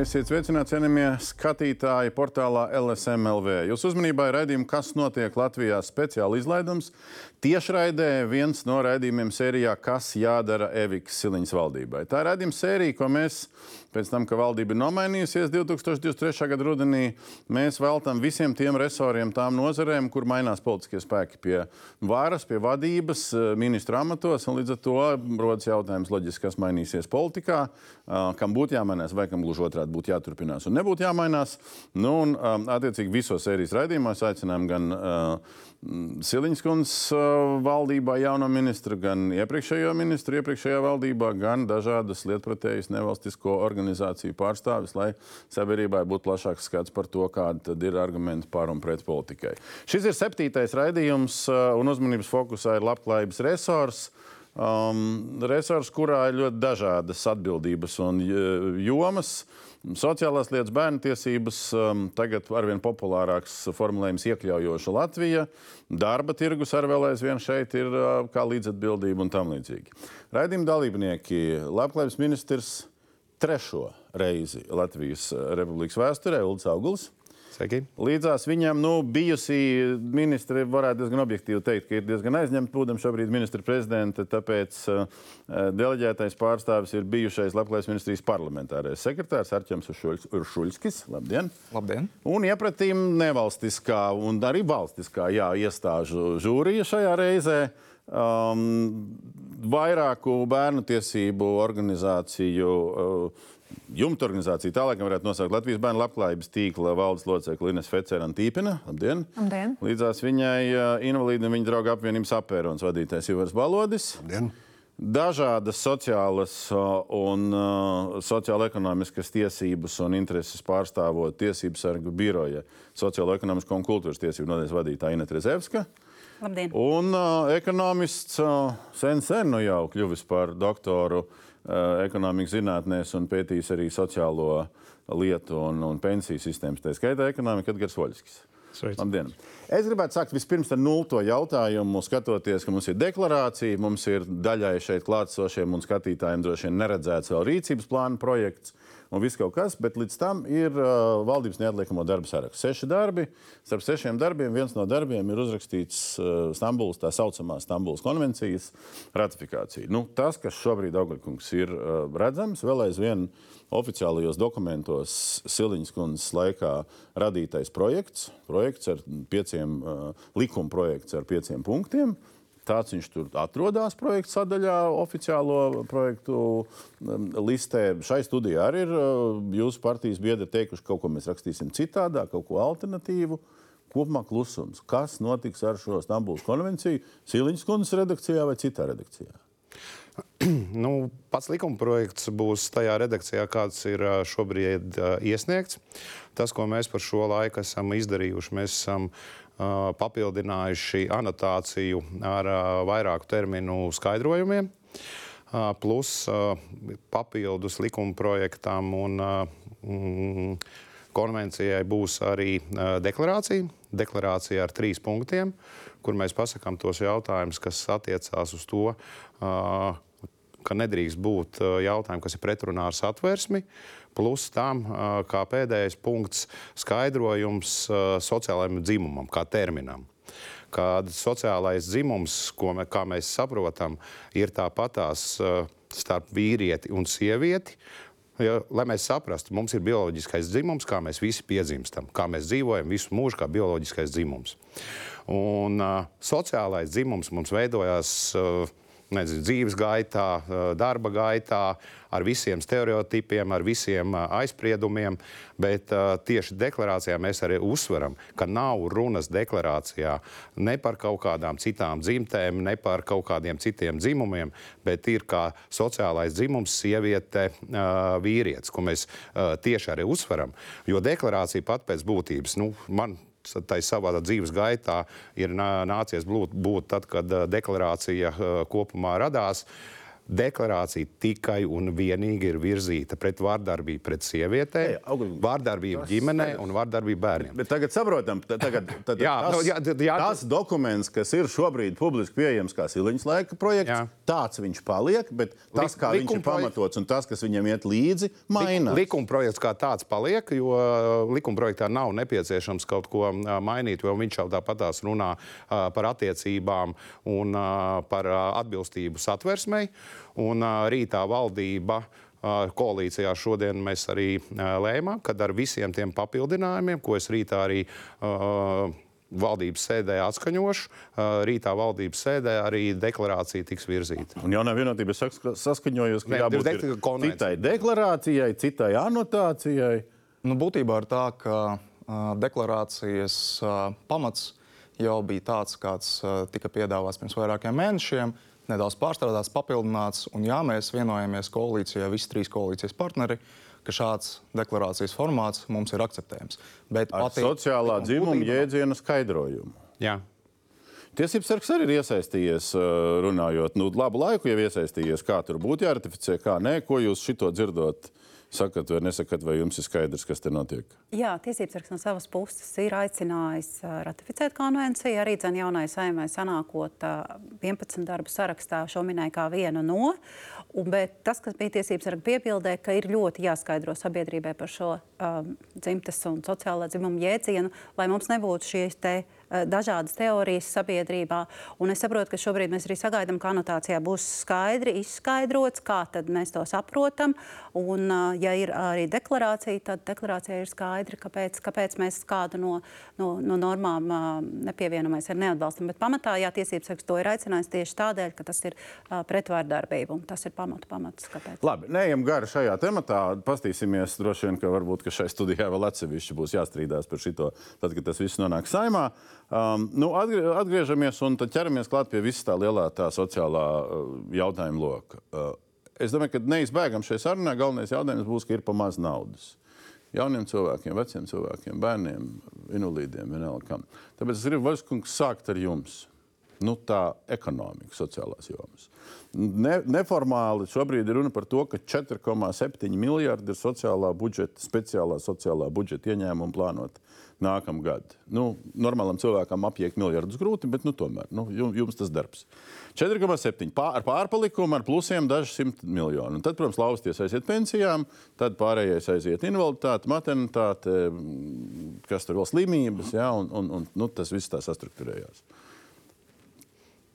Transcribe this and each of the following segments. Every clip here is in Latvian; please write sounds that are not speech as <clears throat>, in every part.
Esiet sveicināti, cienījamie skatītāji, portālā LSMLV. Jūsu uzmanībā ir raidījums, kas notiek Latvijā speciāla izlaidums. Tiešraidē viens no raidījumiem sērijā, kas jādara Evikas Siliņas valdībai. Tā ir raidījuma sērija, ko mēs pēc tam, ka valdība ir nomainījusies 2023. gada rudenī, mēs veltam visiem tiem resoriem, tām nozarēm, kur mainās politiskie spēki pie varas, pie vadības, ministru amatos. Līdz ar to rodas jautājums, loģiski, kas mainīsies politikā, kam būtu jāmainās vai kam gluži otrādi būtu jāturpinās un nebūtu jāmainās. Nu, un, attiecīgi visos sērijas raidījumos aicinām gan uh, Siliņas kundzes valdībā jauno ministru, gan iepriekšējo ministru iepriekšējā valdībā, gan dažādas lietpratējas nevalstisko organizāciju pārstāvis, lai sabiedrībai būtu plašāks skats par to, kādi ir argumenti par un pret politikai. Šis ir septītais raidījums, un uzmanības fokusā ir labklājības resurs. Um, resurs, kurā ir ļoti dažādas atbildības un jomas. Uh, Sociālās lietas, bērnu tiesības, um, tagad arvien populārāks formulējums iekļaujoša Latvija, darba tirgus ar vēl aizvien šeit ir uh, kā līdzatbildība un tam līdzīgi. Raidījuma dalībnieki Labklājības ministrs trešo reizi Latvijas Republikas vēsturē Ulrichs Auguls. Sveiki. Līdzās viņam nu, bijusi ministri, varētu diezgan objektīvi teikt, ka ir diezgan aizņemta, būdama šobrīd ministra prezidenta, tāpēc uh, deleģētais pārstāvis ir bijušais Labklājības ministrijas parlamentārais sekretārs Arķems Uršuļskis. Labdien! Labdien! Un iepratīm nevalstiskā un arī valstiskā jā, iestāžu žūrija šajā reizē. Um, vairāku bērnu tiesību organizāciju uh, jumta organizācija, tālāk varētu nosaukt Latvijas bērnu labklājības tīkla valdes locekli Ines Fecera un Tīpina. Labdien! Labdien! Līdzās viņai invalīdi un viņa drauga apvienības apēronas vadītājs Ivars Balodis. Labdien! Dažādas sociālas un uh, sociālo-ekonomiskas tiesības un intereses pārstāvot Tiesību sargu biroja sociālo-ekonomisko un kultūras tiesību nodaļas vadītāja Inete Rezevska. Labdien! Un uh, ekonomists uh, sen sen nu jau kļuvis par doktoru uh, ekonomikas zinātnēs un pētījis arī sociālo lietu un, un pensiju sistēmas. Tā skaitā ekonomika Edgars Voļskis. Labdien! Es gribētu sākt vispirms ar nulto jautājumu, skatoties, ka mums ir deklarācija, mums ir daļai šeit klātsošiem un skatītājiem droši vien neredzēts vēl rīcības plāna projekts un viss kaut kas, bet līdz tam ir uh, valdības neatliekamo darbu saraksts. Seši darbi. Starp sešiem darbiem viens no darbiem ir uzrakstīts uh, Stambulas, tā saucamā Stambulas konvencijas ratifikācija. Nu, tas, kas šobrīd Augļkungs ir uh, redzams, vēl aizvien oficiālajos dokumentos Siliņas kundzes laikā radītais projekts, projekts ar pieciem, uh, likuma projekts ar pieciem punktiem. Tāds viņš tur atrodas projekta sadaļā, oficiālo projektu um, listē. Šai studijā arī ir uh, jūsu partijas biedri teikuši, ka kaut ko mēs rakstīsim citādāk, kaut ko alternatīvu. Kopumā klusums. Kas notiks ar šo Stambulas konvenciju? Siliņas kundzes redakcijā vai citā redakcijā? <clears throat> Nu, pats likuma projekts būs tajā redakcijā, kāds ir uh, šobrīd uh, iesniegts. Tas, ko mēs par šo laiku esam izdarījuši, mēs esam papildinājuši anotāciju ar vairāku terminu skaidrojumiem, plus papildus likuma projektam un mm, konvencijai būs arī deklarācija. Deklarācija ar trīs punktiem, kur mēs pasakām tos jautājumus, kas attiecās uz to, ka nedrīkst būt jautājumi, kas ir pretrunā ar satversmi. Uh, Plus tam, kā pēdējais punkts, skaidrojums sociālajam dzimumam, kā terminam. Kad sociālais dzimums, ko mē, mēs saprotam, ir tāpatās starp vīrieti un sievieti, Ja, lai mēs saprastu, mums ir bioloģiskais dzimums, kā mēs visi piedzimstam, kā mēs dzīvojam visu mūžu, kā bioloģiskais dzimums. Un uh, sociālais dzimums mums veidojās uh, nezinu, dzīves gaitā, darba gaitā, ar visiem stereotipiem, ar visiem aizspriedumiem. Bet tieši deklarācijā mēs arī uzsveram, ka nav runas deklarācijā ne par kaut kādām citām dzimtēm, ne par kaut kādiem citiem dzimumiem, bet ir kā sociālais dzimums, sieviete, vīrietis, ko mēs tieši arī uzsveram. Jo deklarācija pat pēc būtības, nu, man tai savā dzīves gaitā ir nācies būt, būt tad, kad deklarācija kopumā radās. Deklarācija tikai un vienīgi ir virzīta pret vārdarbību pret sievietēm, vārdarbību ģimenē un vārdarbību bērniem. Bet tagad saprotam, tagad, <laughs> tad, jā, tas, no, jā, jā, tas dokuments, kas ir šobrīd publiski pieejams kā Siliņas laika projekts, jā. tāds viņš paliek, bet tas, kā Lik, viņš ir pamatots un tas, kas viņam iet līdzi, mainās. Likuma projekts kā tāds paliek, jo uh, likuma projektā nav nepieciešams kaut ko uh, mainīt, jo viņš jau tāpatās runā uh, par attiecībām un par atbilstību satversmei. Un rītā valdība koalīcijā šodien mēs arī lēmām, kad ar visiem tiem papildinājumiem, ko es rītā arī valdības sēdē atskaņošu. Rītā valdības sēdē arī deklarācija tiks virzīta. Un jaunā vienotība saskaņojas, ka jābūt de citai deklarācijai, citai anotācijai. Nu, būtībā ir tā, ka uh, deklarācijas uh, pamats jau bija tāds, kāds uh, tika piedāvāts pirms vairākiem mēnešiem. Uh, nedaudz pārstrādāts, papildināts. Un jā, mēs vienojamies koalīcijā, visi trīs koalīcijas partneri, ka šāds deklarācijas formāts mums ir akceptējams. Bet ar pati, sociālā dzimuma būtībā... jēdzienu skaidrojumu. Jā. Tiesības sargs arī ir iesaistījies, runājot, nu, labu laiku jau iesaistījies, kā tur būtu jāratificē, kā nē, ko jūs šito dzirdot sakat vai nesakat, vai jums ir skaidrs, kas te notiek? Jā, tiesības sargs no savas puses ir aicinājis ratificēt konvenciju. Arī dzen jaunai saimai sanākot 11 darbu sarakstā šo minēja kā vienu no. Un, bet tas, kas bija tiesības sarga piebildē, ka ir ļoti jāskaidro sabiedrībai par šo um, dzimtes un sociālā dzimuma jēdzienu, lai mums nebūtu šīs te dažādas teorijas sabiedrībā. Un es saprotu, ka šobrīd mēs arī sagaidām, ka anotācijā būs skaidri izskaidrots, kā mēs to saprotam. Un, ja ir arī deklarācija, tad deklarācijā ir skaidri, kāpēc, kāpēc mēs kādu no, no, no normām nepievienojamies ar neatbalstam. Bet pamatā, jā, tiesības sargs to ir aicinājis tieši tādēļ, ka tas ir pretvārdarbība. Tas ir pamatu pamats. Kāpēc. Labi, neejam gari šajā tematā. Pastīsimies droši vien, ka varbūt ka šai studijā vēl atsevišķi būs jāstrīdās par šito, tad, kad tas viss nonāk saimā. Um, nu, atgriežamies un ķeramies klāt pie visā tā lielā tā sociālā uh, jautājuma loka. Uh, es domāju, ka neizbēgam šajā sarunā galvenais jautājums būs, ka ir pa maz naudas. Jauniem cilvēkiem, veciem cilvēkiem, bērniem, invalīdiem, vienalga kam. Tāpēc es gribu, Vaļskungs, sākt ar jums. Nu, tā ekonomika, sociālās jomas. Ne, neformāli šobrīd ir runa par to, ka 4,7 miljardi ir sociālā budžeta, speciālā sociālā budžeta ieņēmuma plānota nākamā gada. Nu, normālam cilvēkam apiet miljardus grūti, bet nu, tomēr nu, jums tas darbs. 4,7 pār, ar pārpalikumu, ar plusiem daži simt miljoni. Un tad, protams, lausties aiziet pensijām, tad pārējais aiziet invaliditāte, maternitāte, kas tur vēl slimības, ja, un, un, un nu, tas viss tā sastruktūrējās.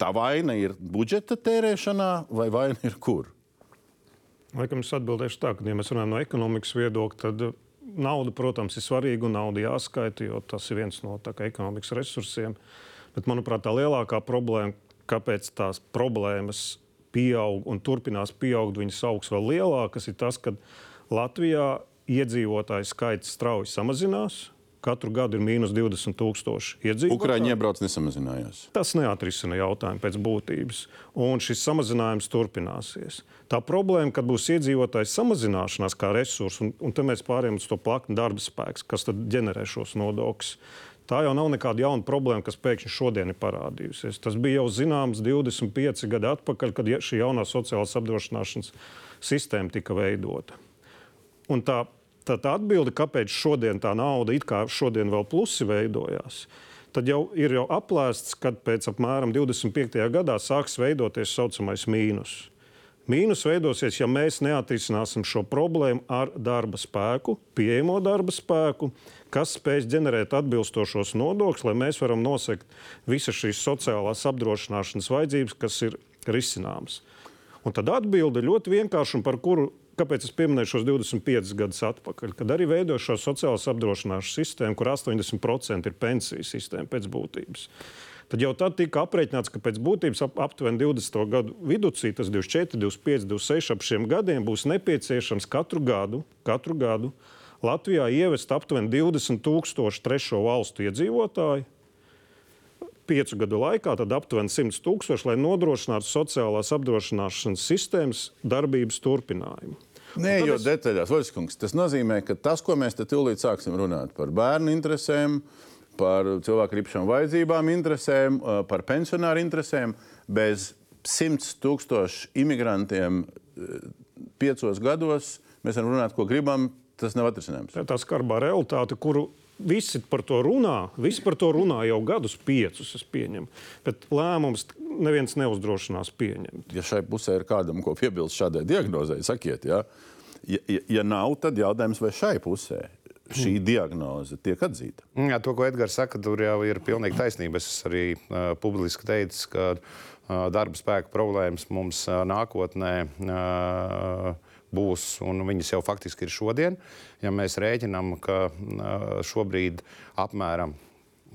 Tā vaina ir budžeta tērēšanā, vai vaina ir kur? Laikam es atbildēšu tā, ka, ja mēs runājam no ekonomikas viedokļa, tad nauda, protams, ir svarīga un nauda jāskaita, jo tas ir viens no kā, ekonomikas resursiem. Bet, manuprāt, tā lielākā problēma, kāpēc tās problēmas pieaug un turpinās pieaugt, viņas augs vēl lielākas, ir tas, ka Latvijā iedzīvotāju skaits strauji samazinās. Katru gadu ir mīnus 20 tūkstoši iedzīvotāji. Ukrāņi iebrauc nesamazinājās. Tas neatrisina jautājumu pēc būtības. Un šis samazinājums turpināsies. Tā problēma, kad būs iedzīvotāju samazināšanās kā resurss, un, un te mēs pārējām uz to plakni darba spēks, kas tad ģenerē šos nodokļus. Tā jau nav nekāda jauna problēma, kas pēkšņi šodien ir parādījusies. Tas bija jau zināms 25 gadi atpakaļ, kad šī jaunā sociālās apdrošināšanas sistēma tika veidota. Un tā Tad atbilde, kāpēc šodien tā nauda it kā šodien vēl plusi veidojās, tad jau ir jau aplēsts, kad pēc apmēram 25. gadā sāks veidoties tā saucamais mīnus. Mīnus veidosies, ja mēs neatrisināsim šo problēmu ar darba spēku, pieejamo darba spēku, kas spēs ģenerēt atbilstošos nodokļus, lai mēs varam nosegt visas šīs sociālās apdrošināšanas vajadzības, kas ir risināmas. Un tad atbilde ļoti vienkārša, par kuru Kāpēc es pieminēju šos 25 gadus atpakaļ, kad arī veidoja šo sociālās apdrošināšanas sistēmu, kur 80% ir pensiju sistēma pēc būtības. Tad jau tad tika aprēķināts, ka pēc būtības ap, aptuveni 20. gadu vidū, tas 24, 25, 26 ap šiem gadiem būs nepieciešams katru gadu, katru gadu Latvijā ievest aptuveni 20 tūkstošu trešo valstu iedzīvotāju, piecu gadu laikā aptuveni 100 tūkstoši, lai nodrošinātu sociālās apdrošināšanas sistēmas darbības turpinājumu. Nē, jo es... detaļās, Vaļskungs, tas nozīmē, ka tas, ko mēs te tūlīt sāksim runāt par bērnu interesēm, par cilvēku rīpšanu vajadzībām interesēm, par pensionāru interesēm, bez simts tūkstoši imigrantiem piecos gados. Mēs varam runāt, ko gribam, tas nav atrisinājums. Tā ir tā skarbā realitāte, kuru visi par to runā. Visi par to runā jau gadus, piecus, es pieņemu. Bet lēmums neviens neuzdrošinās pieņemt. Ja šai pusē ir kādam, ko piebilst šādai diagnozei, sakiet, ja? Ja, ja, ja nav, tad jautājums, vai šai pusē šī diagnoze tiek atzīta. Jā, to, ko Edgars saka, tur jau ir pilnīgi taisnība. Es arī uh, publiski teicu, ka uh, darba spēka problēmas mums uh, nākotnē uh, būs, un viņas jau faktiski ir šodien. Ja mēs rēķinām, ka uh, šobrīd apmēram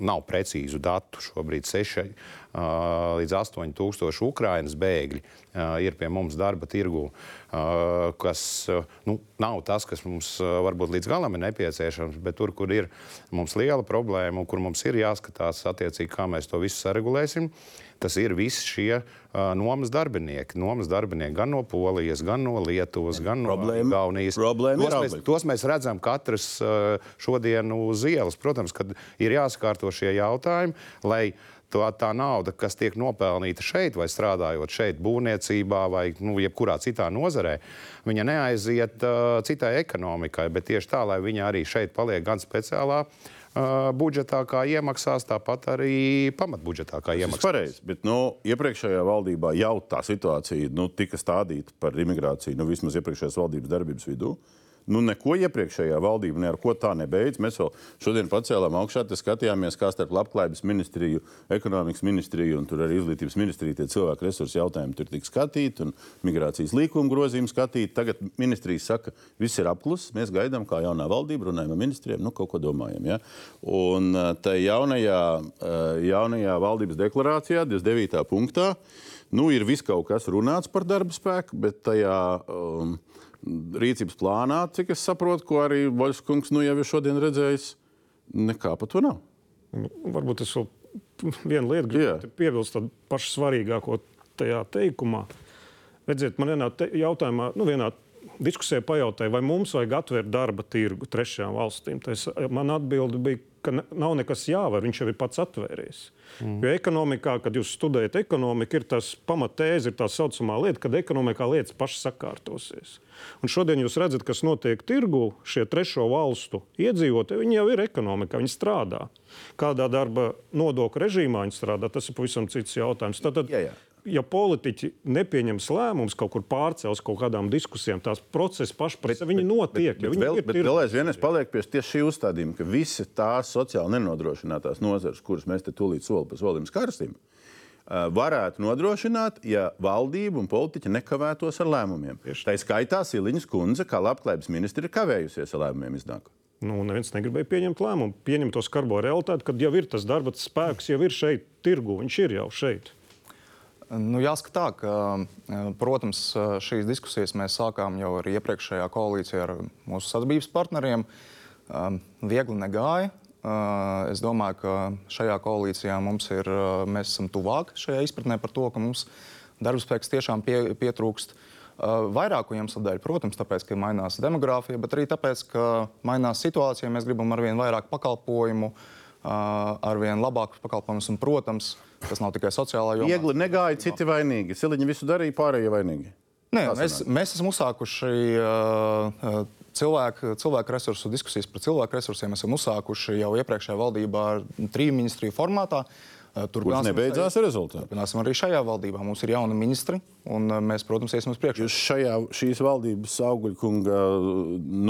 nav precīzu datu. Šobrīd 6 uh, līdz 8 tūkstoši Ukraiņas bēgļi uh, ir pie mums darba tirgū, uh, kas uh, nu, nav tas, kas mums uh, varbūt līdz galam ir nepieciešams, bet tur, kur ir mums liela problēma un kur mums ir jāskatās attiecīgi, kā mēs to visu saregulēsim. Tas ir visi šie uh, nomas darbinieki. Nomas darbinieki gan no Polijas, gan no Lietuvas, gan Problēma- no Igaunijas. problēma tos, mēs, tos mēs redzam katrs uh, šodien uz ielas. Protams, kad ir jāsakārto šie jautājumi, lai tā, tā nauda, kas tiek nopelnīta šeit, vai strādājot šeit, būvniecībā vai nu, jebkurā citā nozarē, viņa neaiziet uh, citai ekonomikai, bet tieši tā, lai viņa arī šeit paliek gan speciālā uh, budžetā, kā iemaksās, tāpat arī pamatbudžetā, kā Tas ir iemaksās. pareizi, bet nu, iepriekšējā valdībā jau tā situācija nu, tika stādīta par imigrāciju, nu, vismaz iepriekšējās valdības darbības vidū. Nu, neko iepriekšējā valdība ne ar ko tā nebeidz. Mēs vēl šodien pacēlām augšā, skatījāmies, kā starp labklājības ministriju, ekonomikas ministriju un arī izglītības ministriju tie cilvēku resursu jautājumi tur tika skatīti un migrācijas līkuma grozījumi skatīti. Tagad ministrijas saka, viss ir apkluss, mēs gaidām, kā jaunā valdība runājam ar ministriem, nu kaut ko domājam. Ja? Un uh, tajā jaunajā, uh, jaunajā valdības deklarācijā, 29. punktā, nu, ir viss kaut kas runāts par darba spēku, bet tajā um, rīcības plānā, cik es saprotu, ko arī Voļskungs nu, jau ir šodien redzējis, nekā par to nav. Nu, Varbūt es vēl vienu lietu gribētu piebilst, tādu pašu svarīgāko tajā teikumā. Redziet, man vienā te, jautājumā, nu, vienā diskusijā pajautāja, vai mums vajag atvērt darba tirgu trešajām valstīm. Tas, man atbilde bija, ka nav nekas jāvar, viņš jau ir pats atvēries. Mm. Jo ekonomikā, kad jūs studējat ekonomiku, ir tas pamatēze, ir tā saucamā lieta, kad ekonomikā lietas pašas sakārtosies. Un šodien jūs redzat, kas notiek tirgu, šie trešo valstu iedzīvotāji, viņi jau ir ekonomikā, viņi strādā. Kādā darba nodokļu režīmā viņi strādā, tas ir pavisam cits jautājums. Tātad, Jā, jā. Ja politiķi nepieņems lēmumus, kaut kur pārcels kaut kādām diskusijām, tās procesi sevi viņi notiek. Bet, bet, viņi vēl, ir bet tirgu. vēl aizvien es palieku pie tieši šī uzstādījuma, ka visi tās sociāli nenodrošinātās nozares, kuras mēs te tūlīt soli pa solim skarsim, varētu nodrošināt, ja valdība un politiķi nekavētos ar lēmumiem. Tā ir skaitā Siliņas kundze, kā labklājības ministri, ir kavējusies ar lēmumiem iznākot. Nu, neviens negribēja pieņemt lēmumu, pieņemt to skarbo realitāti, kad jau ir tas darba spēks, jau ir šeit, tirgu, viņš ir jau šeit. Nu, jāsaka tā, ka, eh, protams, eh, šīs diskusijas mēs sākām jau arī iepriekšējā koalīcijā ar mūsu sadarbības partneriem. Um, Viegli negāja. Es domāju, ka šajā koalīcijā mums ir, mēs esam tuvāk šajā izpratnē par to, ka mums darbspēks tiešām pie, pietrūkst. Vairāku iemeslu dēļ, protams, tāpēc, ka mainās demogrāfija, bet arī tāpēc, ka mainās situācija. Mēs gribam arvien vairāk pakalpojumu, uh, arvien labākus pakalpojumus, un, protams, tas nav tikai sociālā jomā. Viegli negāja, citi vainīgi. Siliņa visu darīja, pārējie vainīgi. Nē, mēs, mēs esam uzsākuši uh, cilvēku, cilvēku resursu diskusijas par cilvēku resursiem. Mēs esam uzsākuši jau iepriekšējā valdībā ar triju ministriju formātā. Turpināsim nebeidzās ar rezultātu. Turpināsim arī šajā valdībā. Mums ir jauni ministri, un mēs, protams, iesim uz priekšu. Jūs šajā, šīs valdības augļkunga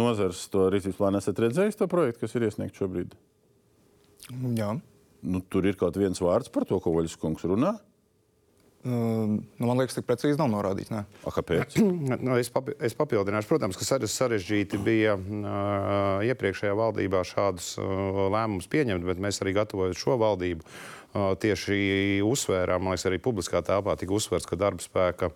nozars to rīcības plānu esat redzējis, to projektu, kas ir iesniegts šobrīd? Jā. Nu, tur ir kaut viens vārds par to, ko Vaļas kungs runā. Uh, nu, man liekas, tik precīzi nav norādīts. Nē. A, kāpēc? <clears throat> Nu, es, papi, es papildināšu, protams, ka sare- sarežģīti bija uh, iepriekšējā valdībā šādus uh, lēmumus pieņemt, bet mēs arī gatavojot šo valdību. Uh, tieši uzsvērām, man liekas, arī publiskā telpā tika uzsvērts, ka darba spēka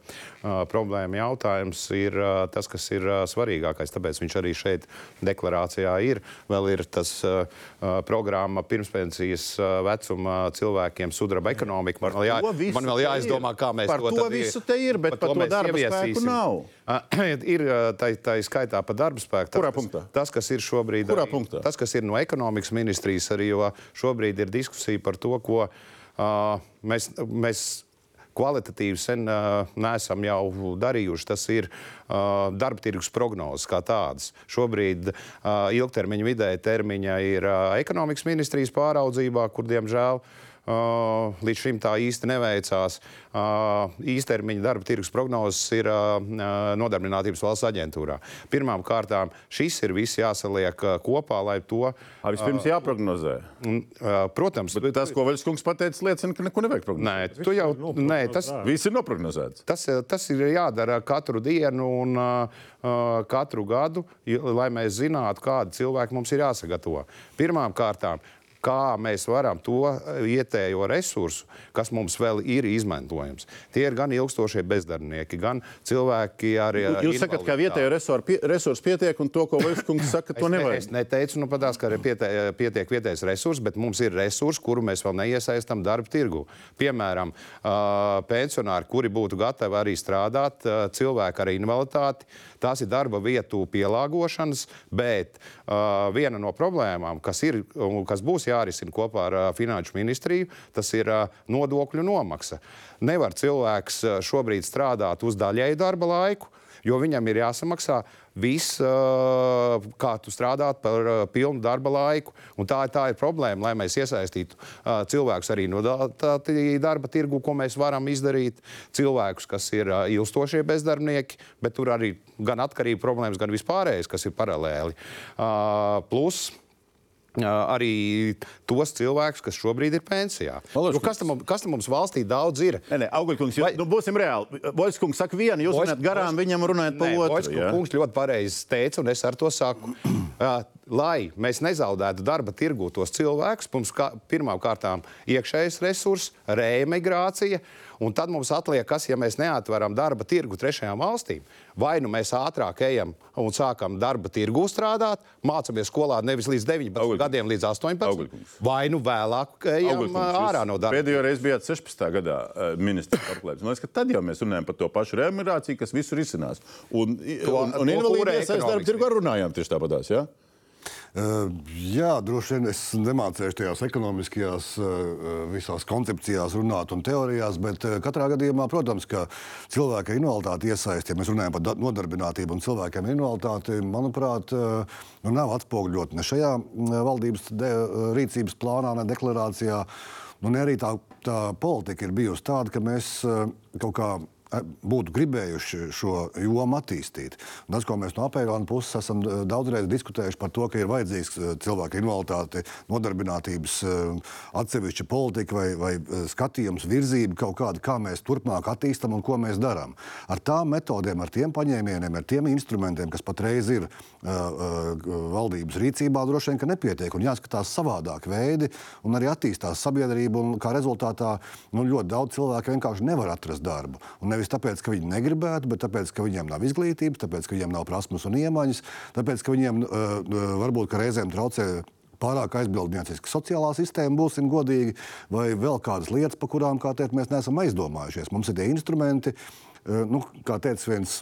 problēma jautājums ir tas, kas ir svarīgākais. Tāpēc viņš arī šeit deklarācijā ir. Vēl ir tas programma pirmspensijas vecuma cilvēkiem sudraba ekonomika. Man jā, to man vēl jāizdomā, kā mēs Par to i- visu te ir, bet par to mēs darba spēku ieviesīsim. nav. Uh, <clears throat> ir tā, tā skaitā par darba spēku. Tas, Kurā punktā? Tas, kas ir šobrīd, Kurā punktā? tas, kas ir no ekonomikas ministrijas, arī jo šobrīd ir diskusija par to, ko uh, mēs, mēs kvalitatīvi sen uh, neesam jau darījuši. Tas ir uh, darba tirgus prognozes kā tādas. Šobrīd uh, ilgtermiņa, vidēja termiņa ir ekonomikas ministrijas pāraudzībā, kur diemžēl līdz šim tā īsti neveicās. Īstermiņa darba tirgus prognozes ir Nodarbinātības valsts aģentūrā. Pirmkārt, šis ir viss jāsaliek kopā, lai to. A, vispirms jāprognozē. Protams, bet tas, ko Vaļskungs pateica, liecina, ka neko nevajag prognozēt. Nē, tu jau, nē, tas viss ir noprognozēts. Tas, tas ir jādara katru dienu un katru gadu, lai mēs zinātu, kādi cilvēki mums ir jāsagatavo. Pirmām kārtām kā mēs varam to vietējo resursu, kas mums vēl ir izmantojams. Tie ir gan ilgstošie bezdarbnieki, gan cilvēki ar. Jūs sakat, ka vietējo resursu pietiek, un to, ko Vaļskungs saka, to nevajag. Es neteicu, nu, patās, ka pietē, pietiek vietējais resurs, bet mums ir resursi, kuru mēs vēl neiesaistām darba tirgu. Piemēram, pensionāri, kuri būtu gatavi arī strādāt, cilvēki ar invaliditāti. Tās ir darba vietu pielāgošanas, bet viena no problēmām, kas, ir, kas būs jārisina kopā ar Finanšu ministriju, tas ir nodokļu nomaksa. Nevar cilvēks šobrīd strādāt uz daļēju darba laiku, jo viņam ir jāsamaksā viss, kā tu strādāt par pilnu darba laiku. Un tā, tā ir problēma, lai mēs iesaistītu cilvēkus arī no darba tirgu, ko mēs varam izdarīt. Cilvēkus, kas ir ilstošie bezdarbnieki, bet tur arī gan atkarība problēmas, gan vispārējais, kas ir paralēli. Plus, arī tos cilvēkus, kas šobrīd ir pensijā. Nu, kas, tam, kas tam mums valstī daudz ir? Nē, nē Augļkungs, Vai... nu, būsim reāli. Voļskungs saka vienu, jūs runājat garām, Voļs... viņam runājat pa otru. Voļskungs ļoti pareizi teica, un es ar to saku. lai mēs nezaudētu darba tirgū tos cilvēkus, mums kā, pirmām kārtām iekšējais resurs, reemigrācija, un tad mums atliek, kas, ja mēs neatveram darba tirgu trešajām valstīm. Vai nu mēs ātrāk ejam un sākam darba tirgu strādāt, mācāmies skolā nevis līdz 19 Augļkungs. gadiem, līdz 18, Augļkungs. vai nu vēlāk ejam Augļkungs. ārā no darba. Pēdējo reizi bijāt 16. gadā ministrs. Man liekas, ka tad jau mēs runājam par to pašu reemigrāciju, kas visur izcinās. Un, to, un, un invalīdiem saistībā ar darba tirgu runājām tieši tāpatās. Ja? Jā, droši vien es nemācīšu tajās ekonomiskajās visās koncepcijās runāt un teorijās, bet katrā gadījumā, protams, ka cilvēka invaliditāte iesaist, ja mēs runājam par nodarbinātību un cilvēkiem invaliditāti, manuprāt, nu, nav atspoguļot ne šajā valdības de, rīcības plānā, ne deklarācijā. Nu, ne arī tā, tā politika ir bijusi tāda, ka mēs kaut kā būtu gribējuši šo jomu attīstīt. Un tas, ko mēs no apēkāna puses esam daudzreiz diskutējuši par to, ka ir vajadzīgs cilvēku invaliditāti, nodarbinātības atsevišķa politika vai, vai skatījums, virzība kaut kāda, kā mēs turpmāk attīstam un ko mēs darām. Ar tām metodēm, ar tiem paņēmieniem, ar tiem instrumentiem, kas patreiz ir valdības rīcībā, droši vien, nepietiek un jāskatās savādāk veidi un arī attīstās sabiedrība un kā rezultātā nu, ļoti daudz cilvēku vienkārši nevar atrast darbu. Un nevis tāpēc, ka viņi negribētu, bet tāpēc, ka viņiem nav izglītības, tāpēc, ka viņiem nav prasmes un iemaņas, tāpēc, ka viņiem uh, varbūt ka reizēm traucē pārāk aizbildnieciska sociālā sistēma, būsim godīgi, vai vēl kādas lietas, par kurām, teikt, mēs neesam aizdomājušies. Mums ir tie instrumenti, nu, kā teica viens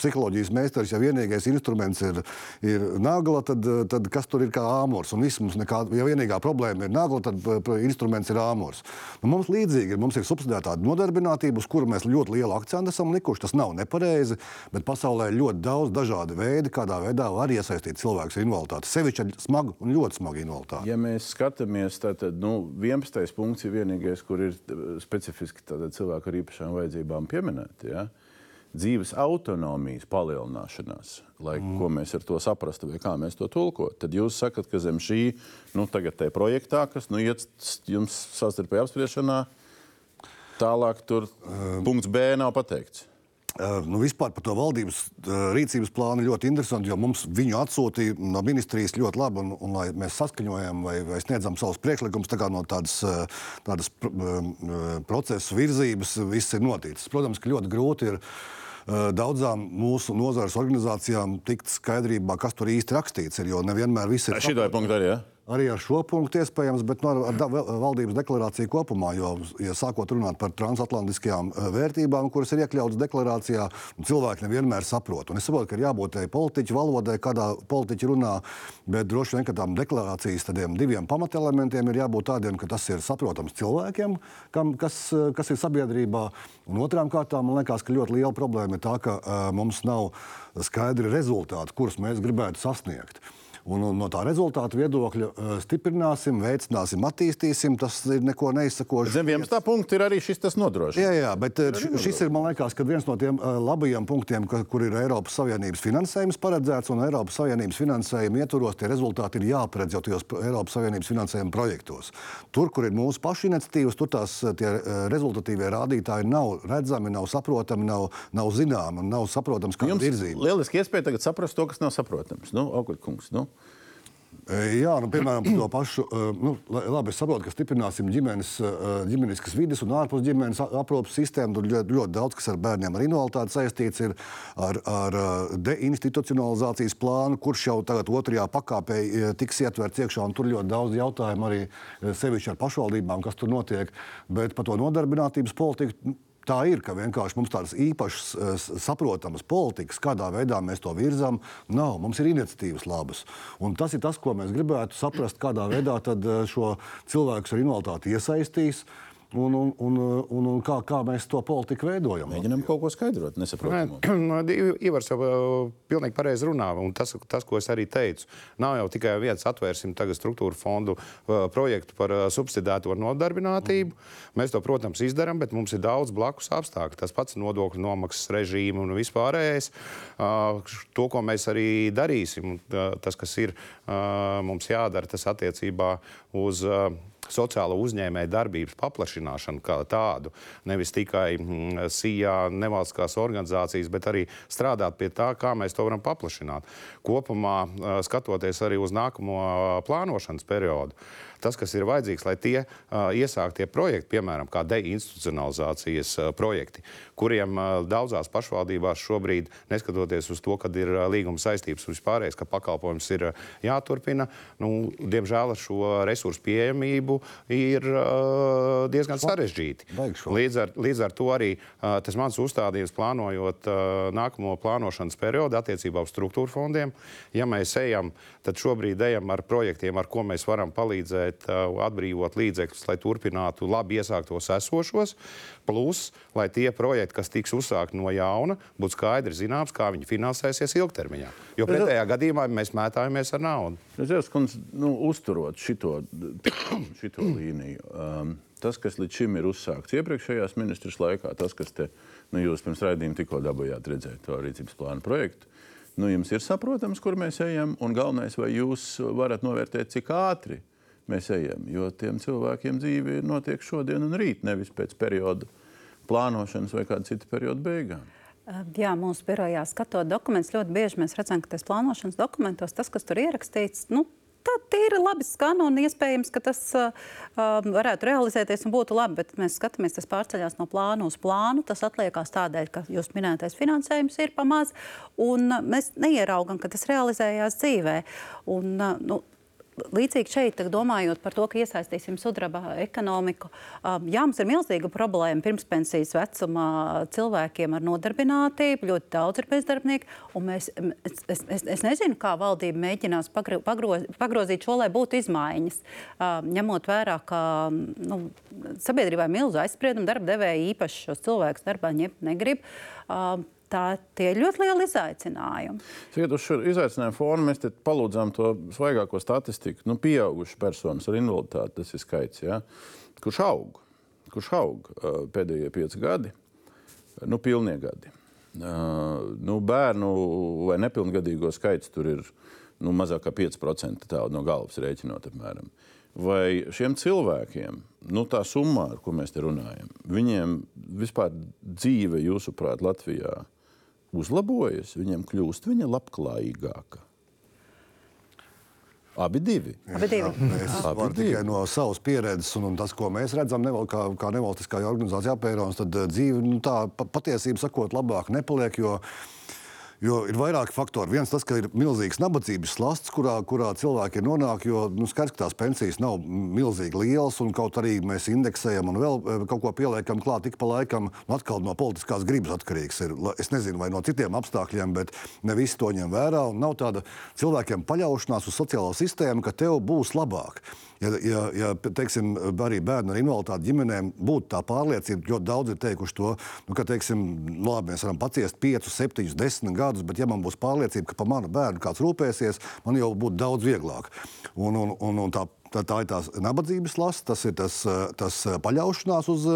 psiholoģijas meistars, ja vienīgais instruments ir, ir nagla, tad, eh, tad kas tur ir kā āmurs? Un viss mums nekā, ja vienīgā problēma ir nagla, tad eh, instruments ir āmurs. Nu, mums līdzīgi ir, mums ir subsidētā nodarbinātība, uz kuru mēs ļoti lielu akcentu esam likuši. Tas nav nepareizi, bet pasaulē ir ļoti daudz dažādu veidu, kādā veidā var iesaistīt cilvēkus ar invaliditāti. Sevišķi ar smagu un ļoti smagu invaliditāti. Ja mēs skatāmies, tad nu, 11. punkts ir vienīgais, kur ir specifiski cilvēku ar īpašām vajadzībām pieminēti minēti. Ja? Dzīves autonomijas palielināšanās, lai mm. ko mēs ar to saprastu, vai kā mēs to tulkojam. Tad jūs sakat, ka zem šī nu, projektā, kas nu, iet jums savstarpēji apspriešanā, tālāk tur um. punkts B nav pateikts. Nu, vispār par to valdības rīcības plānu ļoti interesanti, jo mums viņu atsūtīja no ministrijas ļoti labi, un, un lai mēs saskaņojam vai, vai sniedzam savus priekšlikumus tā no tādas, tādas pr procesu virzības, viss ir noticis. Protams, ka ļoti grūti ir daudzām mūsu nozares organizācijām tikt skaidrībā, kas tur īsti rakstīts. Ir, jo nevienmēr viss ir. Šī ir punkta arī. Ja? Arī ar šo punktu iespējams, bet no, ar da, valdības deklarāciju kopumā. Jo, ja sākot runāt par transatlantiskajām eh, vērtībām, kuras ir iekļautas deklarācijā, cilvēki nevienmēr saprot. Un es saprotu, ka ir jābūt tai politiķu valodai, kādā politiķi runā, bet droši vien, tām deklarācijas diviem pamatelementiem ir jābūt tādiem, ka tas ir saprotams cilvēkiem, kam, kas, kas ir sabiedrībā. Un otrām kārtām, man liekas, ka ļoti liela problēma ir tā, ka uh, mums nav skaidri rezultāti, kurus mēs gribētu sasniegt. Un, un no tā rezultātu viedokļa uh, stiprināsim, veicināsim, attīstīsim. Tas ir neko neizsakošs. Zem 11. punkta ir arī šis tas nodrošināts. Jā, jā, bet uh, š, šis ir, man liekas, viens no tiem uh, labajiem punktiem, ka, kur ir Eiropas Savienības finansējums paredzēts, un Eiropas Savienības finansējuma ietvaros tie rezultāti ir jāparedz jau tajos Eiropas Savienības finansējuma projektos. Tur, kur ir mūsu pašu iniciatīvas, tur tās rezultatīvie rādītāji nav redzami, nav saprotami, nav, nav zināmi un nav saprotams, kāda ir virzība. Lieliski iespēja tagad saprast to, kas nav saprotams. Nu, Augļkungs, nu. Jā, nu, piemēram, par to pašu. Nu, labi, es saprotu, ka stiprināsim ģimenes, ģimeniskas vidas un ārpus ģimenes aprūpas sistēmu. Tur ļoti, ļoti daudz kas ar bērniem ar invaliditāti saistīts ir ar, ar deinstitucionalizācijas plānu, kurš jau tagad otrajā pakāpē tiks ietverts iekšā. Tur ļoti daudz jautājumu arī sevišķi ar pašvaldībām, kas tur notiek. Bet par to nodarbinātības politiku Tā ir, ka vienkārši mums tādas īpašas, eh, saprotamas politikas, kādā veidā mēs to virzām, nav. Mums ir iniciatīvas labas. Un tas ir tas, ko mēs gribētu saprast, kādā veidā eh, šo cilvēku ar invaliditāti iesaistīs. Un, un, un, un, un kā, kā mēs to politiku veidojam? Mēģinām kaut ko skaidrot. Nesaprotam. <clears throat> Ivars jau pilnīgi pareizi runā. Tas, tas, ko es arī teicu, nav jau tikai viens atvērsim tagad struktūra fondu projektu par subsidēto nodarbinātību. Mm. Mēs to, protams, izdarām, bet mums ir daudz blakus apstākļu. Tas pats nodokļu nomaksas režīmu un vispārējais. To, ko mēs arī darīsim, tas, kas ir mums jādara, tas attiecībā uz sociālo uzņēmēju darbības paplašināšanu kā tādu. Nevis tikai mm, SIA, nevalstiskās organizācijas, bet arī strādāt pie tā, kā mēs to varam paplašināt. Kopumā skatoties arī uz nākamo plānošanas periodu tas, kas ir vajadzīgs, lai tie iesāktie projekti, piemēram, kā deinstitucionalizācijas projekti, kuriem daudzās pašvaldībās šobrīd, neskatoties uz to, ka ir līguma saistības un vispārējais, ka pakalpojums ir jāturpina, nu, diemžēl ar šo resursu pieejamību ir diezgan sarežģīti. Līdz ar, līdz ar to arī tas mans uzstādījums plānojot nākamo plānošanas periodu attiecībā uz struktūra fondiem. Ja mēs ejam, tad šobrīd ejam ar projektiem, ar ko mēs varam palīdzēt palīdzēt uh, atbrīvot līdzekļus, lai turpinātu labi iesāktos esošos, plus, lai tie projekti, kas tiks uzsākti no jauna, būtu skaidri zināms, kā viņi finansēsies ilgtermiņā. Jo pretējā gadījumā mēs mētājamies ar naudu. Redzēs, kundz, nu, uzturot šito, <coughs> šito līniju. Um, tas, kas līdz šim ir uzsākts iepriekšējās ministrs laikā, tas, kas te, nu, jūs pirms raidījuma tikko dabūjāt redzēt to rīcības plānu projektu, nu, jums ir saprotams, kur mēs ejam, un galvenais, vai jūs varat novērtēt, cik ātri mēs ejam. Jo tiem cilvēkiem dzīve notiek šodien un rīt, nevis pēc perioda plānošanas vai kāda cita perioda beigām. Jā, mūsu birojā skatot dokumentus, ļoti bieži mēs redzam, ka tas plānošanas dokumentos, tas, kas tur ierakstīts, nu, tā ir labi skan un iespējams, ka tas uh, varētu realizēties un būtu labi. Bet mēs skatāmies, tas pārceļās no plāna uz plānu. Tas atliekās tādēļ, ka jūs minētais finansējums ir pamazs, un mēs neieraugam, ka tas realizējās dzīvē. Un, uh, nu, Līdzīgi šeit, domājot par to, ka iesaistīsim sudraba ekonomiku, um, jā, mums ir milzīga problēma pirmspensijas vecumā cilvēkiem ar nodarbinātību. Ļoti daudz ir bezdarbnieku, un mēs, es, es, es nezinu, kā valdība mēģinās pagro, pagro, pagrozīt šo, lai būtu izmaiņas. Um, ņemot vērā, ka nu, sabiedrībā ir milzu aizspriedumu, darba devēja īpaši šos cilvēkus darbā ņemt negrib. Tā, tie ir ļoti lieli izaicinājumi. Tagad uz šo izaicinājumu fonu mēs palūdzām to svaigāko statistiku. Nu, pieaugušas personas ar invaliditāti, tas ir skaits, ja? kurš aug, kurš aug pēdējie pieci gadi, nu, pilnie gadi. Nu, bērnu vai nepilngadīgo skaits tur ir nu, mazāk kā 5% no galvas rēķinot apmēram. Vai šiem cilvēkiem, nu, tā summa, ar ko mēs te runājam, viņiem vispār dzīve, jūsuprāt, Latvijā uzlabojas, viņam kļūst viņa labklājīgāka. Abi divi. Abi divi. Jā, es varu tikai no savas pieredzes, un, un tas, ko mēs redzam, neval, kā, kā nevalstiskā organizācija apērons, tad dzīve nu, tā patiesība sakot labāk nepaliek. Jo, Jo ir vairāki faktori. Viens tas, ka ir milzīgs nabadzības slasts, kurā, kurā cilvēki ir nonākuši, jo nu, skaidrs, ka tās pensijas nav milzīgi lielas, un kaut arī mēs indeksējam un vēl eh, kaut ko pieliekam klāt, ik pa laikam, nu, atkal no politiskās gribas atkarīgs. Ir. Es nezinu, vai no citiem apstākļiem, bet ne visi to ņem vērā. Nav tāda cilvēkiem paļaušanās uz sociālo sistēmu, ka tev būs labāk ja, ja, ja teiksim, arī bērnu ar invaliditāti ģimenēm būtu tā pārliecība, ļoti daudz ir teikuši to, nu, ka teiksim, nu, labi, mēs varam paciest 5, 7, 10 gadus, bet ja man būs pārliecība, ka par manu bērnu kāds rūpēsies, man jau būtu daudz vieglāk. Un, un, un, un tā Tā, tā ir tā nabadzības lasa, tas ir tas, tas paļaušanās uz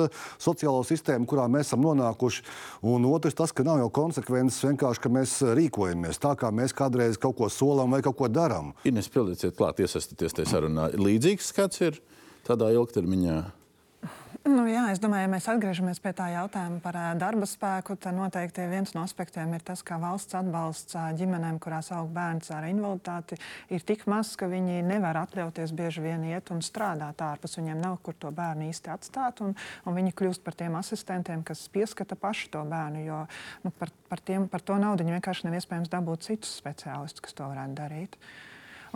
sociālo sistēmu, kurā mēs esam nonākuši. Un otrs, tas, ka nav jau konsekvences vienkārši, ka mēs rīkojamies tā, kā mēs kādreiz kaut ko solam vai kaut ko darām. Ines, pildīsiet klāt, iesaistīties tajā sarunā. Līdzīgs skats ir tādā ilgtermiņā. Nu, jā, es domāju, ja mēs atgriežamies pie tā jautājuma par darba spēku, tad noteikti viens no aspektiem ir tas, ka valsts atbalsts ģimenēm, kurās aug bērns ar invaliditāti, ir tik mazs, ka viņi nevar atļauties bieži vien iet un strādāt ārpus. Viņiem nav kur to bērnu īsti atstāt, un, un viņi kļūst par tiem asistentiem, kas pieskata paši to bērnu. Jo nu, par, par, tiem, par to naudu vienkārši nav iespējams dabūt citus speciālistus, kas to varētu darīt.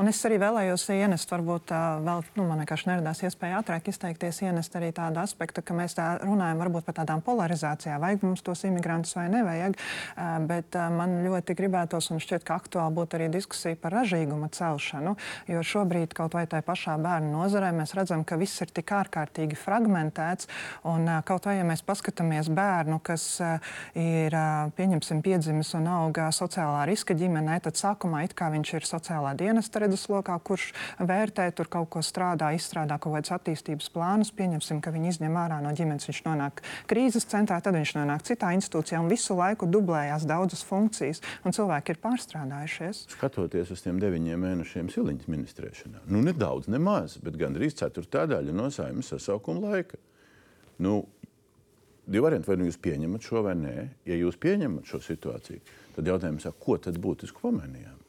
Un es arī vēlējos ienest, varbūt vēl, nu, man vienkārši neradās iespēja ātrāk izteikties, ienest arī tādu aspektu, ka mēs tā runājam varbūt par tādām polarizācijām, vajag mums tos imigrantus vai nevajag. Bet man ļoti gribētos, un šķiet, ka aktuāli būtu arī diskusija par ražīguma celšanu, jo šobrīd kaut vai tajā pašā bērnu nozarē mēs redzam, ka viss ir tik ārkārtīgi fragmentēts. Un kaut vai ja mēs paskatāmies bērnu, kas ir, pieņemsim, piedzimis un auga sociālā riska ģimenē, tad sākumā it kā viņš ir sociālā dienesta redzeslokā, kurš vērtē, tur kaut ko strādā, izstrādā kaut kādus attīstības plānus. Pieņemsim, ka viņi izņem ārā no ģimenes, viņš nonāk krīzes centrā, tad viņš nonāk citā institūcijā un visu laiku dublējās daudzas funkcijas, un cilvēki ir pārstrādājušies. Skatoties uz tiem deviņiem mēnešiem siliņas ministrēšanā, nu nedaudz, ne maz, bet gandrīz ceturtā daļa no saimnes sasaukuma laika. Nu, divi varianti, vai nu jūs pieņemat šo vai nē. Ja jūs pieņemat šo situāciju, tad jautājums ir, ko tad būtiski pamainījām?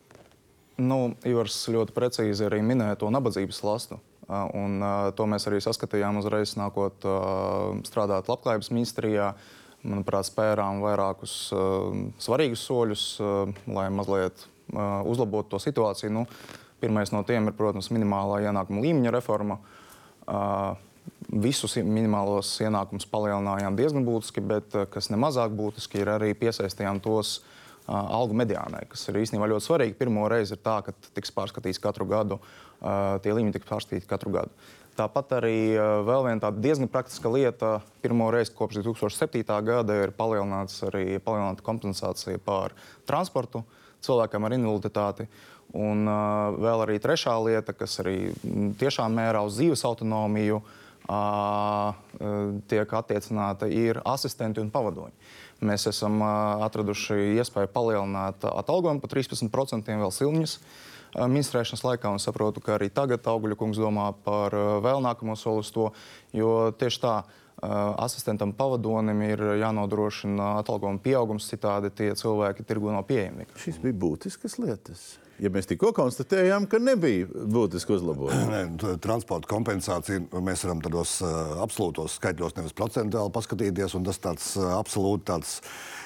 Nu, Ivars ļoti precīzi arī minēja to nabadzības lastu. Un, to mēs arī saskatījām uzreiz, nākot strādāt Labklājības ministrijā. Manuprāt, spērām vairākus svarīgus soļus, lai mazliet uzlabotu to situāciju. Nu, pirmais no tiem ir, protams, minimālā ienākuma līmeņa reforma. Visus minimālos ienākumus palielinājām diezgan būtiski, bet kas nemazāk būtiski ir arī piesaistījām tos uh, algu mediānai, kas ir īstenībā ļoti svarīgi. Pirmo reizi ir tā, ka tiks pārskatīts katru gadu, tie līmeņi tiks pārskatīti katru gadu. Tāpat arī vēl viena tāda diezgan praktiska lieta. Pirmo reizi kopš 2007. gada ir palielināts arī palielināta kompensācija par transportu cilvēkam ar invaliditāti. Un uh, vēl arī trešā lieta, kas arī tiešām mērā uz dzīves autonomiju, uh, tiek attiecināta, ir asistenti un pavadoņi. Mēs esam atraduši iespēju palielināt atalgojumu par 13% vēl silņas ministrēšanas laikā, un saprotu, ka arī tagad Augļa kungs domā par vēl nākamo soli uz to, jo tieši tā. Asistentam pavadonim ir jānodrošina atalgojuma pieaugums, citādi tie cilvēki tirgu nav pieejami. Šīs bija būtiskas lietas ja mēs tikko konstatējām, ka nebija būtiski uzlabojumi. Transporta kompensācija mēs varam tādos uh, absolūtos skaitļos, nevis procentuāli paskatīties, un tas tāds uh, absolūti tāds.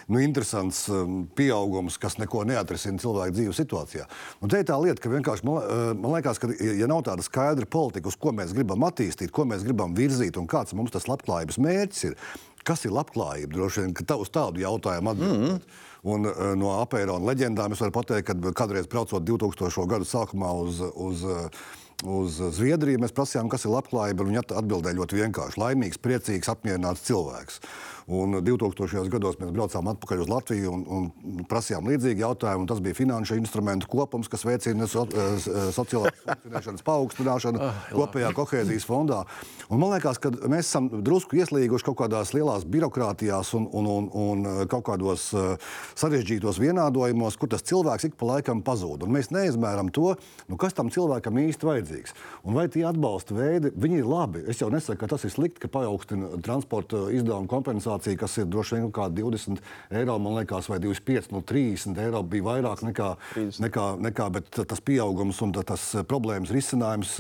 Nu, interesants um, pieaugums, kas neko neatrisina cilvēku dzīves situācijā. Un te ir tā lieta, ka vienkārši man, uh, man liekas, ka, ja nav tāda skaidra politika, uz ko mēs gribam attīstīt, ko mēs gribam virzīt un kāds mums tas labklājības mērķis ir, kas ir labklājība, droši vien, ka uz tādu jautājumu atbildēt. Mm -hmm. Un, uh, no apēnona leģendām es varu pateikt, ka kādreiz braucot 2000. gadu sākumā uz, uz, uz Zviedriju, mēs prasījām, kas ir labklājība. Viņi atbildēja ļoti vienkārši. Laimīgs, priecīgs, apmierināts cilvēks. Un 2000. gados mēs braucām atpakaļ uz Latviju un, un prasījām līdzīgu jautājumu. Tas bija finanšu instrumentu kopums, kas veicina so, eh, eh, sociālās funkcionēšanas paaugstināšanu ah, kopējā kohēzijas fondā. Un man liekas, ka mēs esam drusku ieslīguši kaut kādās lielās birokrātijās un, un, un, un eh, kaut kādos sarežģītos vienādojumos, kur tas cilvēks ik pa laikam pazūd. Un mēs neizmēram to, nu, kas tam cilvēkam īsti vajadzīgs. Un vai tie atbalsta veidi, viņi ir labi. Es jau nesaku, ka tas ir slikti, ka paaugstina transporta izdevumu kompensāciju inflācija, kas ir droši vien kaut kāda 20 eiro, man liekas, vai 25, no 30 eiro bija vairāk nekā, 30. nekā, nekā bet tas pieaugums un tas problēmas risinājums,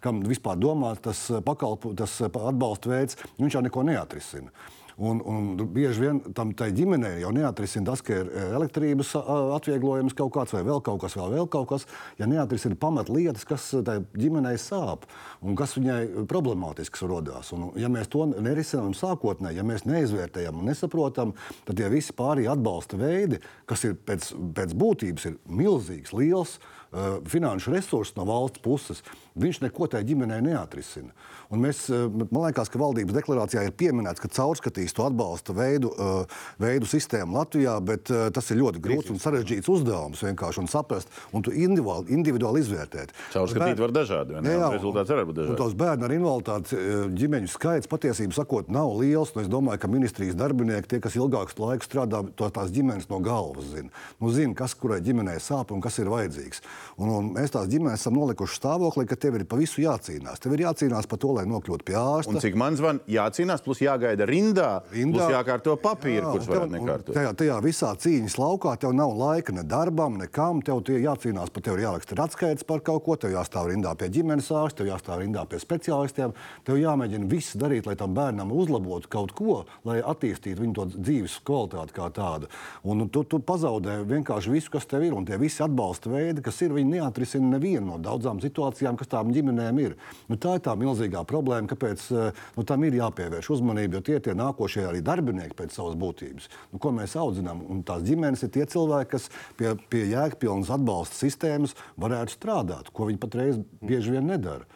kam vispār domāt, tas pakalpu, tas atbalsta veids, viņš jau neko neatrisina. Un, un bieži vien tam tai ģimenei jau neatrisina tas, ka ir e, elektrības atvieglojums kaut kāds vai vēl kaut kas, vēl, vēl kaut kas. Ja neatrisina pamatlietas, kas tai ģimenei sāp un kas viņai problemātisks rodās. Un, ja mēs to nerisinām sākotnēji, ja mēs neizvērtējam un nesaprotam, tad tie visi pārējie atbalsta veidi, kas ir pēc, pēc būtības ir milzīgs, liels uh, finanšu resurss no valsts puses, viņš neko tajā ģimenei neatrisina. Un mēs, uh, man liekas, ka valdības deklarācijā ir pieminēts, ka caurskatīs to atbalsta veidu, uh, veidu sistēmu Latvijā, bet uh, tas ir ļoti grūts un sarežģīts uzdevums vienkārši un saprast un individuāli, individuāli izvērtēt. Caurskatīt var dažādi, vai ne? Jā, jā, Rezultāts var būt Un dažāds. tos bērnu ar invaliditāti ģimeņu skaits patiesībā sakot, nav liels. Nu, es domāju, ka ministrijas darbinieki, tie, kas ilgāku laiku strādā, to tās ģimenes no galvas zina. Nu, zina, kas kurai ģimenei sāp un kas ir vajadzīgs. Un, un mēs tās ģimenes esam nolikuši stāvoklī, ka tev ir pa visu jācīnās. Tev ir jācīnās par to, lai nokļūtu pie ārsta. Un cik man zvan, jācīnās, plus jāgaida rindā, rindā. plus jākārto papīri, kurus tev- varētu un nekārtot. Tajā, tajā visā cīņas laukā tev nav laika ne darbam, nekam. Tev tie jācīnās par tevi, jāraksta atskaites par kaut ko. Tev jāstāv rindā pie ģimenes ārsta, tev jāstāv rindā pie speciālistiem. Tev jāmēģina viss darīt, lai tam bērnam uzlabotu kaut ko, lai attīstītu viņu dzīves kvalitāti kā tādu. Un tu, tu pazaudē vienkārši visu, kas tev ir. Un tie visi atbalsta veidi, kas ir, viņi neatrisina nevienu no daudzām situācijām, kas tām ģimenēm ir. Nu, tā ir tā milzīgā problēma, kāpēc eh, nu, tam ir jāpievērš uzmanība, jo tie ir tie nākošie arī darbinieki pēc savas būtības, nu, ko mēs audzinām. Un tās ģimenes ir tie cilvēki, kas pie, pie jēgpilnas atbalsta sistēmas varētu strādāt, ko viņi patreiz bieži vien nedara.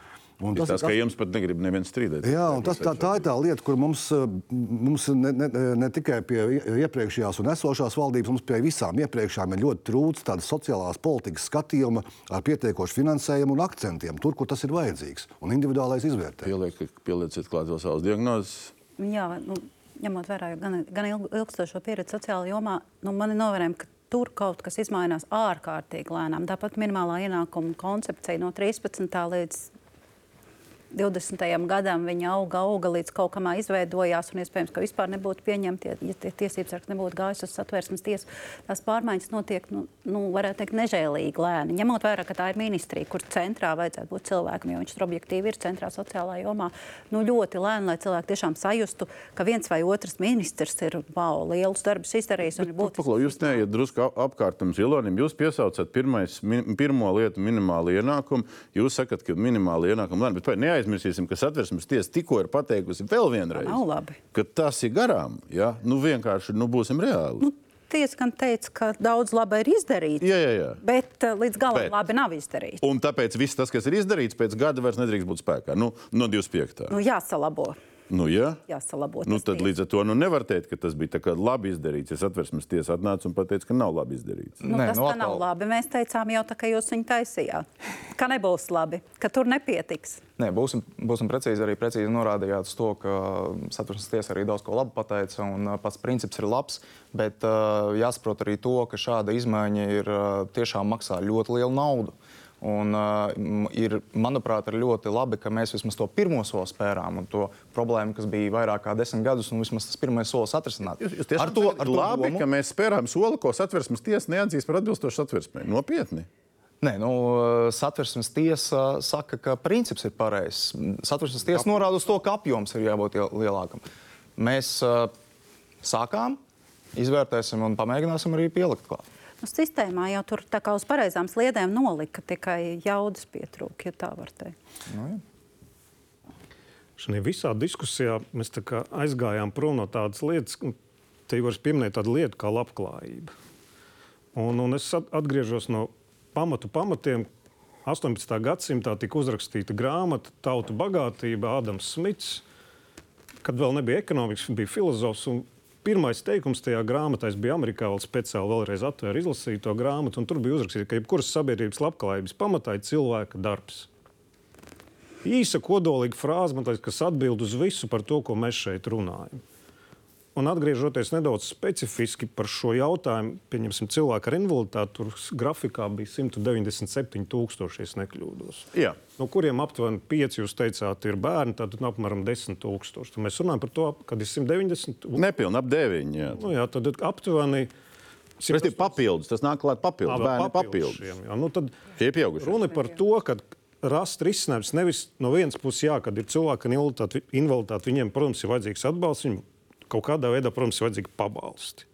Un Tas, tas, ka jums pat negrib neviens strīdēties. Jā, un tas, tā, tā ir tā lieta, kur mums, eh, mums ne, ne, ne tikai pie iepriekšējās un esošās valdības, mums pie visām iepriekšējām ir ļoti trūcis tādas sociālās politikas skatījuma ar pietiekošu finansējumu un akcentiem, tur, kur tas ir vajadzīgs, un individuālais izvērtējums. Pieliek, pielieciet klāt vēl savas diagnozes. Jā, nu, ņemot vērā gan, gan ilg, ilgstošo pieredzi sociālajā jomā, nu, man ir novērojami, ka tur kaut kas izmainās ārkārtīgi lēnām. Tāpat minimālā ienākuma koncepcija no 13. līdz 20. gadam viņa auga, auga līdz kaut kam izveidojās, un iespējams, ka vispār nebūtu pieņemti, ja tie tiesības sargs nebūtu gājis uz satversmes tiesu. Tās pārmaiņas notiek, nu, nu, varētu teikt, nežēlīgi lēni. Ņemot vērā, ka tā ir ministrija, kur centrā vajadzētu būt cilvēkam, jo viņš tur objektīvi ir centrā sociālā jomā, nu, ļoti lēni, lai cilvēki tiešām sajustu, ka viens vai otrs ministrs ir wow, lielus darbus izdarījis. būtisks Paklau, jūs neiet drusku ap- apkārt tam zilonim. Jūs piesaucat pirmais, min, pirmo lietu minimālu ienākumu. Jūs sakat, ka minimāla ienākuma lēna, bet vai neaizmirsīsim, ka satversmes tiesa tikko ir pateikusi vēl vienreiz, ka tas ir garām. Ja? Nu, vienkārši nu, būsim reāli. Nu, Tiesa gan teica, ka daudz laba ir izdarīts, Jā, jā, jā. bet uh, līdz galam Bet. labi nav izdarīts. Un tāpēc viss tas, kas ir izdarīts, pēc gada vairs nedrīkst būt spēkā. Nu, no 25. Nu, jāsalabo. Nu, jā. jāsalabo Nu, tad tiesa. līdz ar to nu, nevar teikt, ka tas bija labi izdarīts. Es atversmes tiesa atnāca un pateica, ka nav labi izdarīts. Nu, Nē, tas nu tā nav labi. Mēs teicām jau tā, ka jūs viņu taisījāt. Ka nebūs labi, ka tur nepietiks. Nē, būsim, būsim precīzi. Arī precīzi norādījāt to, ka satversmes tiesa arī daudz ko labu pateica, un uh, pats princips ir labs. Bet uh, jāsaprot arī to, ka šāda izmaiņa ir uh, tiešām maksā ļoti lielu naudu. Un, uh, ir, manuprāt, ir ļoti labi, ka mēs vismaz to pirmo soli spērām un to problēmu, kas bija vairāk kā desmit gadus, un vismaz tas pirmais solis atrisināt. Jūs, jūs tiešām to, ar to labi, domu? ka mēs spērām soli, ko satversmes tiesa neatzīst par atbilstošu satversmē. Nopietni. Nē, nu, satversmes tiesa saka, ka princips ir pareizs. Satversmes tiesa norāda uz to, ka apjoms ir jābūt liel- lielākam. Mēs uh, sākām, izvērtēsim un pamēģināsim arī pielikt klāt. Nu, sistēmā jau tur tā kā uz pareizām sliedēm nolika, tikai jaudas pietrūka, ja tā var teikt. Nu, jā. Šajā visā diskusijā mēs aizgājām prom no tādas lietas, ka te jau var pieminēt tādu lietu kā labklājība. Un, un es at- atgriežos no pamatu pamatiem. 18. gadsimtā tika uzrakstīta grāmata Tautu bagātība, Ādams Smits, kad vēl nebija ekonomikas, bija filozofs. un Pirmais teikums tajā grāmatā es biju Amerikā, vēl speciāli vēlreiz atvēru, izlasīju to grāmatu, un tur bija uzrakstīts, ka jebkuras sabiedrības labklājības pamatā ir cilvēka darbs. Īsa, kodolīga frāze, man liekas, kas atbild uz visu par to, ko mēs šeit runājam. Un atgriežoties nedaudz specifiski par šo jautājumu, pieņemsim, cilvēku ar invaliditāti, tur grafikā bija 197,000, ja nekļūdos. Jā. No kuriem aptuveni 5, jūs teicāt, ir bērni, tad nu, apmēram 10,000. Tad Mēs runājam par to, kad ir 190. Nepilni ap deviņi. Jā. Nu, jā, tad aptuveni. Tas ir papildus, tas nāk klāt papildus. Jā, papildus jā. Nu, tad Tie ir pieaugušie. Runa par to, ka rast risinājums nevis no vienas puses, jā, kad ir cilvēki ar invaliditāti, invaliditāti viņiem, protams, ir vajadzīgs atbalsts. Viņi kaut kādā veidā, protams, ir vajadzīgi pabalsti.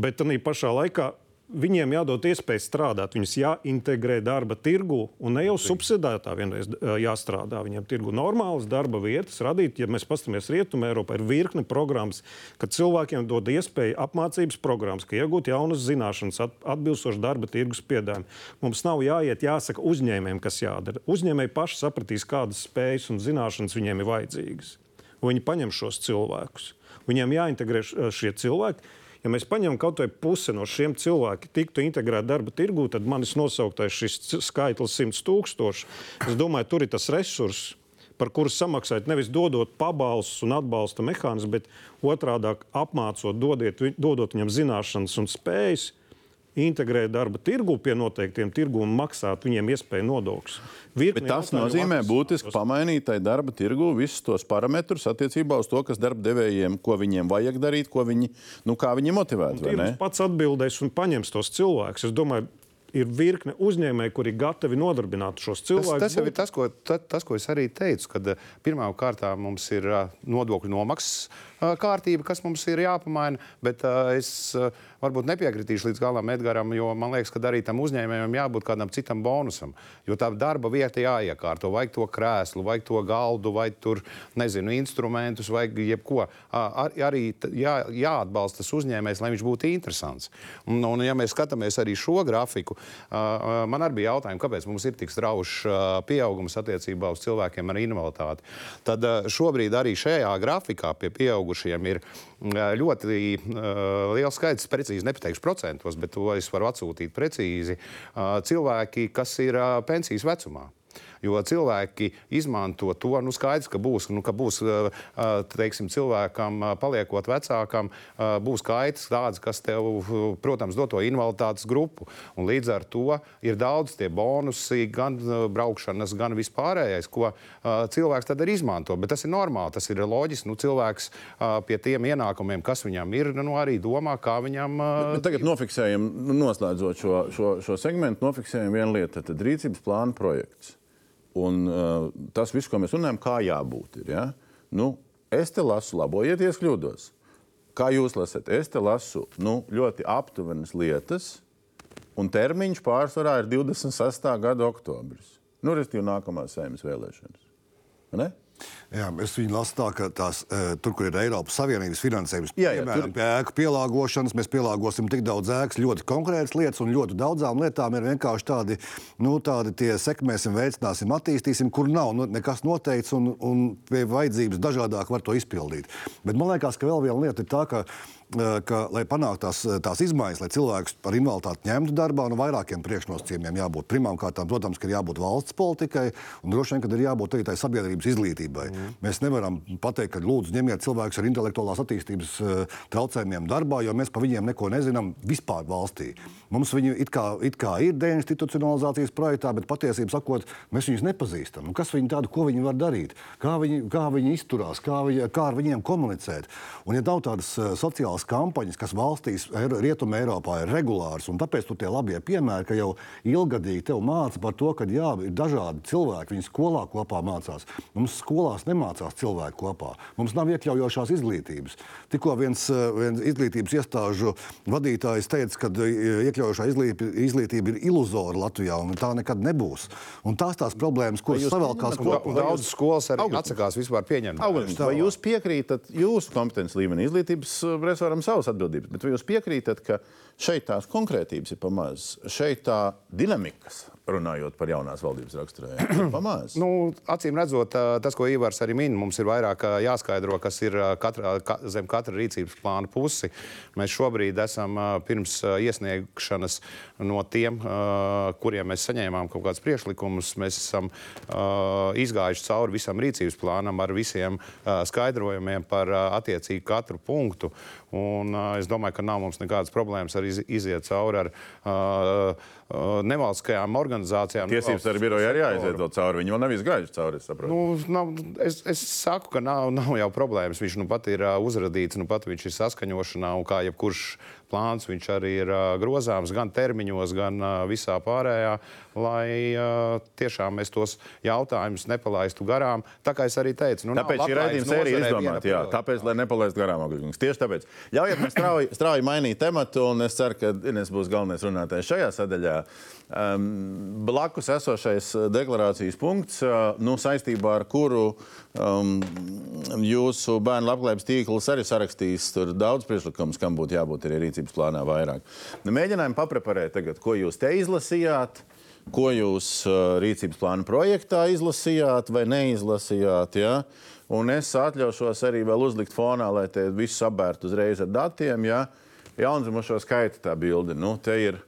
Bet tā pašā laikā viņiem jādod iespēja strādāt, viņus jāintegrē darba tirgu un ne jau subsidētā vienreiz jāstrādā. Viņiem tirgu normālas darba vietas radīt. Ja mēs paskatāmies Rietumē, Eiropā ir virkne programmas, kad cilvēkiem dod iespēju apmācības programmas, ka iegūt jaunas zināšanas, atbilstoši darba tirgus piedāvājumiem. Mums nav jāiet, jāsaka uzņēmējiem, kas jādara. Uzņēmēji paši sapratīs, kādas spējas un zināšanas viņiem ir vajadzīgas. Viņi paņem šos cilvēkus. Viņiem jāintegrē šie cilvēki Ja mēs paņemam kaut vai pusi no šiem cilvēkiem, tiktu integrēti darba tirgū, tad manis nosauktais šis skaitlis 100 tūkstoši. Es domāju, tur ir tas resurss, par kuru samaksāt nevis dodot pabalstus un atbalsta mehānismus, bet otrādi apmācot, dodiet, dodot viņam zināšanas un spējas integrēt darba tirgu pie noteiktiem tirgu un maksāt viņiem iespēju nodokļus. Tas nozīmē būtiski pamainīt tai darba tirgu visus tos parametrus attiecībā uz to, kas darba devējiem, ko viņiem vajag darīt, ko viņi, nu, kā viņi motivēti. Tirgus pats atbildēs un paņems tos cilvēkus. Es domāju, ir virkne uzņēmēji, kuri gatavi nodarbināt šos cilvēkus. Tas, tas ir tas, ko, tas, tas, ko es arī teicu, kad pirmkārt mums ir nodokļu nomaksas kārtība, kas mums ir jāpamaina. Bet es varbūt nepiekritīšu līdz galam Edgars, jo man liekas, ka arī tam uzņēmējam jābūt kādam citam bonusam. Jo tā darba vieta jāiekārto, vajag to krēslu, vajag to galdu, vai tur, nezinu, instrumentus, vai jebko. Ar, arī jā, jāatbalsta tas uzņēmējs, lai viņš būtu interesants. Un, un ja mēs skatāmies arī šo grafiku, man arī bija jautājumi, kāpēc mums ir tik straušs pieaugums attiecībā uz cilvēkiem ar invaliditāti. Tad šobrīd arī šajā grafikā pie pieaugušiem ir ļoti liels skaits, precīzi nepateikšu procentos, bet to es varu atsūtīt precīzi. Cilvēki, kas ir pensijas vecumā. Jo cilvēki izmanto to, nu, skaidrs, ka būs, nu, ka būs teiksim, cilvēkam, paliekot vecākam, būs kaitas tādas, kas tev, protams, dod to invaliditātes grupu. Un līdz ar to ir daudz tie bonusi, gan braukšanas, gan vispārējais, ko cilvēks tad arī izmanto. Bet tas ir normāli, tas ir loģiski. Nu, cilvēks pie tiem ienākumiem, kas viņam ir, nu, arī domā, kā viņam. Bet, bet tagad nofiksējam, nu, noslēdzot šo, šo, šo segmentu, nofiksējam vienu lietu. Tad rīcības plāna projekts. Un uh, tas viss, ko mēs runājam, kā jābūt. Ir, ja? nu, es te lasu, labojieties, kļūdos. Kā jūs lasat? Es te lasu nu, ļoti aptuvenas lietas, un termiņš pārsvarā ir 26. gada oktobris. Nu, respektīvi, nākamās saimnes vēlēšanas. Ne? Jā, es viņu lasu tā, ka tās, e, tur, kur ir Eiropas Savienības finansējums, jā, jā, piemēram, tur... pie ēku pielāgošanas, mēs pielāgosim tik daudz ēkas, ļoti konkrētas lietas, un ļoti daudzām lietām ir vienkārši tādi, nu, tādi tie sekmēsim, veicināsim, attīstīsim, kur nav nu, nekas noteikts, un, un pie vajadzības dažādāk var to izpildīt. Bet man liekas, ka vēl viena lieta ir tā, ka ka, lai panāktu tās, tās izmaiņas, lai cilvēkus par invaliditāti ņemtu darbā, no nu, vairākiem priekšnosacījumiem jābūt. Pirmkārt, protams, ka ir jābūt valsts politikai, un droši vien, ka ir jābūt arī tai sabiedrības izglītībai. Mm. Mēs nevaram pateikt, ka lūdzu ņemiet cilvēkus ar intelektuālās attīstības traucējumiem darbā, jo mēs par viņiem neko nezinām vispār valstī. Mums viņi it kā, it kā ir deinstitucionalizācijas projektā, bet patiesībā sakot, mēs viņus nepazīstam. Un kas viņi tādu, ko viņi var darīt, kā viņi, kā viņi izturās, kā, viņi, kā ar viņiem komunicēt. Un, ja nav tādas sociālas tās kampaņas, kas valstīs, Rietumē, Eiropā ir regulāras. Tāpēc tur tie labie piemēri, ka jau ilgadīgi te māca par to, ka jā, ir dažādi cilvēki. Viņi skolā kopā mācās. Mums skolās nemācās cilvēki kopā. Mums nav iekļaujošās izglītības. Tikko viens, viens izglītības iestāžu vadītājs teica, ka iekļaujošā izglītība, ir iluzora Latvijā, un tā nekad nebūs. Un tās tās problēmas, kuras savēlkās kopā. Daudz skolas arī August. atsakās vispār pieņemt. August, vai jūs piekrītat jūsu kompetences līmenī izglītības resurs? Varam savas atbildības, bet vai jūs piekrītat, ka šeit tās konkrētības ir pamazs, šeit tā dinamikas runājot par jaunās valdības raksturējumu. <clears throat> nu, acīm redzot, tas, ko Ivars arī min, mums ir vairāk jāskaidro, kas ir katra, ka, zem katra rīcības plāna pusi. Mēs šobrīd esam pirms iesniegšanas no tiem, kuriem mēs saņēmām kaut kādus priekšlikumus. Mēs esam izgājuši cauri visam rīcības plānam ar visiem skaidrojumiem par attiecīgu katru punktu. Un, es domāju, ka nav mums nekādas problēmas arī iziet cauri ar nevalstiskajām organizācijām. Tiesības ar biroju arī jāiziet cauri. Viņi vēl nav izgājuši cauri. Es. Nu, nav, es, es saku, ka nav, nav jau problēmas. Viņš nu pat ir uh, uzradīts, nu pat viņš ir saskaņošanā un kā jebkurš plāns viņš arī ir uh, grozāms gan termiņos, gan uh, visā pārējā, lai uh, tiešām mēs tos jautājumus nepalaistu garām. Tā kā es arī teicu, nu, Tāpēc šī raidījuma sērija nozarē izdomāta. tāpēc, lai nepalaistu garām Ogļņus. Tieši tāpēc. Ļaujiet man strauji, strauji mainīt tematu, un es ceru, ka Ines būs galvenais runātājs šajā sadaļā. Um, blakus esošais uh, deklarācijas punkts, uh, nu, saistībā ar kuru um, jūsu bērnu labklājības tīkls arī sarakstīs daudz priekšlikumus, kam būtu jābūt arī rīcības plānā vairāk. Nu, mēģinājumi papreparēt tagad, ko jūs te izlasījāt. Ko jūs uh, rīcības plāna projektā izlasījāt vai neizlasījāt? Ja? Un es atļaušos arī vēl uzlikt fonā, lai te viss sabērtu uzreiz ar datiem. Ja? Jaundzimušo skaita tā bilde. Nu, te ir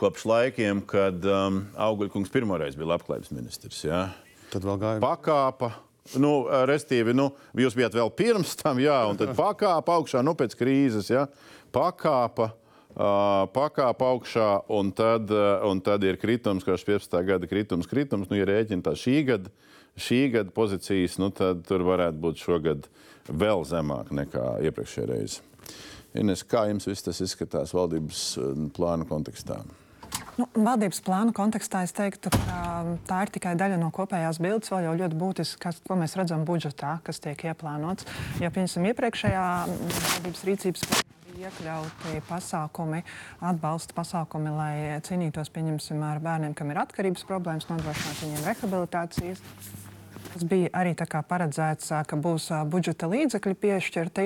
kopš laikiem, kad um, Augļkungs pirmoreiz bija labklājības ministrs. Ja? Tad vēl gāja. Pakāpa. Nu, restīvi, nu, jūs bijat vēl pirms tam, jā, un tad pakāpa augšā, nu, pēc krīzes, jā, pakāpa, uh, pakāpa augšā, un tad, uh, un tad ir kritums, kā 15. gada kritums, kritums, nu, ja rēķina tā šī gada, šī gada pozīcijas, nu, tad tur varētu būt šogad vēl zemāk nekā iepriekšējā reize. Ines, kā jums viss tas izskatās valdības uh, plānu kontekstā? Nu, valdības plāna kontekstā es teiktu, ka tā ir tikai daļa no kopējās bildes. Vēl jau ļoti būtiski, kas, ko mēs redzam budžetā, kas tiek ieplānots. Jo, piemēram, iepriekšējā valdības rīcības bija iekļauti pasākumi, atbalsta pasākumi, lai cīnītos ar bērniem, kam ir atkarības problēmas, nodrošināt viņiem rehabilitācijas. Tas bija arī paredzēts, ka būs budžeta līdzekļi piešķirti.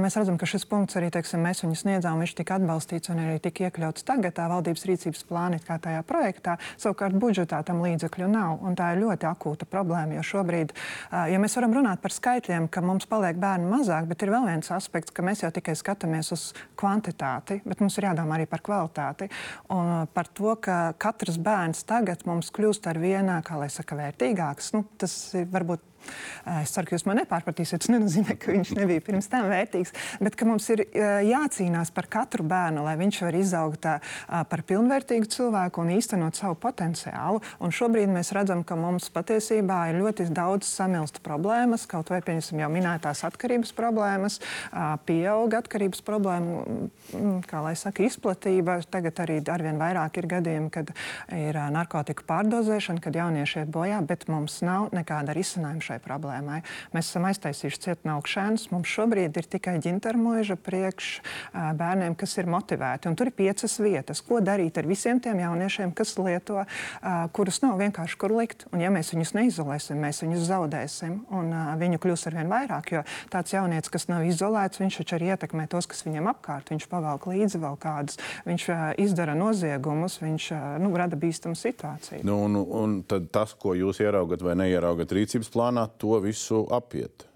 Mēs redzam, ka šis punkts arī teiksim, mēs viņu sniedzām, viņš tika atbalstīts un arī tika iekļauts tagad tā valdības rīcības plānā, kā tajā projektā. Savukārt budžetā tam līdzekļu nav. Tā ir ļoti akūta problēma, jo šobrīd, ja mēs varam runāt par skaitļiem, ka mums paliek bērni mazāk, bet ir vēl viens aspekts, ka mēs jau tikai skatāmies uz kvantitāti, bet mums ir jādomā arī par kvalitāti. Un par to, ka katrs bērns tagad mums kļūst ar vienu, kā lai saka, vērtīgāks. Nu, tas varbūt. Es ceru, ka jūs man nepārpratīsiet. Tas nenozīmē, ka viņš nebija pirms tam vērtīgs, bet ka mums ir jācīnās par katru bērnu, lai viņš var izaugt par pilnvērtīgu cilvēku un īstenot savu potenciālu. Un šobrīd mēs redzam, ka mums patiesībā ir ļoti daudz samilstu problēmas, kaut vai pieņemsim jau minētās atkarības problēmas, pieauga atkarības problēmu, kā lai saka, izplatība. Tagad arī arvien vairāk ir gadījumi, kad ir narkotiku pārdozēšana, kad jaunieši iet bojā, bet mums nav nekāda risinājuma šai problēmai. Mēs esam aiztaisījuši cietnē augšēnus. Mums šobrīd ir tikai ģintermoža priekš bērniem, kas ir motivēti. Un tur ir piecas vietas, ko darīt ar visiem tiem jauniešiem, kas lieto, kurus nav vienkārši kur likt. Un ja mēs viņus neizolēsim, mēs viņus zaudēsim. Un viņu kļūs ar vien vairāk, jo tāds jaunietis, kas nav izolēts, viņš taču arī ietekmē tos, kas viņam apkārt. Viņš pavelk līdzi vēl kādus, viņš izdara noziegumus, viņš nu, rada bīstamu situāciju. Nu, un, un tas, ko jūs ieraugat vai neieraugat rīcības plānā, to visu apiet.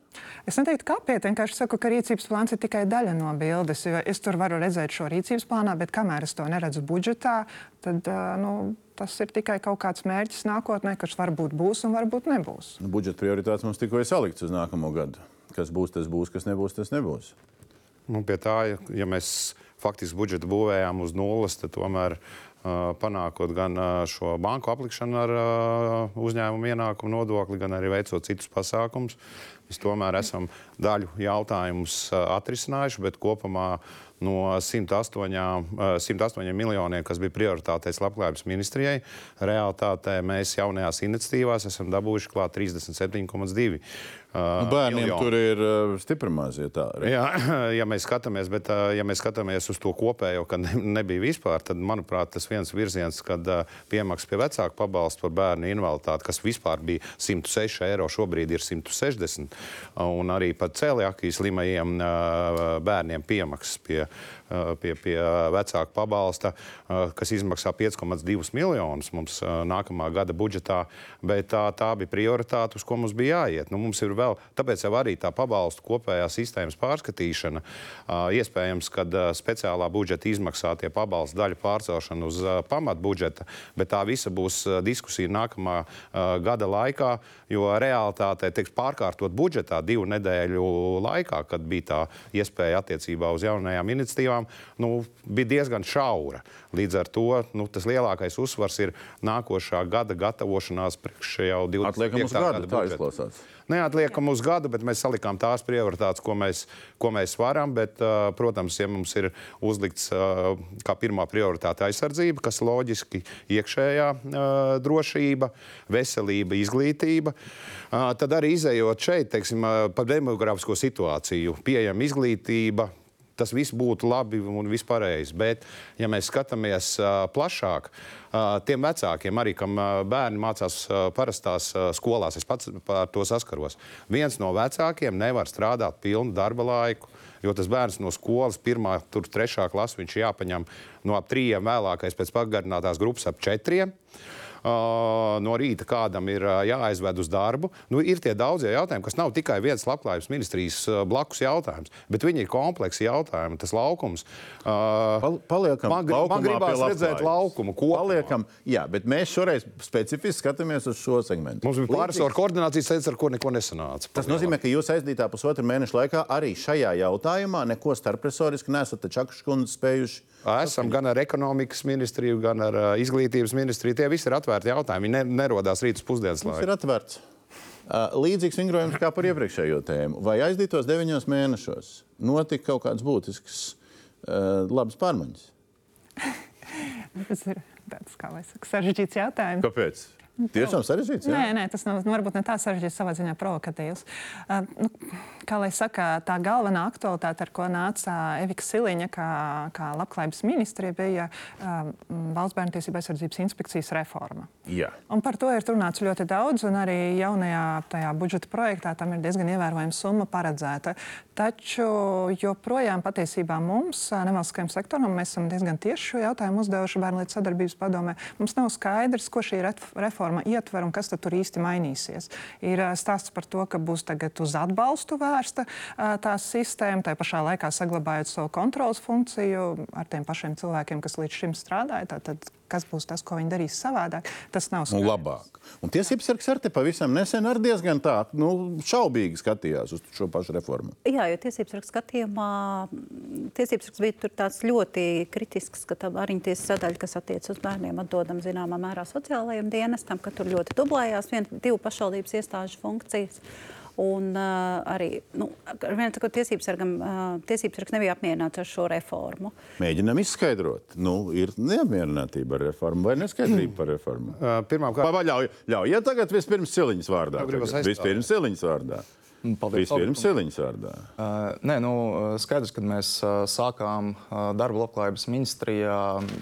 Es neteiktu, kāpēc. Vienkārši saku, ka rīcības plāns ir tikai daļa no bildes. Es tur varu redzēt šo rīcības plānā, bet kamēr es to neredzu budžetā, tad nu, tas ir tikai kaut kāds mērķis nākotnē, kas varbūt būs un varbūt nebūs. Nu, budžeta prioritātes mums tikko ir salikts uz nākamo gadu. Kas būs, tas būs, kas nebūs, tas nebūs. Nu, pie tā, ja, ja mēs faktiski budžetu būvējām uz nulles, tad tomēr uh, panākot gan uh, šo banku aplikšanu ar uh, uzņēmumu ienākumu nodokli, gan arī veicot citus pasākumus, mēs tomēr esam daļu jautājumus atrisinājuši, bet kopumā no 108, uh, 108 miljoniem, kas bija prioritātais labklājības ministrijai, realitātē mēs jaunajās iniciatīvās esam dabūjuši klāt 37,2. Nu, bērniem miljonu. tur ir uh, stipri maz. Ja, tā, Jā, <laughs> ja mēs skatāmies, bet uh, ja mēs skatāmies uz to kopējo, kad ne, nebija vispār, tad, manuprāt, tas viens virziens, kad uh, piemaksas pie vecāku pabalstu par bērnu invaliditāti, kas vispār bija 106 eiro, šobrīd ir 160, un arī pat cēliākīs slimajiem bērniem piemaksas pie pie, pie vecāku pabalsta, kas izmaksā 5,2 miljonus mums nākamā gada budžetā. Bet tā, tā bija prioritāte, uz ko mums bija jāiet. Nu, mums ir vēl, tāpēc jau arī tā pabalstu kopējā sistēmas pārskatīšana. Iespējams, ka speciālā budžeta izmaksātie pabalstu daļa pārcelšana uz pamatbudžeta, bet tā visa būs diskusija nākamā gada laikā, jo realitātē teiks, pārkārtot budžetā divu nedēļu laikā, kad bija tā iespēja attiecībā uz jaunajām iniciatīvām tiešām nu, bija diezgan šaura. Līdz ar to nu, tas lielākais uzsvars ir nākošā gada gatavošanās priekš jau 25. Atliekam uz gadu, tā izklausās. Neatliekam uz gadu, bet mēs salikām tās prioritātes, ko mēs, ko mēs varam. Bet, protams, ja mums ir uzlikts kā pirmā prioritāte aizsardzība, kas loģiski iekšējā drošība, veselība, izglītība, tad arī izējot šeit, teiksim, par demografisko situāciju, pieejama izglītība, tas viss būtu labi un vispārējais. Bet, ja mēs skatāmies uh, plašāk, uh, tiem vecākiem, arī kam uh, bērni mācās uh, parastās uh, skolās, es pats ar to saskaros. Viens no vecākiem nevar strādāt pilnu darba laiku. Jo tas bērns no skolas, pirmā, tur trešā klase, viņš jāpaņem no ap trījiem, vēlākais pēc pagarinātās grupas ap četriem. Uh, no rīta kādam ir uh, jāaizved uz darbu. Nu, ir tie daudzie jautājumi, kas nav tikai viens labklājības ministrijas uh, blakus jautājums, bet viņi ir kompleksi jautājumi. Tas laukums. Pal paliekam man, man gribās redzēt laukumu kopumā. Paliekam, jā, bet mēs šoreiz specifiski skatāmies uz šo segmentu. Mums bija pāris ar koordinācijas centrs, ar ko neko nesanāca. Tas nozīmē, ka jūs aizdītā pusotra mēneša laikā arī šajā jautājumā neko starppresoriski nesat Čakškundu spējuši. Esam gan ar ekonomikas ministriju, gan ar izglītības ministriju. Tie visi ir atvērti jautājumi. Viņi ne, nerodās rītus pusdienas Tas laikā. ir atvērts. Uh, Līdzīgs vingrojums kā par iepriekšējo tēmu. Vai aizdītos deviņos mēnešos notika kaut kādas būtiskas, uh, labas pārmaiņas? <laughs> Tas ir tāds, kā lai saka, sarežģīts jautājums. Kāpēc? Tiešām sarežģīts. jā? Nē, nē, tas nav nu, varbūt ne tā sarežģīts, savā ziņā provokatīvs. Uh, nu, kā lai saka, tā galvenā aktualitāte, ar ko nāca Evika Siliņa, kā, kā labklājības ministrija, bija uh, Valsts bērnu tiesību aizsardzības inspekcijas reforma. Jā. Un par to ir runāts ļoti daudz, un arī jaunajā budžeta projektā tam ir diezgan ievērojama summa paredzēta. Taču joprojām patiesībā mums, ā, nevalstiskajam sektoram, mēs esam diezgan tieši šo jautājumu uzdevuši Bērnu lietu sadarbības padomē. Mums nav skaidrs, ko šī ref- reforma ietver un kas tur īsti mainīsies. Ir stāsts par to, ka būs tagad uz atbalstu vērsta tā sistēma, tai pašā laikā saglabājot savu kontrolas funkciju ar tiem pašiem cilvēkiem, kas līdz šim strādāja. Tātad, kas būs tas, ko viņi darīs savādāk, tas nav Nu, skaidrs. labāk. Un tiesības sargs ar te pavisam nesen arī diezgan tā, nu, šaubīgi skatījās uz šo pašu reformu. Jā, jo tiesības sargs skatījumā tiesības sargs bija tur tāds ļoti kritisks, ka tā arī tiesas sadaļa, kas attiec uz bērniem, atdodam zināmā mērā sociālajiem dienestam, ka tur ļoti dublējās vien, divu pašvaldības iestāžu funkcijas. Un uh, arī nu, ar vienu sakot, tiesības sargam, uh, nebija apmierināts ar šo reformu. Mēģinām izskaidrot, nu, ir neapmierinātība ar reformu vai neskaidrība par reformu. <clears throat> Uh, Pirmkārt, Pavaļauj, ļaujiet tagad vispirms Siliņas vārdā. Vispirms Siliņas vārdā. Paldies, Vispirms Siliņas vārdā. Uh, nē, nu, skaidrs, kad mēs uh, sākām uh, darba labklājības ministrijā,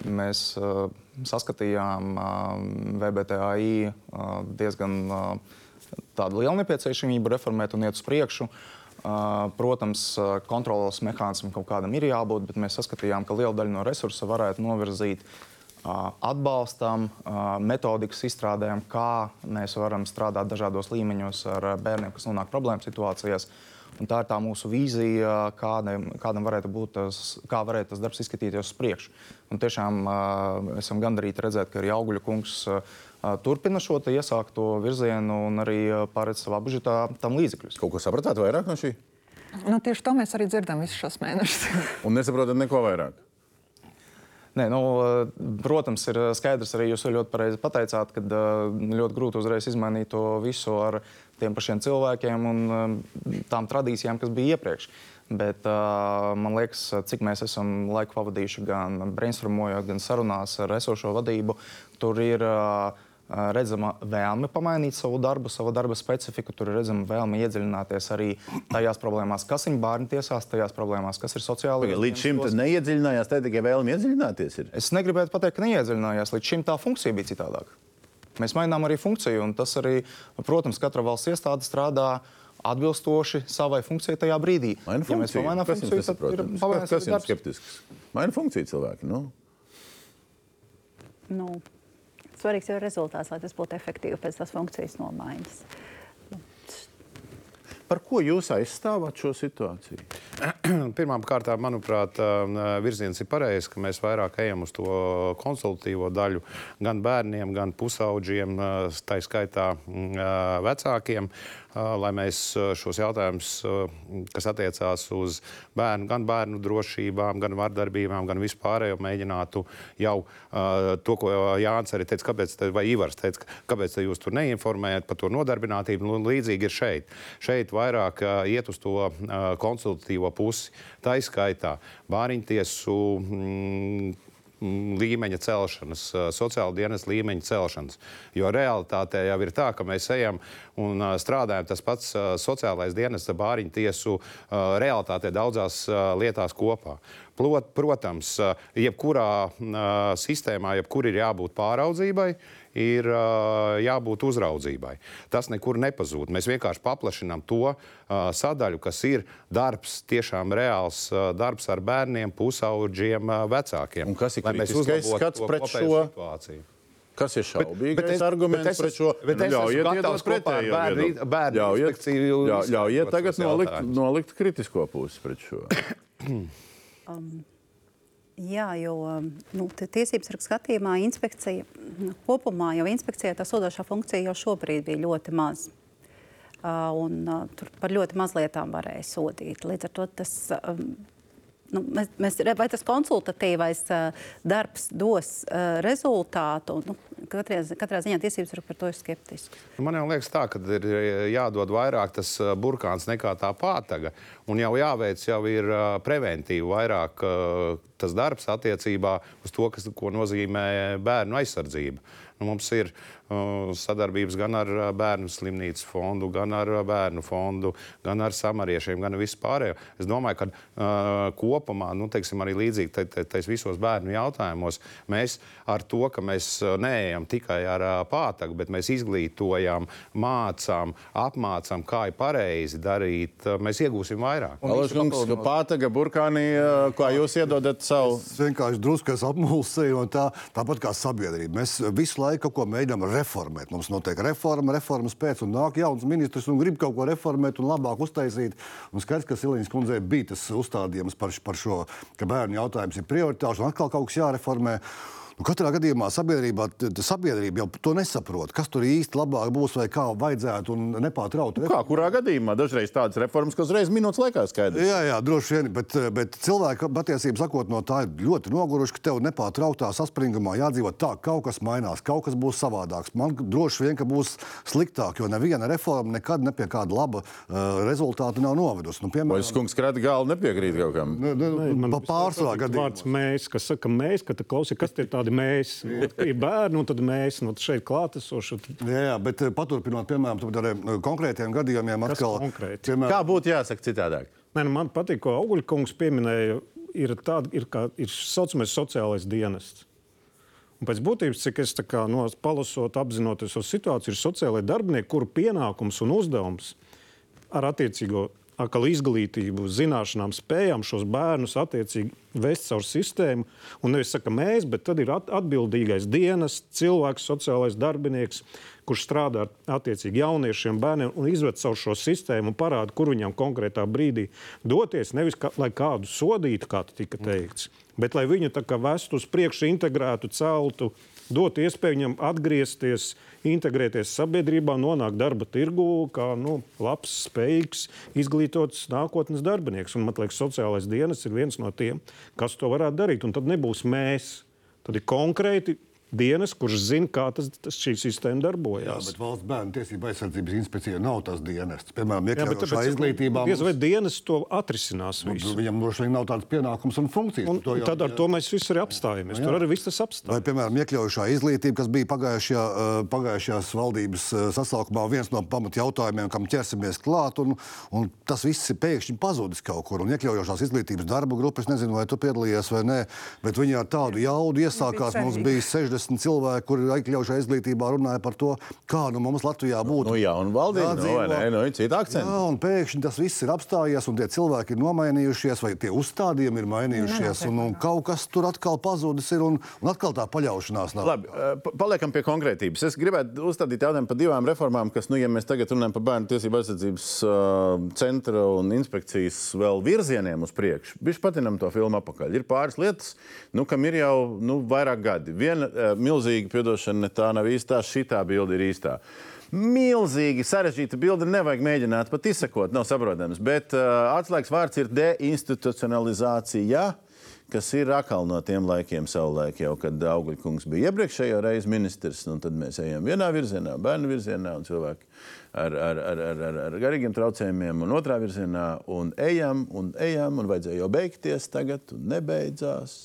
mēs uh, saskatījām uh, VBTAI uh, diezgan uh, tādu lielu nepieciešamību reformēt un iet uz priekšu. Protams, kontrolas mehānismam kaut kādam ir jābūt, bet mēs saskatījām, ka liela daļa no resursa varētu novirzīt atbalstam, metodikas izstrādēm, kā mēs varam strādāt dažādos līmeņos ar bērniem, kas nonāk problēmu situācijās. Un tā ir tā mūsu vīzija, kādam, kādam varētu būt tas, kā varētu tas darbs izskatīties uz priekšu. Un tiešām uh, esam gandarīti redzēt, ka arī Auguļa kungs uh, turpina šo iesākto virzienu un arī paredz savā budžetā tam līdzekļus. Kaut ko sapratāt vairāk no šī? Nu, tieši to mēs arī dzirdam visus šos mēnešus. <laughs> Un nesaprotat neko vairāk. Nē, nu, protams, ir skaidrs, arī jūs ļoti pareizi pateicāt, ka ļoti grūti uzreiz izmainīt to visu ar tiem pašiem cilvēkiem un tām tradīcijām, kas bija iepriekš. Bet man liekas, cik mēs esam laiku pavadījuši gan brainstormojot, gan sarunās ar esošo vadību, tur ir uh, redzama vēlme pamainīt savu darbu, savu darba specifiku. Tur ir redzama vēlme iedziļināties arī tajās problēmās, kas ir bērnu tiesās, tajās problēmās, kas ir sociāli. Līdz šim tas neiedziļinājās, tā tikai vēlme iedziļināties. Ir. Es negribētu pateikt, ka neiedziļinājās. Līdz šim tā funkcija bija citādāka. Mēs mainām arī funkciju, un tas arī, protams, katra valsts iestāde strādā atbilstoši savai funkcijai tajā brīdī. Maina Ja mēs funkciju. pamainām Kas funkciju, tad ir pamainās Kas jums darbs. skeptisks? Maina funkciju cilvēki. Nu? Nu, svarīgs jau ir rezultāts, lai tas būtu efektīvi pēc tās funkcijas nomaiņas. Par ko jūs aizstāvat šo situāciju? <clears throat> Pirmkārt, manuprāt, virziens ir pareizs, ka mēs vairāk ejam uz to konsultatīvo daļu gan bērniem, gan pusauģiem, tā skaitā vecākiem lai mēs šos jautājumus, kas attiecās uz bērnu, gan bērnu drošībām, gan vardarbībām, gan vispārējo, mēģinātu jau to, ko Jānis arī teica, kāpēc, te, vai Ivars teica, kāpēc jūs tur neinformējat par to nodarbinātību. Nu, līdzīgi ir šeit. Šeit vairāk iet uz to konsultatīvo pusi. Tā izskaitā bāriņtiesu. Mm, līmeņa celšanas, sociāla dienas līmeņa celšanas. Jo realitātē jau ir tā, ka mēs ejam un strādājam tas pats sociālais dienas bāriņu tiesu realitātē daudzās lietās kopā. Protams, jebkurā sistēmā, jebkur ir jābūt pāraudzībai, ir jābūt uzraudzībai. Tas nekur nepazūd. Mēs vienkārši paplašinām to sadaļu, kas ir darbs, tiešām reāls darbs ar bērniem, pusauģiem, vecākiem. Un kas ir kritiskais skats pret šo situāciju? Kas ir šaubīgais arguments es, pret šo? Bet es ļaujiet iedot pretējo bērnu, bērnu ļaujiet, ļaujiet, ļaujiet tagad nolikt, nolikt kritisko pusi pret šo. <coughs> um. Jā, jo nu, tiesības sargu skatījumā inspekcija nu, kopumā jau inspekcijā tā sodošā funkcija jau šobrīd bija ļoti maza. Uh, un, uh, tur par ļoti maz lietām varēja sodīt. Līdz ar to tas um, nu, mēs, mēs, vai tas konsultatīvais uh, darbs dos uh, rezultātu. Nu, katrā, katrā ziņā tiesības ir par to skeptisks. Man jau liekas, tā, ka ir jādod vairāk tas burkāns nekā tā pātaga. Un jau jāveic jau ir uh, preventīvi vairāk uh, tas darbs attiecībā uz to, kas, ko nozīmē bērnu aizsardzība. Nu, mums ir uh, sadarbības gan ar bērnu slimnīcas fondu, gan ar bērnu fondu, gan ar samariešiem, gan ar vispārējo. Es domāju, ka uh, kopumā, nu, teiksim, arī līdzīgi tais visos bērnu jautājumos, mēs ar to, ka mēs neejam tikai ar uh, pātagu, bet mēs izglītojam, mācām, apmācām, kā ir pareizi darīt, uh, mēs iegūsim vairāk. Aleš, kungs, pātaga, burkāni, uh, kā jūs iedodat savu? Es vienkārši drusku apmulsēju, un tā, tāpat kā sabiedrība. Mēs visu laiku laiku kaut ko mēģinām reformēt. Mums notiek reforma, reformas pēc, un nāk jauns ministrs un grib kaut ko reformēt un labāk uztaisīt. Un skaidrs, ka Silīnas kundzei bija tas uzstādījums par, par šo, ka bērnu jautājums ir prioritārs un atkal kaut kas jāreformē. Nu, katrā gadījumā sabiedrībā, sabiedrība jau to nesaprot, kas tur īsti labāk būs vai kā vajadzētu un nepārtraukti. Nu, kā kurā gadījumā? Dažreiz tādas reformas, kas uzreiz minūtes laikā skaidrs. Jā, jā, droši vien, bet, bet cilvēki patiesībā sakot no tā ir ļoti noguruši, ka tev nepārtrauktā saspringumā jādzīvot tā, ka kaut kas mainās, kaut kas būs savādāks. Man droši vien, ka būs sliktāk, jo neviena reforma nekad ne pie kāda laba uh, rezultāta nav novedusi. Nu, piemēram, Vai skunks krati galvu nepiekrīt kaut kam? Nu, nu, pa pārsvarā gadījumā. Mēs, kas saka mēs, ka klausi, kas tie tādi tādi mēs. <laughs> Ir bērni, un tad mēs nu, šeit klātesoši. Jā, jā, bet eh, paturpinot, piemēram, tādiem eh, konkrētiem gadījumiem, atkal, piemēram, kā būtu jāsaka citādāk? Nē, nu, man patīk, ko Auguļkungs pieminēja. Ir tāds ir, kā, ir saucamais sociālais dienests. Un pēc būtības, cik es kā, no, palasot, apzinoties uz situāciju, ir sociālai darbinieki, kuru pienākums un uzdevums ar attiecīgo atkal izglītību, zināšanām, spējām šos bērnus attiecīgi vest caur sistēmu. Un nevis saka mēs, bet tad ir atbildīgais dienas, cilvēks, sociālais darbinieks, kurš strādā ar attiecīgi jauniešiem, bērniem un izved caur šo sistēmu un parāda, kur viņam konkrētā brīdī doties. Nevis kā, lai kādu sodītu, kā tika teikts, bet lai viņu vestu uz priekšu, integrētu, celtu dot iespēju viņam atgriezties, integrēties sabiedrībā, nonākt darba tirgu kā nu, labs, spējīgs, izglītots nākotnes darbinieks. Un, man liekas, sociālais dienas ir viens no tiem, kas to varētu darīt. Un tad nebūs mēs. Tad ir konkrēti dienas, kurš zina, kā tas, tas šī sistēma darbojas. Jā, bet valsts bērnu tiesību aizsardzības inspekcija nav tas dienests. Piemēram, iekļaujošā izglītībā. Mums... Vai dienas to atrisinās? Nu, viņam droši vien nav tādas pienākums un funkcijas. Un, un tad ar to mēs visi arī apstājamies. Nu, Tur arī viss tas apstājas. Vai, piemēram, iekļaujošā izglītība, kas bija pagājušajā, pagājušajās valdības sasaukumā viens no pamatjautājumiem, kam ķersimies klāt, un, un tas viss ir pēkšņi pazudis kaut kur. Un iekļaujošās izglītības darba grupas, nezinu, vai tu piedalījies vai nē, bet viņi ar tādu jaudu iesākās. Mums bija 60 40 cilvēki, kuri iekļaujušā izglītībā runāja par to, kā nu mums Latvijā būtu. Nu, jā, un valdība, nu, vai ne? Nu, ir cita akcenta. Jā, un pēkšņi tas viss ir apstājies, un tie cilvēki ir nomainījušies, vai tie uzstādījumi ir mainījušies, un, un kaut kas tur atkal pazudis ir, un, un atkal tā paļaušanās nav. Labi, eh, pa- paliekam pie konkrētības. Es gribētu uzstādīt jautājumu par divām reformām, kas, nu, ja mēs tagad runājam par bērnu tiesību aizsardzības uh, centra un inspekcijas vēl virzieniem uz priekšu, viņš patinam to filmu apakaļ. Ir pāris lietas, nu, kam ir jau nu, vairāk gadi. Viena uh, milzīga, piedošana, tā nav īstā, šitā bilde ir īstā. Milzīgi sarežģīta bilde, nevajag mēģināt pat izsekot, nav saprotams. Bet uh, atslēgas vārds ir deinstitucionalizācija kas ir atkal no tiem laikiem, savulaik jau, kad Augļkungs bija iepriekšējo reizi ministrs. Tad mēs ejam vienā virzienā, bērnu virzienā, un cilvēki ar, ar, ar, ar, ar, ar garīgiem traucējumiem, un otrā virzienā, un ejam, un ejam, un vajadzēja jau beigties tagad, un nebeidzās.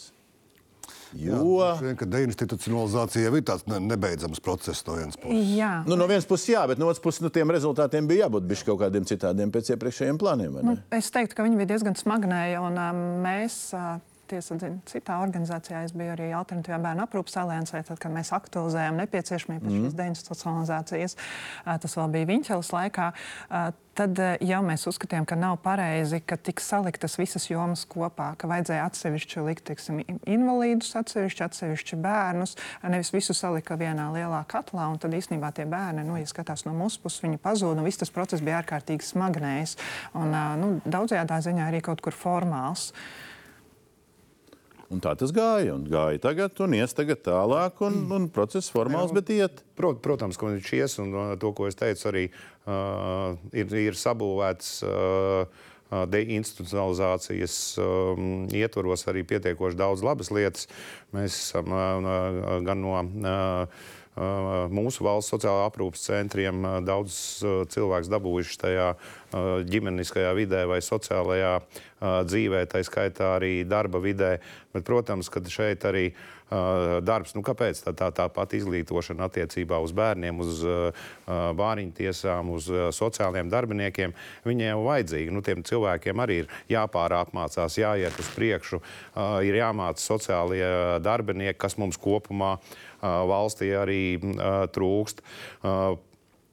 Jo vien, ka deinstitucionalizācija jau ir tāds ne, nebeidzams process no vienas puses. Jā, nu, no vienas puses, jā, bet no otras puses, nu, tiem rezultātiem bija jābūt bišķi kaut kādiem citādiem pēc iepriekšējiem plāniem. vai Nu, es teiktu, ka viņi bija diezgan smagnēji. Un, um, mēs, uh, tiesa, citā organizācijā, es biju arī Alternatīvā bērnu aprūpas aliansē, tad, kad mēs aktualizējām nepieciešamību pēc šīs deinstitucionalizācijas, uh, tas vēl bija Viņķelas laikā. Uh, Tad uh, jau mēs uzskatījām, ka nav pareizi, ka tiks saliktas visas jomas kopā, ka vajadzēja atsevišķi likt teiksim, in- invalīdus, atsevišķi, atsevišķi bērnus, nevis visu salika vienā lielā katlā. un Tad īstenībā tie bērni, nu, ja skatās no mūsu puses, viņi pazūd, un viss tas process bija ārkārtīgi smagnējs un uh, nu, daudzajā ziņā arī kaut kur formāls. Un tā tas gāja, un gāja tagad, un ies tagad tālāk, un, un process formāls, bet iet. Prot, protams, ka viņš ies, un uh, to, ko es teicu, arī uh, ir, ir sabūvēts. Uh, uh, Deinstitucionalizācijas um, ietvaros arī pietiekoši daudz labas lietas. Mēs esam uh, uh, gan no uh, uh, mūsu valsts sociālā aprūpas centriem uh, daudz uh, cilvēku dabūjuši tajā ģimeniskajā vidē vai sociālajā dzīvē, tā skaitā arī darba vidē. Bet, protams, ka šeit arī uh, darbs, nu kāpēc tā, tā, tā pati izglītošana attiecībā uz bērniem, uz uh, bāriņu tiesām, uz uh, sociālajiem darbiniekiem, viņiem jau vajadzīgi. Nu, tiem cilvēkiem arī ir jāpārapmācās, jāiet uz priekšu, ir jāmāca sociālie darbinieki, kas mums kopumā valstī arī trūkst.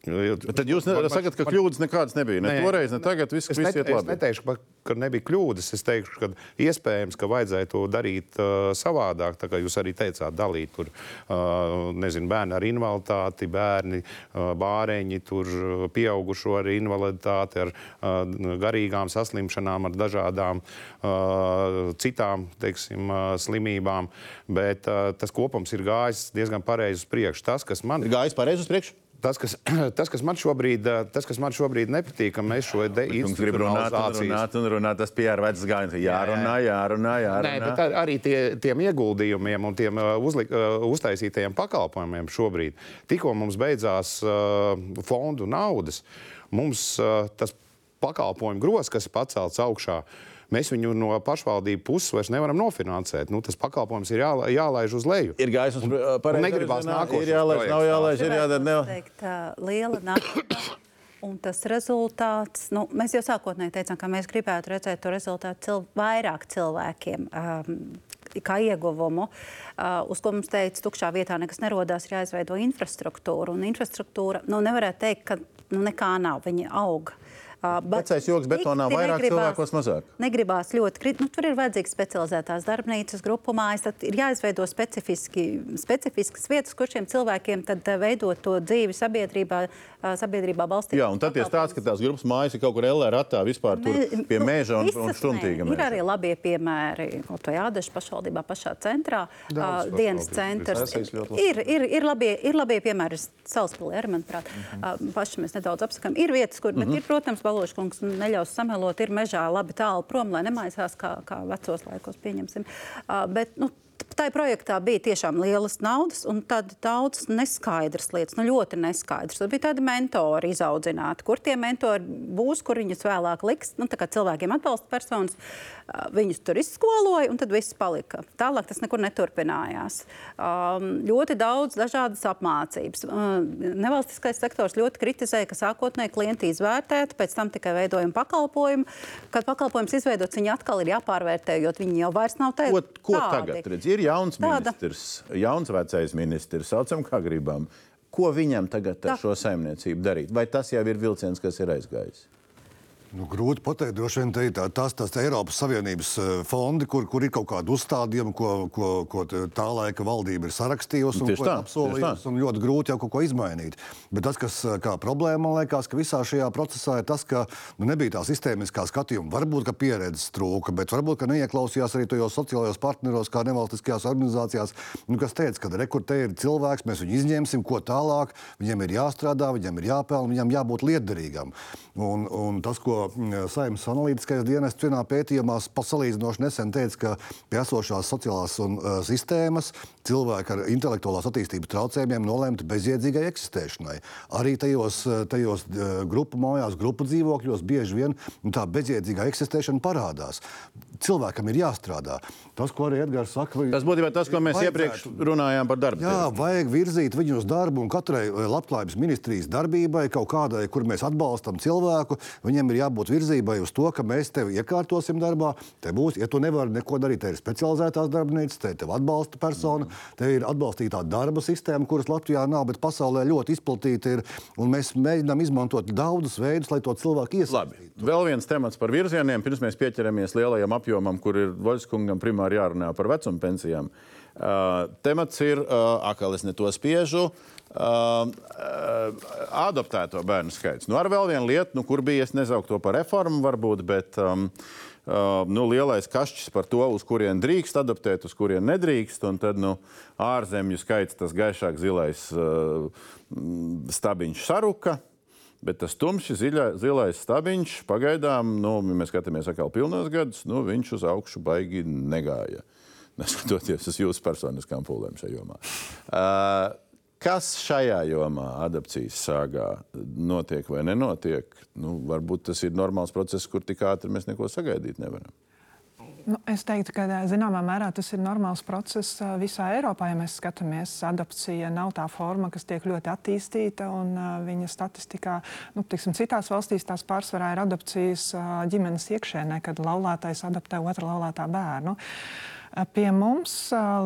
Uh, Bet Tad jūs sakat, ka kļūdas nekādas nebija. Ne Nē. toreiz, ne tagad. Viss, net, iet es labi. neteikšu, pa- ka nebija kļūdas. Es teikšu, ka iespējams, ka vajadzēja to darīt uh, savādāk. Tā kā jūs arī teicāt, dalīt tur uh, nezinu, bērni ar invaliditāti, bērni, uh, bāreņi, tur uh, pieaugušo ar invaliditāti, ar uh, garīgām saslimšanām, ar dažādām uh, citām teiksim, uh, slimībām. Bet uh, tas kopums ir gājis diezgan pareizi uz priekšu. Tas, kas man Ir gājis pareizi uz priekšu. Tas kas, <clears throat> tas, kas man šobrīd, tas, kas man šobrīd nepatīk, ka mēs šo Jums grib runāt, runāt, un runāt. Tas PR vecais gājiens. Jārunā, jārunā, Nē, jārunā. bet ar- arī tie, tiem ieguldījumiem un tiem uh, uzlik, uh, uztaisītajiem pakalpojumiem šobrīd, tikko mums beidzās uh, fondu naudas, mums uh, tas pakalpojumu grozs, kas ir pacelts augšā. Mēs viņu no pašvaldību puses vairs nevaram nofinansēt. Nu, tas pakalpojums ir jā, jālaiž uz leju. Ir gājis uz uh, pareizo negribās nākošos Ir jālaiž, nav jālaiž, ir jādara. Ne... teikt, ā, liela nauda. Un tas rezultāts, nu, mēs jau sākotnēji teicām, ka mēs gribētu redzēt to rezultātu cil vairāk cilvēkiem. Um, Kā ieguvumu, uh, uz ko mums teica, tukšā vietā nekas nerodās, ir jāizveido infrastruktūra. Un infrastruktūra, nu, nevarētu teikt, ka nu, nekā nav, viņa aug. Uh, Vecais joks betonā vairāk, negribās- cilvēkos mazāk. Negribās ļoti kritiski. Nu, tur ir vajadzīgas specializētās darbnīcas, grupu mājas. Tad ir jāizveido specifiski, specifiskas vietas, kur šiem cilvēkiem tad, eh, veidot to dzīvi sabiedrībā, sabiedrībā balstītu. Jā, un tad tie stāsta, ka tās grupas mājas ir kaut kur LR ratā vispār tur pie nu, mēža un, un štuntīga. nē. Ir arī labie piemēri, kaut vai Ādaša pašvaldībā pašā centrā. Daudz uh, dienas centrs. Ir, ir, ir, labie, ir labie piemēri, Salaspilī arī, manuprāt. Uh, paši mēs nedaudz apsakām. Ir vietas, kur, bet ir, protams, Baloškungs neļaus samelot, ir mežā labi tālu prom, lai nemaisās kā, kā vecos laikos, pieņemsim. Uh, bet, nu, Tā projektā bija tiešām lielas naudas un tad daudz neskaidras lietas, nu ļoti neskaidras. Tad bija tādi mentori izaudzināti, kur tie mentori būs, kur viņus vēlāk liks. Nu, cilvēkiem atbalsta personas, ā, viņus tur izskoloja un tad viss palika. Tālāk tas nekur neturpinājās. Um, ļoti daudz dažādas apmācības. Um, nevalstiskais sektors ļoti kritizēja, ka sākotnēji klienti izvērtēti, pēc tam tikai veidojumi pakalpojumu. Kad pakalpojums izveidots, viņi atkal ir jāpārvērtē, jo viņi jau vairs nav tādi. Ko, ko tagad redz? Ir jauns Tāda. ministrs, jauns vecais ministrs, saucam, kā gribam. Ko viņam tagad ar Tā. šo saimniecību darīt? Vai tas jau ir vilciens, kas ir aizgājis? Nu, grūti pateikt, droši vien tā, tās, tās Eiropas Savienības eh, fondi, kur, kur ir kaut kādi uzstādījumi, ko, ko, ko tā laika valdība ir sarakstījusi un apsolījusi. Ļoti grūti jau kaut ko izmainīt. Bet tas, kas eh, kā problēma, man liekas, ka visā šajā procesā ir tas, ka nu, nebija tā sistēmiskā skatījuma. Varbūt, ka pieredzes trūka, bet varbūt, ka neieklausījās arī tajos sociālajos partneros, kā nevalstiskajās organizācijās, nu, kas teica, ka rekrutē ir cilvēks, mēs viņu izņemsim, ko tālāk. Viņam ir jāstrādā, viņam ir jāpelnā, viņam jābūt liederīgam. Un, un tas, ko Saimnes analītiskais dienests vienā pētījumā pasalīdzinoši nesen teica, ka pie esošās sociālās un, uh, sistēmas cilvēki ar intelektuālās attīstības traucējumiem nolemti bezjēdzīgai eksistēšanai. Arī tajos, uh, tajos uh, grupu mājās, grupu dzīvokļos bieži vien tā bezjēdzīgā eksistēšana parādās. Cilvēkam ir jāstrādā. Tas, ko arī Edgars saka, Tas būtībā tas, ko mēs Vajadzētu. iepriekš runājām par darbu. Jā, vajag virzīt viņu uz darbu, un katrai eh, labklājības ministrijas darbībai, kaut kādai, kur mēs atbalstam cilvēku, viņam ir jābūt virzībai uz to, ka mēs tevi iekārtosim darbā. Te būs, ja tu nevari neko darīt, te ir specializētās darbnīcas, te tev atbalsta persona, te ir atbalstītā darba sistēma, kuras Latvijā nav, bet pasaulē ļoti izplatīta ir. Un mēs mēģinām izmantot daudzus veidus, lai to cilvēku iesaistītu. Labi. Vēl viens temats par virzieniem, pirms mēs pieķeramies lielajam apjomam, kur ir Voļskungam primāri jārunā par vecuma pensijām. Uh, temats ir, uh, atkal es ne to spiežu, uh, uh, adoptēto bērnu skaits. Nu, ar vēl vienu lietu, nu, kur bija, es nesauktu to par reformu, varbūt, bet um, uh, nu, lielais kašķis par to, uz kurien drīkst adoptēt, uz kurien nedrīkst. Un tad nu, ārzemju skaits, tas gaišāk zilais uh, stabiņš saruka. Bet tas tumšs, ziļa, zilais stabiņš pagaidām, nu, ja mēs skatāmies atkal pilnos gadus, nu, viņš uz augšu baigi negāja. <laughs> Neskatoties uz jūsu personiskām pūlēm šajā jomā. Uh, kas šajā jomā, adaptācijas sāgā, notiek vai nenotiek? Nu, varbūt tas ir normāls process, kur tik ātri mēs neko sagaidīt nevaram. Nu, es teiktu, ka zināmā mērā tas ir normāls process visā Eiropā. Ja mēs skatāmies, adopcija nav tā forma, kas tiek ļoti attīstīta. Un, viņa statistikā, nu, tiksim, citās valstīs tās pārsvarā ir adopcijas ģimenes iekšēnē, kad laulātais adoptē otru laulātā bērnu. Ā, Pie mums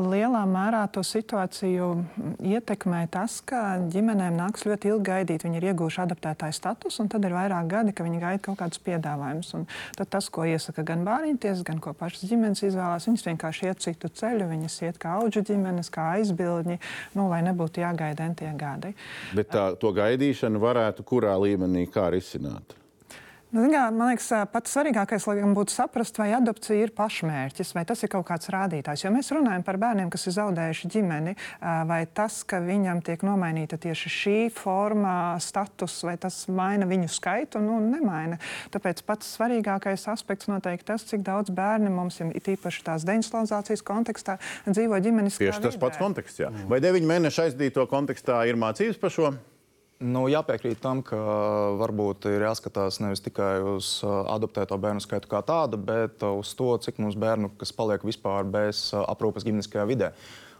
lielā mērā to situāciju mm, ietekmē tas, ka ģimenēm nāks ļoti ilgi gaidīt. Viņi ir ieguvuši adaptētāju statusu, un tad ir vairāk gadi, ka viņi gaida kaut kādus piedāvājumus. Un Tad tas, ko iesaka gan bērniņtiesas, gan ko pašas ģimenes izvēlās, viņas vienkārši iet citu ceļu. Viņas iet kā auģu ģimenes, kā aizbildņi, nu, lai nebūtu jāgaida entie gadi. Bet tā, to gaidīšanu varētu kurā līmenī kā risināt? Nu, kā, man liekas, pats svarīgākais lai gan būtu saprast, vai adopcija ir pašmērķis, vai tas ir kaut kāds rādītājs. Jo mēs runājam par bērniem, kas ir zaudējuši ģimeni, vai tas, ka viņam tiek nomainīta tieši šī forma, status, vai tas maina viņu skaitu, nu, nemaina. Tāpēc pats svarīgākais aspekts noteikti tas, cik daudz bērni mums ir īpaši tās deinstitucionalizācijas kontekstā dzīvo ģimenes. Tieši tas pats konteksts. Jā. Vai deviņu mēnešu aizdīto kontekstā ir mācības par šo? Nu, jāpiekrīt tam, ka varbūt ir jāskatās nevis tikai uz uh, adoptēto bērnu skaitu kā tādu, bet uh, uz to, cik mums bērnu, kas paliek vispār bez uh, aprūpes ģimeniskajā vidē.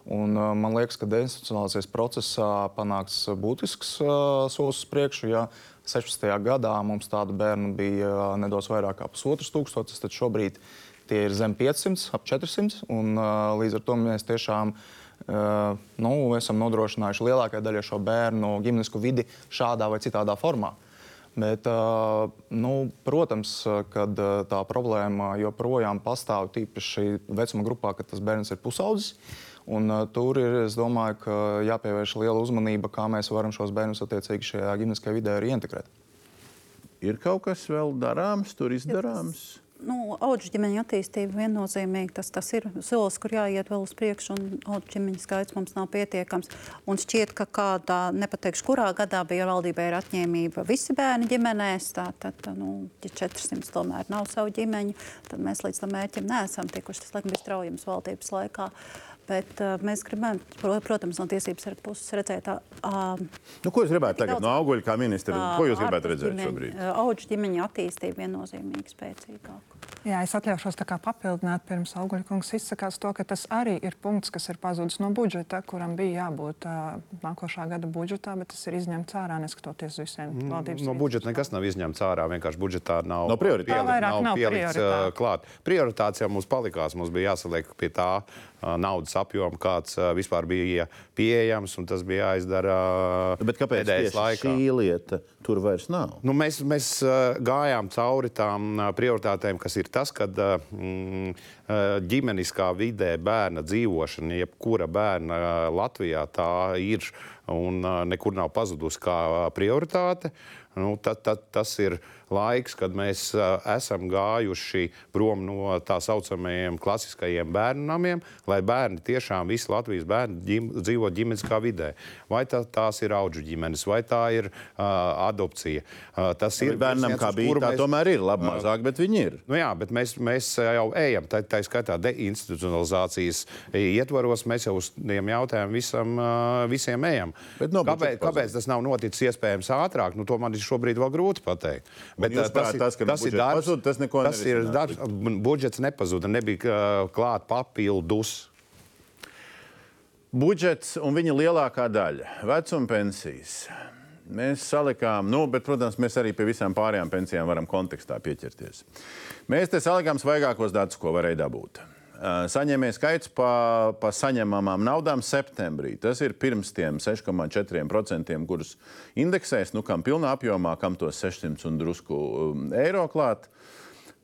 Un, man liekas, ka deinstitucionalizācijas procesā panāks būtisks uh, solis uz priekšu. Ja 16. gadā mums tādu bērnu bija nedaudz vairāk kā pusotrs tūkstotis, tad šobrīd tie ir zem 500, ap 400. Un, uh, līdz ar to mēs tiešām Uh, nu, esam nodrošinājuši lielākajai daļai šo bērnu ģimenisku vidi šādā vai citādā formā. Bet, uh, nu, protams, kad uh, tā problēma joprojām pastāv tīpaši vecuma grupā, kad tas bērns ir pusaudzis. Un, uh, tur ir, domāju, ka jāpievērš liela uzmanība, kā mēs varam šos bērnus attiecīgi šajā ģimeniskajā vidē arī integrēt. Ir kaut kas vēl darāms, tur izdarāms? Nu, Auģu ģimeņa attīstība viennozīmīgi tas, tas ir solis, kur jāiet vēl uz priekšu, un auģu ģimeņa skaits mums nav pietiekams. Un šķiet, ka kādā, nepateikšu, kurā gadā bija valdībai ir atņēmība visi bērni ģimenēs, tā, tad, nu, ja 400 tomēr nav savu ģimeņu, tad mēs līdz tam mērķim neesam tikuši. Tas, laikam, bija straujums valdības laikā. Bet uh, mēs gribam, pro- protams, no tiesības sarga puses redzēt, uh, Nu, ko jūs gribētu tagad Daudz- no auguļa kā ministra? Ko jūs gribētu redzēt šobrīd? Auģu ģimeņa attīstība viennozīmīgi spēcīgāka. Jā, es atļaušos papildināt, pirms Auguļa kungs izsakās to, ka tas arī ir punkts, kas ir pazudis no budžeta, kuram bija jābūt uh, nākošā gada budžetā, bet tas ir izņemts ārā, neskatoties uz visiem valdības. No budžeta nekas nav izņemts ārā. Vienkārši budžetā nav, Nav prioritāte. Tā vairāk nav pielikts, prioritāte. uh, klāt. Prioritātes jau mums palikās. Mums bija jāsaliek pie tā uh, naudas tāds apjoms, kāds vispār bija pieejams, un tas bija jāizdara pēdējais laikā. šī lieta tur vairs nav? Nu, mēs mēs gājām cauri tām prioritātēm, kas ir tas, ka uh, mm, ģimeniskā vidē bērna dzīvošana, jebkura bērna Latvijā, tā ir un nekur nav pazudusi kā prioritāte. Nu, ta, ta, tas ir laiks, kad mēs uh, esam gājuši prom no tā saucamajiem klasiskajiem bērnu namiem, lai bērni tiešām visi Latvijas bērni ģim, dzīvo ģimeniskā vidē. Vai tā, tās ir augu ģimenes, vai tā ir uh, adopcija. Uh, tas ir Bērnam, kā bija, tā mēs- tomēr ir labi mazāk, bet viņi ir. Nu jā, bet mēs, mēs jau ejam, tā, tā skaitā deinstitucionalizācijas ietvaros, mēs jau uz tiem jautājumiem visam, ā, visiem ejam. Bet no kāpēc, kāpēc tas nav noticis iespējams ātrāk? Nu, to man ir šobrīd vēl grūti pateikt. Bet jūs ā, prāt, tas, ka budžets pazūd, tas neko tas ir darbs. Budžets nepazuda, nebija ā, klāt papildus. Budžets un viņa lielākā daļa - vecuma pensijas. Mēs salikām, nu, bet, protams, mēs arī pie visām pārējām pensijām varam kontekstā pieķerties. Mēs te salikām svaigākos datus, ko varēja dabūt. Uh, Saņēmēja skaits pa, pa saņemamām naudām septembrī. Tas ir pirms tiem 6,4%, kurus indeksēs, nu, kam pilnā apjomā, kam tos 600 un drusku um, eiro klāt.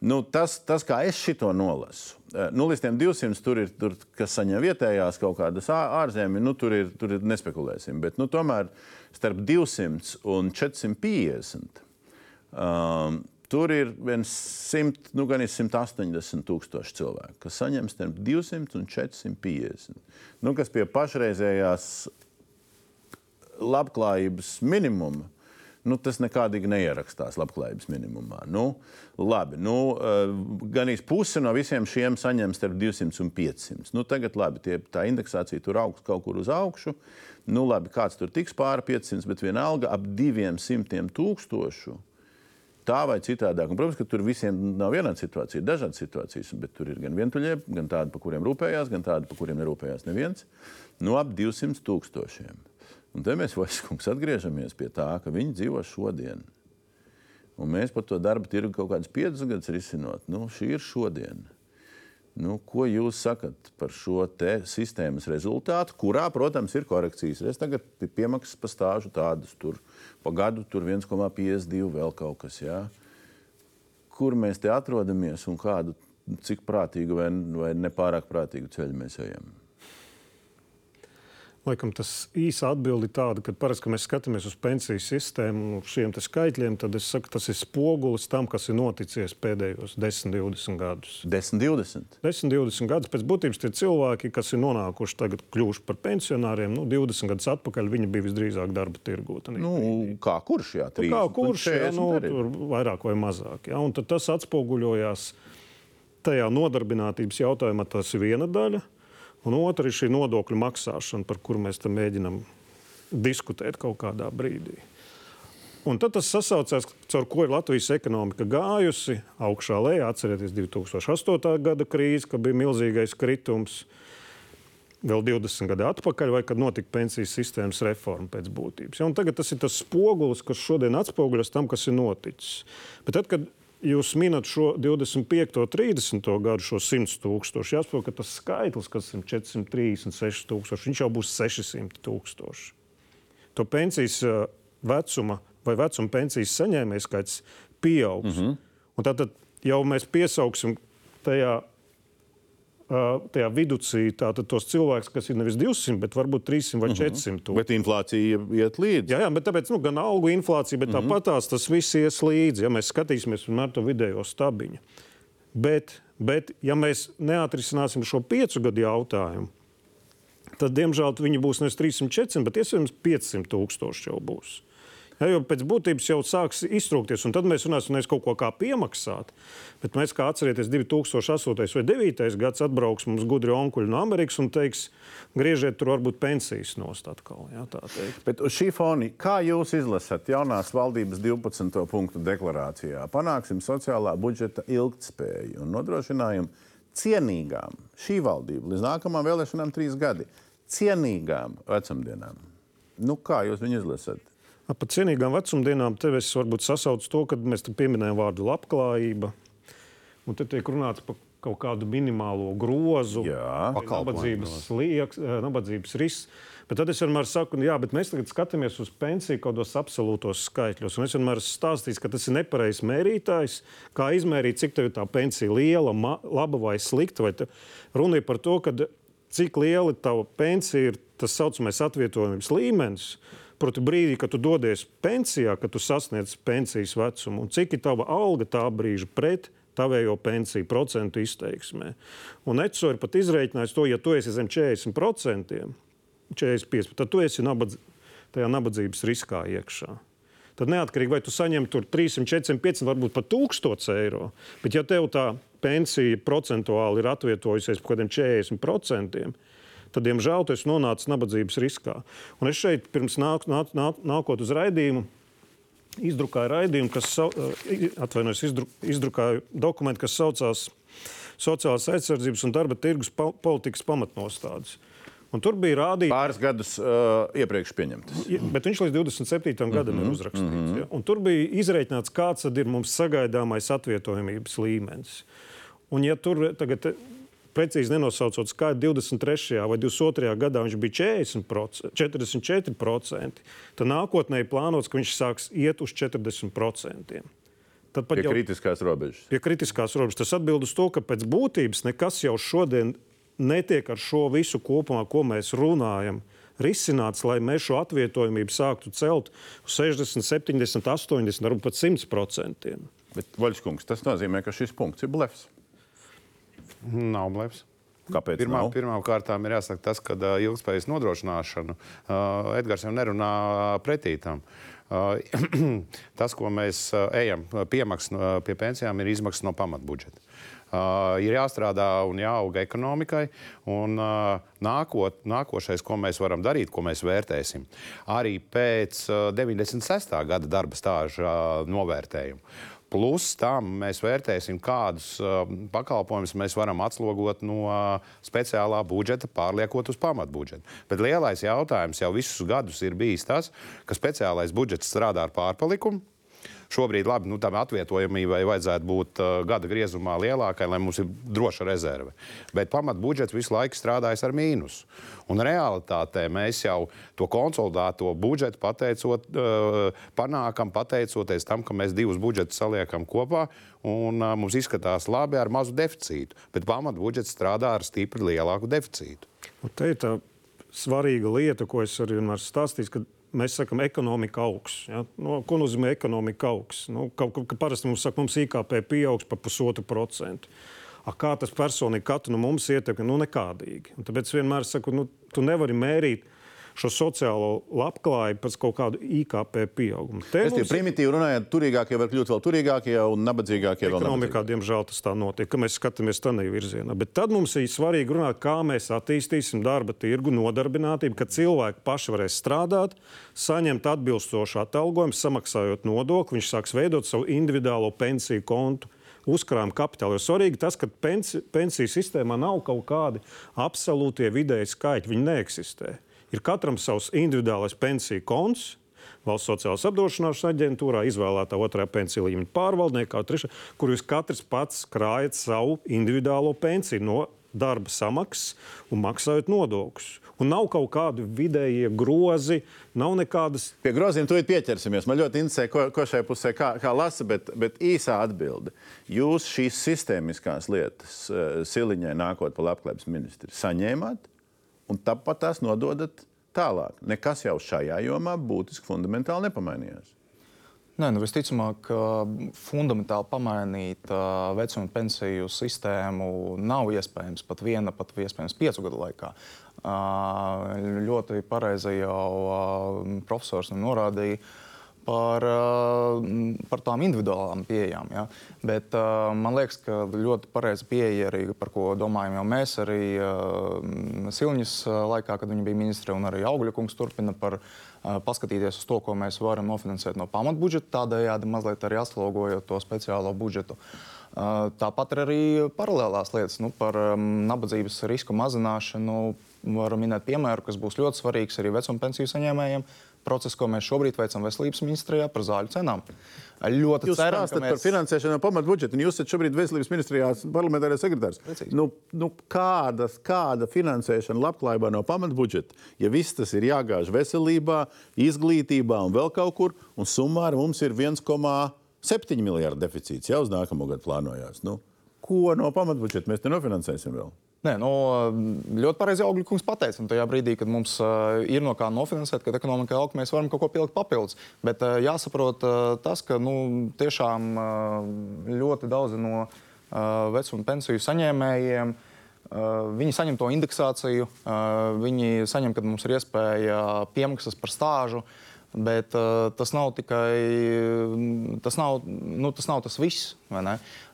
Nu, tas, tas, kā es šo nolasu, eh, nu, līdz tiem 200 tur ir, tur, kas saņem vietējās kaut kādas ārzemju, nu, tur ir, tur ir nespekulēsim. Bet nu, tomēr starp 200 un 450 um, tur ir viens 100, nu, gan 180 tūkstoši cilvēku, kas saņem starp 200 un 450. Nu, kas pie pašreizējās labklājības minimuma. Nu, tas nekādīgi neierakstās labklājības minimumā. Nu, labi, nu, uh, gan īsti puse no visiem šiem saņem starp 200 un 500. Nu, tagad, labi, tie, tā indeksācija tur augs kaut kur uz augšu. Nu, labi, kāds tur tiks pāri 500, bet vienalga ap 200 tūkstošu. Tā vai citādāk. Un, protams, ka tur visiem nav vienāda situācija, ir dažādas situācijas, bet tur ir gan vientuļie, gan tādi, par kuriem rūpējās, gan tādi, par kuriem nerūpējās neviens. Nu, ap 200 tūkstošiem. Un te mēs vairs atgriežamies pie tā, ka viņi dzīvo šodien. Un mēs par to darba tirgu kaut kādus piecus gadus risinot. Nu, šī ir šodien. Nu, ko jūs sakat par šo sistēmas rezultātu, kurā, protams, ir korekcijas? Es tagad pie piemaksas pastāžu tādas, tur pa gadu tur 1,52 vēl kaut kas. Jā. Kur mēs te atrodamies un kādu, cik prātīgu vai, vai nepārāk prātīgu ceļu mēs ejam? Laikam tas īsa atbilde ir tāda, ka parasti, kad mēs skatāmies uz pensiju sistēmu un uz šiem skaitļiem, tad es saku, tas ir spogulis tam, kas ir noticis pēdējos 10, 20 gadus. 10, 20. 10, 20 gadus pēc būtības tie cilvēki, kas ir nonākuši tagad, kļuvuši par pensionāriem, nu, 20 gadus atpakaļ, viņi bija visdrīzāk darba tirgū. Nu, kā kurš? Jā, 30, Kā kurš, jā, 40 nu, arī. tur vairāk vai mazāk. Jā, un tas atspoguļojās tajā nodarbinātības jautājumā, tas ir viena daļa. Un otra ir šī nodokļu maksāšana, par kuru mēs mēģinām diskutēt kaut kādā brīdī. Un tad tas sasaucās, caur ko ir Latvijas ekonomika gājusi augšā lejā. Atcerieties, 2008. gada krīze, kad bija milzīgais kritums. Vēl 20 gadu atpakaļ, vai kad notika pensijas sistēmas reforma pēc būtības. Ja, tagad tas ir tas spogulis, kas šodien atspoguļos tam, kas ir noticis. Bet tad, kad jūs minat šo 25, 30 gadu, šo 100 tūkstošu, jāsaprot, ka tas skaitlis, kas ir 436 tūkstoši, viņš jau būs 600 tūkstoši. To pensijas uh, vecuma vai vecuma pensijas saņēmēju skaits pieaugs. Mm -hmm. Un Tātad jau mēs piesauksim tajā, tajā tātad tos cilvēkus, kas ir nevis 200, bet varbūt 300 vai 400 tūkstoši. Bet inflācija iet līdzi. Jā, jā, bet tāpēc nu, gan algu inflācija, bet mm -hmm. tāpat tās tas viss ies līdzi. Ja mēs skatīsimies vienmēr to vidējo stabiņu. Bet, bet ja mēs neatrisināsim šo piecu gadu jautājumu, tad, diemžēl, viņi būs nevis 300, 400, bet iespējams 500 tūkstoši jau būs. Ja, jo pēc būtības jau sāks iztrūkties, un tad mēs runāsim nevis kaut ko kā piemaksāt, bet mēs, kā atcerieties, 2008. vai 2009. gads atbrauks mums gudri onkuļi no Amerikas un teiks, griežiet tur varbūt pensijas nost atkal. Ja. Bet uz šī fona, kā jūs izlasat jaunās valdības 12. punktu deklarācijā? Panāksim sociālā budžeta ilgtspēju un nodrošinājumu cienīgām šī valdība līdz nākamajām vēlēšanām trīs gadi. Cienīgām vecumdienām. Nu, kā jūs viņu izlasat? Par cienīgām vecumdienām te es varbūt sasaucu to, ka mēs pieminējam vārdu labklājība. Un te tiek runāts par kaut kādu minimālo grozu, nabadzības, lieks, eh, nabadzības risks. Bet tad es vienmēr saku, jā, bet mēs tagad skatāmies uz pensiju kaut kādos absolūtos skaitļos. Un es vienmēr esmu stāstījis, ka tas ir nepareizs mērītājs, kā izmērīt, cik tev ir tā pensija liela, laba vai slikta. Vai runa ir par to, cik liela tava pensija ir tas saucamais atvietojums līmenis. Proti, brīdī, kad tu dodies pensijā, kad tu sasniedz pensijas vecumu, un cik ir tava alga tā brīža pret tavējo pensiju procentu izteiksmē. Un ECO ir pat izreikinājis to, ja tu esi zem 40%, 45%, tad tu esi nabadz, tajā nabadzības riskā iekšā. Tad neatkarīgi vai tu saņem tur 300, 450, varbūt pat 1000 eiro, bet ja tev tā pensija procentuāli ir atvietojusies par kaut kādiem 40%, tad, diemžēl, tu esi nonācis nabadzības riskā. Un es šeit pirms nāk, nāk, nāk, nākot uz raidījumu izdrukāju raidījumu, kas eh, atvainojas, izdru, izdrukāju dokumentu, kas saucās Sociālās aizsardzības un darba tirgus politikas pamatnostādes. Un tur bija rādīts, Pāris gadus uh, iepriekš pieņemtas. bet viņš līdz 27. Mm -hmm. gadam ir uzrakstīts. Mm -hmm. ja? Un tur bija izreikināts, kāds ir mums sagaidāmais atvietojamības līmenis. Un, ja tur tagad precīzi nenosaucot skaidru, 23. vai 22. gadā viņš bija 40%, 44%, tad nākotnē ir plānots, ka viņš sāks iet uz 40%. Tad pat Pie jau kritiskās robežas. pie kritiskās robežas. Tas atbild uz to, ka pēc būtības nekas jau šodien netiek ar šo visu kopumā, ko mēs runājam. Risināts, lai mēs šo atvietojamību sāktu celt uz 60, 70, 80, varbūt pat 100 procentiem. Bet, Vaļskungs, tas nozīmē, ka šis punkts ir blefs. Nav blefs. Kāpēc? Pirmā, pirmām kārtām ir jāsaka tas, ka uh, ilgspējas nodrošināšanu uh, Edgars jau nerunā pretī tam. Uh, <clears throat> tas, ko mēs ejam piemaksas no, pie pensijām, ir izmaksas no pamatbudžeta. Uh, ir jāstrādā un jāauga ekonomikai. Un, uh, nākot, nākošais, ko mēs varam darīt, ko mēs vērtēsim, arī pēc uh, 96. gada darba stāža uh, novērtējuma. Plus tam mēs vērtēsim, kādus uh, pakalpojumus mēs varam atslogot no uh, speciālā budžeta, pārliekot uz pamatbudžetu. Bet lielais jautājums jau visus gadus ir bijis tas, ka speciālais budžets strādā ar pārpalikumu. Šobrīd labi, nu, tam atvietojamībai vajadzētu būt uh, gada griezumā lielākai, lai mums ir droša rezerve. Bet pamatbudžets visu laiku strādājas ar mīnusu. Un realitātē mēs jau to konsolidēto budžetu pateicot, uh, panākam pateicoties tam, ka mēs divus budžetus saliekam kopā un uh, mums izskatās labi ar mazu deficītu. Bet pamatbudžets strādā ar stipri lielāku deficītu. Un te ir tā svarīga lieta, ko es arī vienmēr stāstīju, ka mēs sakām, ekonomika augs. Ja? No, ko nozīmē ekonomika augs? Nu, kaut, ka, parasti mums saka, mums IKP pieaugs par pusotru procentu. A, kā tas personīgi katru no mums ietekmē? Nu, nekādīgi. Un tāpēc vienmēr saku, nu, tu nevari mērīt šo sociālo labklājību pēc kaut kāda IKP pieauguma. Te Es tie mums- primitīvi runājot, turīgākie var kļūt vēl turīgākie un nabadzīgākie vēl Ekonomikā, nabadzīgākie. diemžēl, tas tā notiek, ka mēs skatāmies tādā virzienā. Bet tad mums ir svarīgi runāt, kā mēs attīstīsim darba tirgu, nodarbinātību, ka cilvēki paši varēs strādāt, saņemt atbilstošu atalgojumu, samaksājot nodokli, viņš sāks veidot savu individuālo pensiju kontu. Uzkrājuma kapitālu. Jo svarīgi tas, ka pensi, pensiju sistēmā nav kaut kādi absolūtie vidēji skaitļi. Viņi neeksistē. Ir katram savs individuālais pensiju konts, Valsts sociālās apdrošināšanas aģentūrā izvēlētā otrā pensiju līmeņa pārvaldniekā, trešā, kur jūs katrs pats krājat savu individuālo pensiju no darba samaksas un maksājot nodokļus. Un nav kaut kādi vidējie grozi, nav nekādas. Pie groziem tūlīt pieķersimies. Man ļoti interesē, ko, ko šajā pusē kā, kā lasa, bet, bet īsā atbilde. Jūs šīs sistēmiskās lietas uh, Siliņai nākot pa labklājības ministru saņēmāt un tāpat tās nododat tālāk. Nekas jau šajā jomā būtiski fundamentāli nepamainījās. Nē, nu visticamāk, fundamentāli pamainīt uh, vecuma pensiju sistēmu nav iespējams pat viena, pat iespējams piecu gadu laikā. Uh, ļoti pareizi jau uh, profesors norādīja uh, par tām individuālām pieejām. Ja? Bet uh, man liekas, ka ļoti pareiza pieeja arī, par ko domājam jau mēs arī uh, Silņas uh, laikā, kad viņa bija ministre, un arī Augļa kungs turpina par uh, paskatīties uz to, ko mēs varam nofinansēt no pamatbudžeta, tādējādi mazliet arī aslogojot to speciālo budžetu. Uh, Tāpat ir arī paralēlās lietas nu, par um, nabadzības risku mazināšanu. varu minēt piemēru, kas būs ļoti svarīgs arī vecuma pensiju saņēmējiem. Procesu, ko mēs šobrīd veicam veselības ministrijā par zāļu cenām. Ļoti Jūs ceram, stāstat mēs... par finansēšanu no pamatbudžeta, un jūs esat šobrīd veselības ministrijā parlamentārais sekretārs. Precīzi. Nu, nu, kādas, kāda finansēšana labklājībā no pamatbudžeta, ja viss tas ir jāgāž veselībā, izglītībā un vēl kaut kur, un summāri mums ir 1,7 miljardu deficīts jau uz nākamo gadu plānojās. Nu, ko no pamatbudžeta mēs te nofinansēsim vēl? Nē, nu, ļoti pareizi Augļa kungs pateica. Un tajā brīdī, kad mums uh, ir no kā nofinansēt, kad ekonomikai aug, mēs varam kaut ko pielikt papildus. Bet uh, jāsaprot uh, tas, ka nu, tiešām uh, ļoti daudzi no uh, vecuma pensiju saņēmējiem. Uh, viņi saņem to indeksāciju, uh, viņi saņem, kad mums ir iespēja piemaksas par stāžu. Bet uh, tas nav tikai tas, nav, nu, tas, nav tas viss.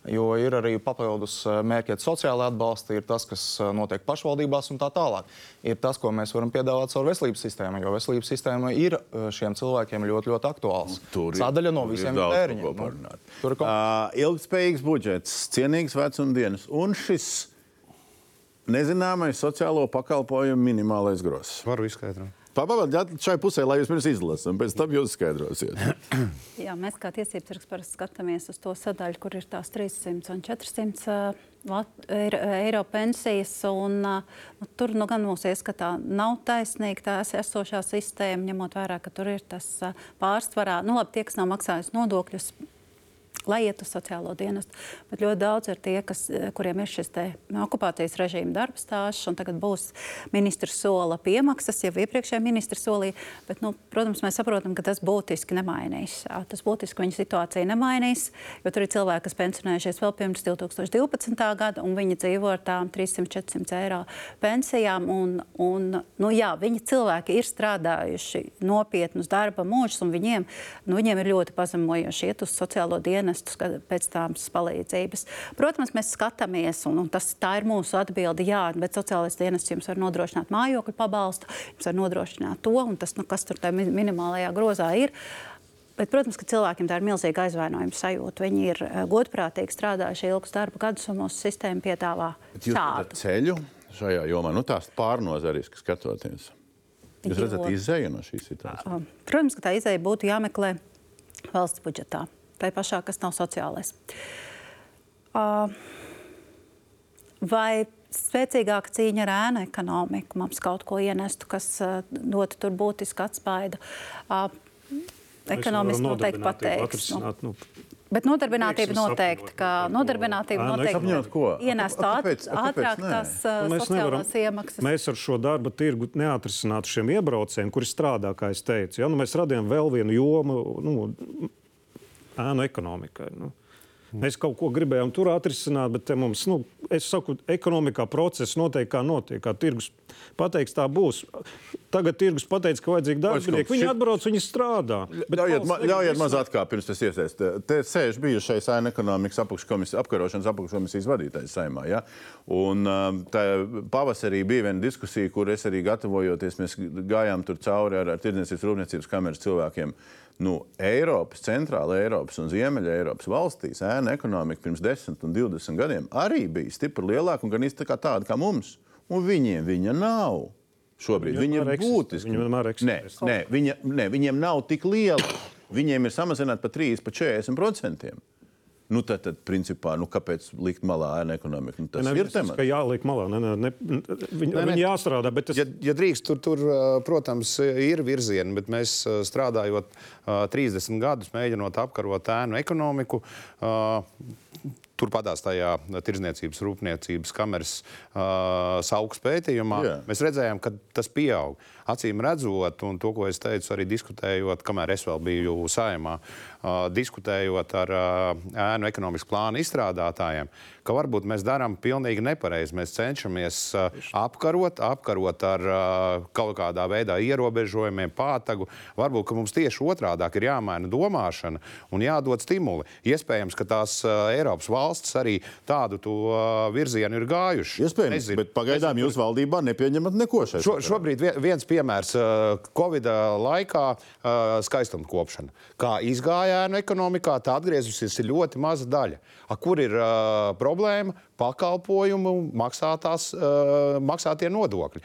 Jo ir arī papildus mērķiet sociālai atbalsta, ir tas, kas notiek pašvaldībās un tā tālāk. Ir tas, ko mēs varam piedāvāt caur veselības sistēmu, jo veselības sistēma ir šiem cilvēkiem ļoti, ļoti aktuāls. Tur ir- Sadaļa no visiem tēriņiem. Nu, tur ir kaut Uh, ilgspējīgs budžets, cienīgs vecumdienas un šis nezināmais sociālo pakalpojumu minimālais gross. Varu izskaidrot. Pabaidiet šai pusē, lai jūs pirms izlasat, un pēc tam jūs skaidrosiet. <clears throat> Jā, mēs kā tiesības sargs parasti skatāmies uz to sadaļu, kur ir tās 300 un 400 uh, lat- eiro, pensijas. Un, nu, tur nu, gan mūsu ieskatā nav taisnīga tā es- esošā sistēma, ņemot vērā, ka tur ir tas pārsvarā, nu labi, tie, kas nav maksājuši nodokļus. Lai iet uz sociālo dienestu. Bet ļoti daudz ir tie, kas, eh, kuriem ir šis okupācijas režīma darba stāsts, un tagad būs ministra sola piemaksas, jau iepriekšējā ministra solī. Bet, nu, protams, mēs saprotam, ka tas būtiski nemainīs. Tas būtiski viņa situāciju nemainīs, jo tur ir cilvēki, kas pensionējušies vēl pirms 2012. gada, un viņi dzīvo ar tām 300-400 eiro pensijām. Un, un, nu, jā, viņi cilvēki ir strādājuši nopietnus darba mūžus, un viņiem, nu, viņiem ir ļoti pazemojoši iet uz sociālo dienestu skat- pēc tādas palīdzības. Protams, mēs skatāmies, un, un tas, tā ir mūsu atbilde, jā, bet sociālais dienests jums var nodrošināt mājokļu pabalstu, jums var nodrošināt to, un tas, nu, kas tur tajā mi- minimālajā grozā ir. Bet, protams, ka cilvēkiem tā ir milzīga aizvainojuma sajūta. Viņi ir eh, godprātīgi strādājuši ilgus darba gadus, un mūsu sistēma piedāvā šādu. ceļu šajā jomā, nu tās pārnozariski skatoties. Jūs redzat izēju no šīs situācijas. Um, Protams, ka tā izēja būtu jāmeklē valsts budžetā, tai pašā, kas nav sociālais. Uh, Vai spēcīgāka cīņa ar ēnu ekonomiku mums kaut ko ienestu, kas uh, dotu tur būtisku atspaidu? Uh, Ekonomiski noteikti pateiks. Nu, nu, Bet nodarbinātība Teiksim, noteikti, ka nodarbinātība nu, noteikti kāpēc ātrāk tās Nu, mēs nevaram- sociālās iemaksas. Mēs ar šo darba tirgu neatrisinātu šiem iebraucējiem, kuri strādā, kā es teicu. Ja? Nu, mēs radījām vēl vienu jomu nu, ēnu ekonomikai. Nu. Mēs kaut ko gribējām tur atrisināt, bet mums, nu, es saku, ekonomikā process notiek kā notiek. Kā tirgus pateiks, tā būs. Tagad tirgus pateiks, ka vajadzīgi darbinieki. Viņi šit- atbrauc, viņi strādā. Ļaujiet, ma, ļaujiet maz atkāpt, pirms tas iesaist. Te sēž bijušais ēna ekonomikas apakškomisijas, apkarošanas apakškomisijas vadītājs saimā. Ja? Un um, tā pavasarī bija viena diskusija, kur es arī gatavojoties, mēs gājām tur cauri ar, ar tirdzniecības rūpniecības kameras cilvēkiem. Nu, Eiropas, centrāla Eiropas un Ziemeļa Eiropas valstīs ēna ekonomika pirms 10 un 20 gadiem arī bija stipri lielāka un gan īsti tā tāda kā mums. Un viņiem viņa nav. Šobrīd Viņa ir būtiski. viņa vienmēr Nē, eksistē. nē, viņa, nē, viņiem nav tik liela. Viņiem ir samazināta par 30, par 40 procentiem. Nu, tad, tad, principā, nu, kāpēc likt malā ēna ekonomika? Nu, tas Ne, ir es temats. ka jāliek malā. Ne, ne, ne, viņi, Nē, nē. viņi jāstrādā, bet tas Ja, ja drīkst, tur, tur, protams, ir virzieni, bet mēs strādājot ā, 30 gadus, mēģinot apkarot ēnu ekonomiku. Ā, Turpatās tajā tirdzniecības rūpniecības kameras uh, saules pētījumā Jā. mēs redzējām, ka tas pieaug. Acīm redzot, un to, ko es teicu, arī diskutējot, kamēr es vēl biju saimā, uh, diskutējot ar uh, ēnu ekonomikas plānu izstrādātājiem, ka varbūt mēs darām pilnīgi nepareizi. Mēs cenšamies uh, apkarot, apkarot ar uh, kaut kādā veidā ierobežojumiem, pātagu. Varbūt mums tieši otrādi ir jāmaina domāšana un jādod stimuli. Iespējams, ka tās uh, Eiropas valsts valsts arī tādu virzienu ir gājuši. Iespējams, Nezinu. bet pagaidām jūs valdībā nepieņemat neko šeit. Šo, šobrīd viens piemērs - Covid laikā skaistuma kopšana. Kā izgāja ēnu ekonomikā, tā atgriezusies ļoti maza daļa. A, kur ir uh, problēma? Pakalpojumu maksātās, uh, maksātie nodokļi.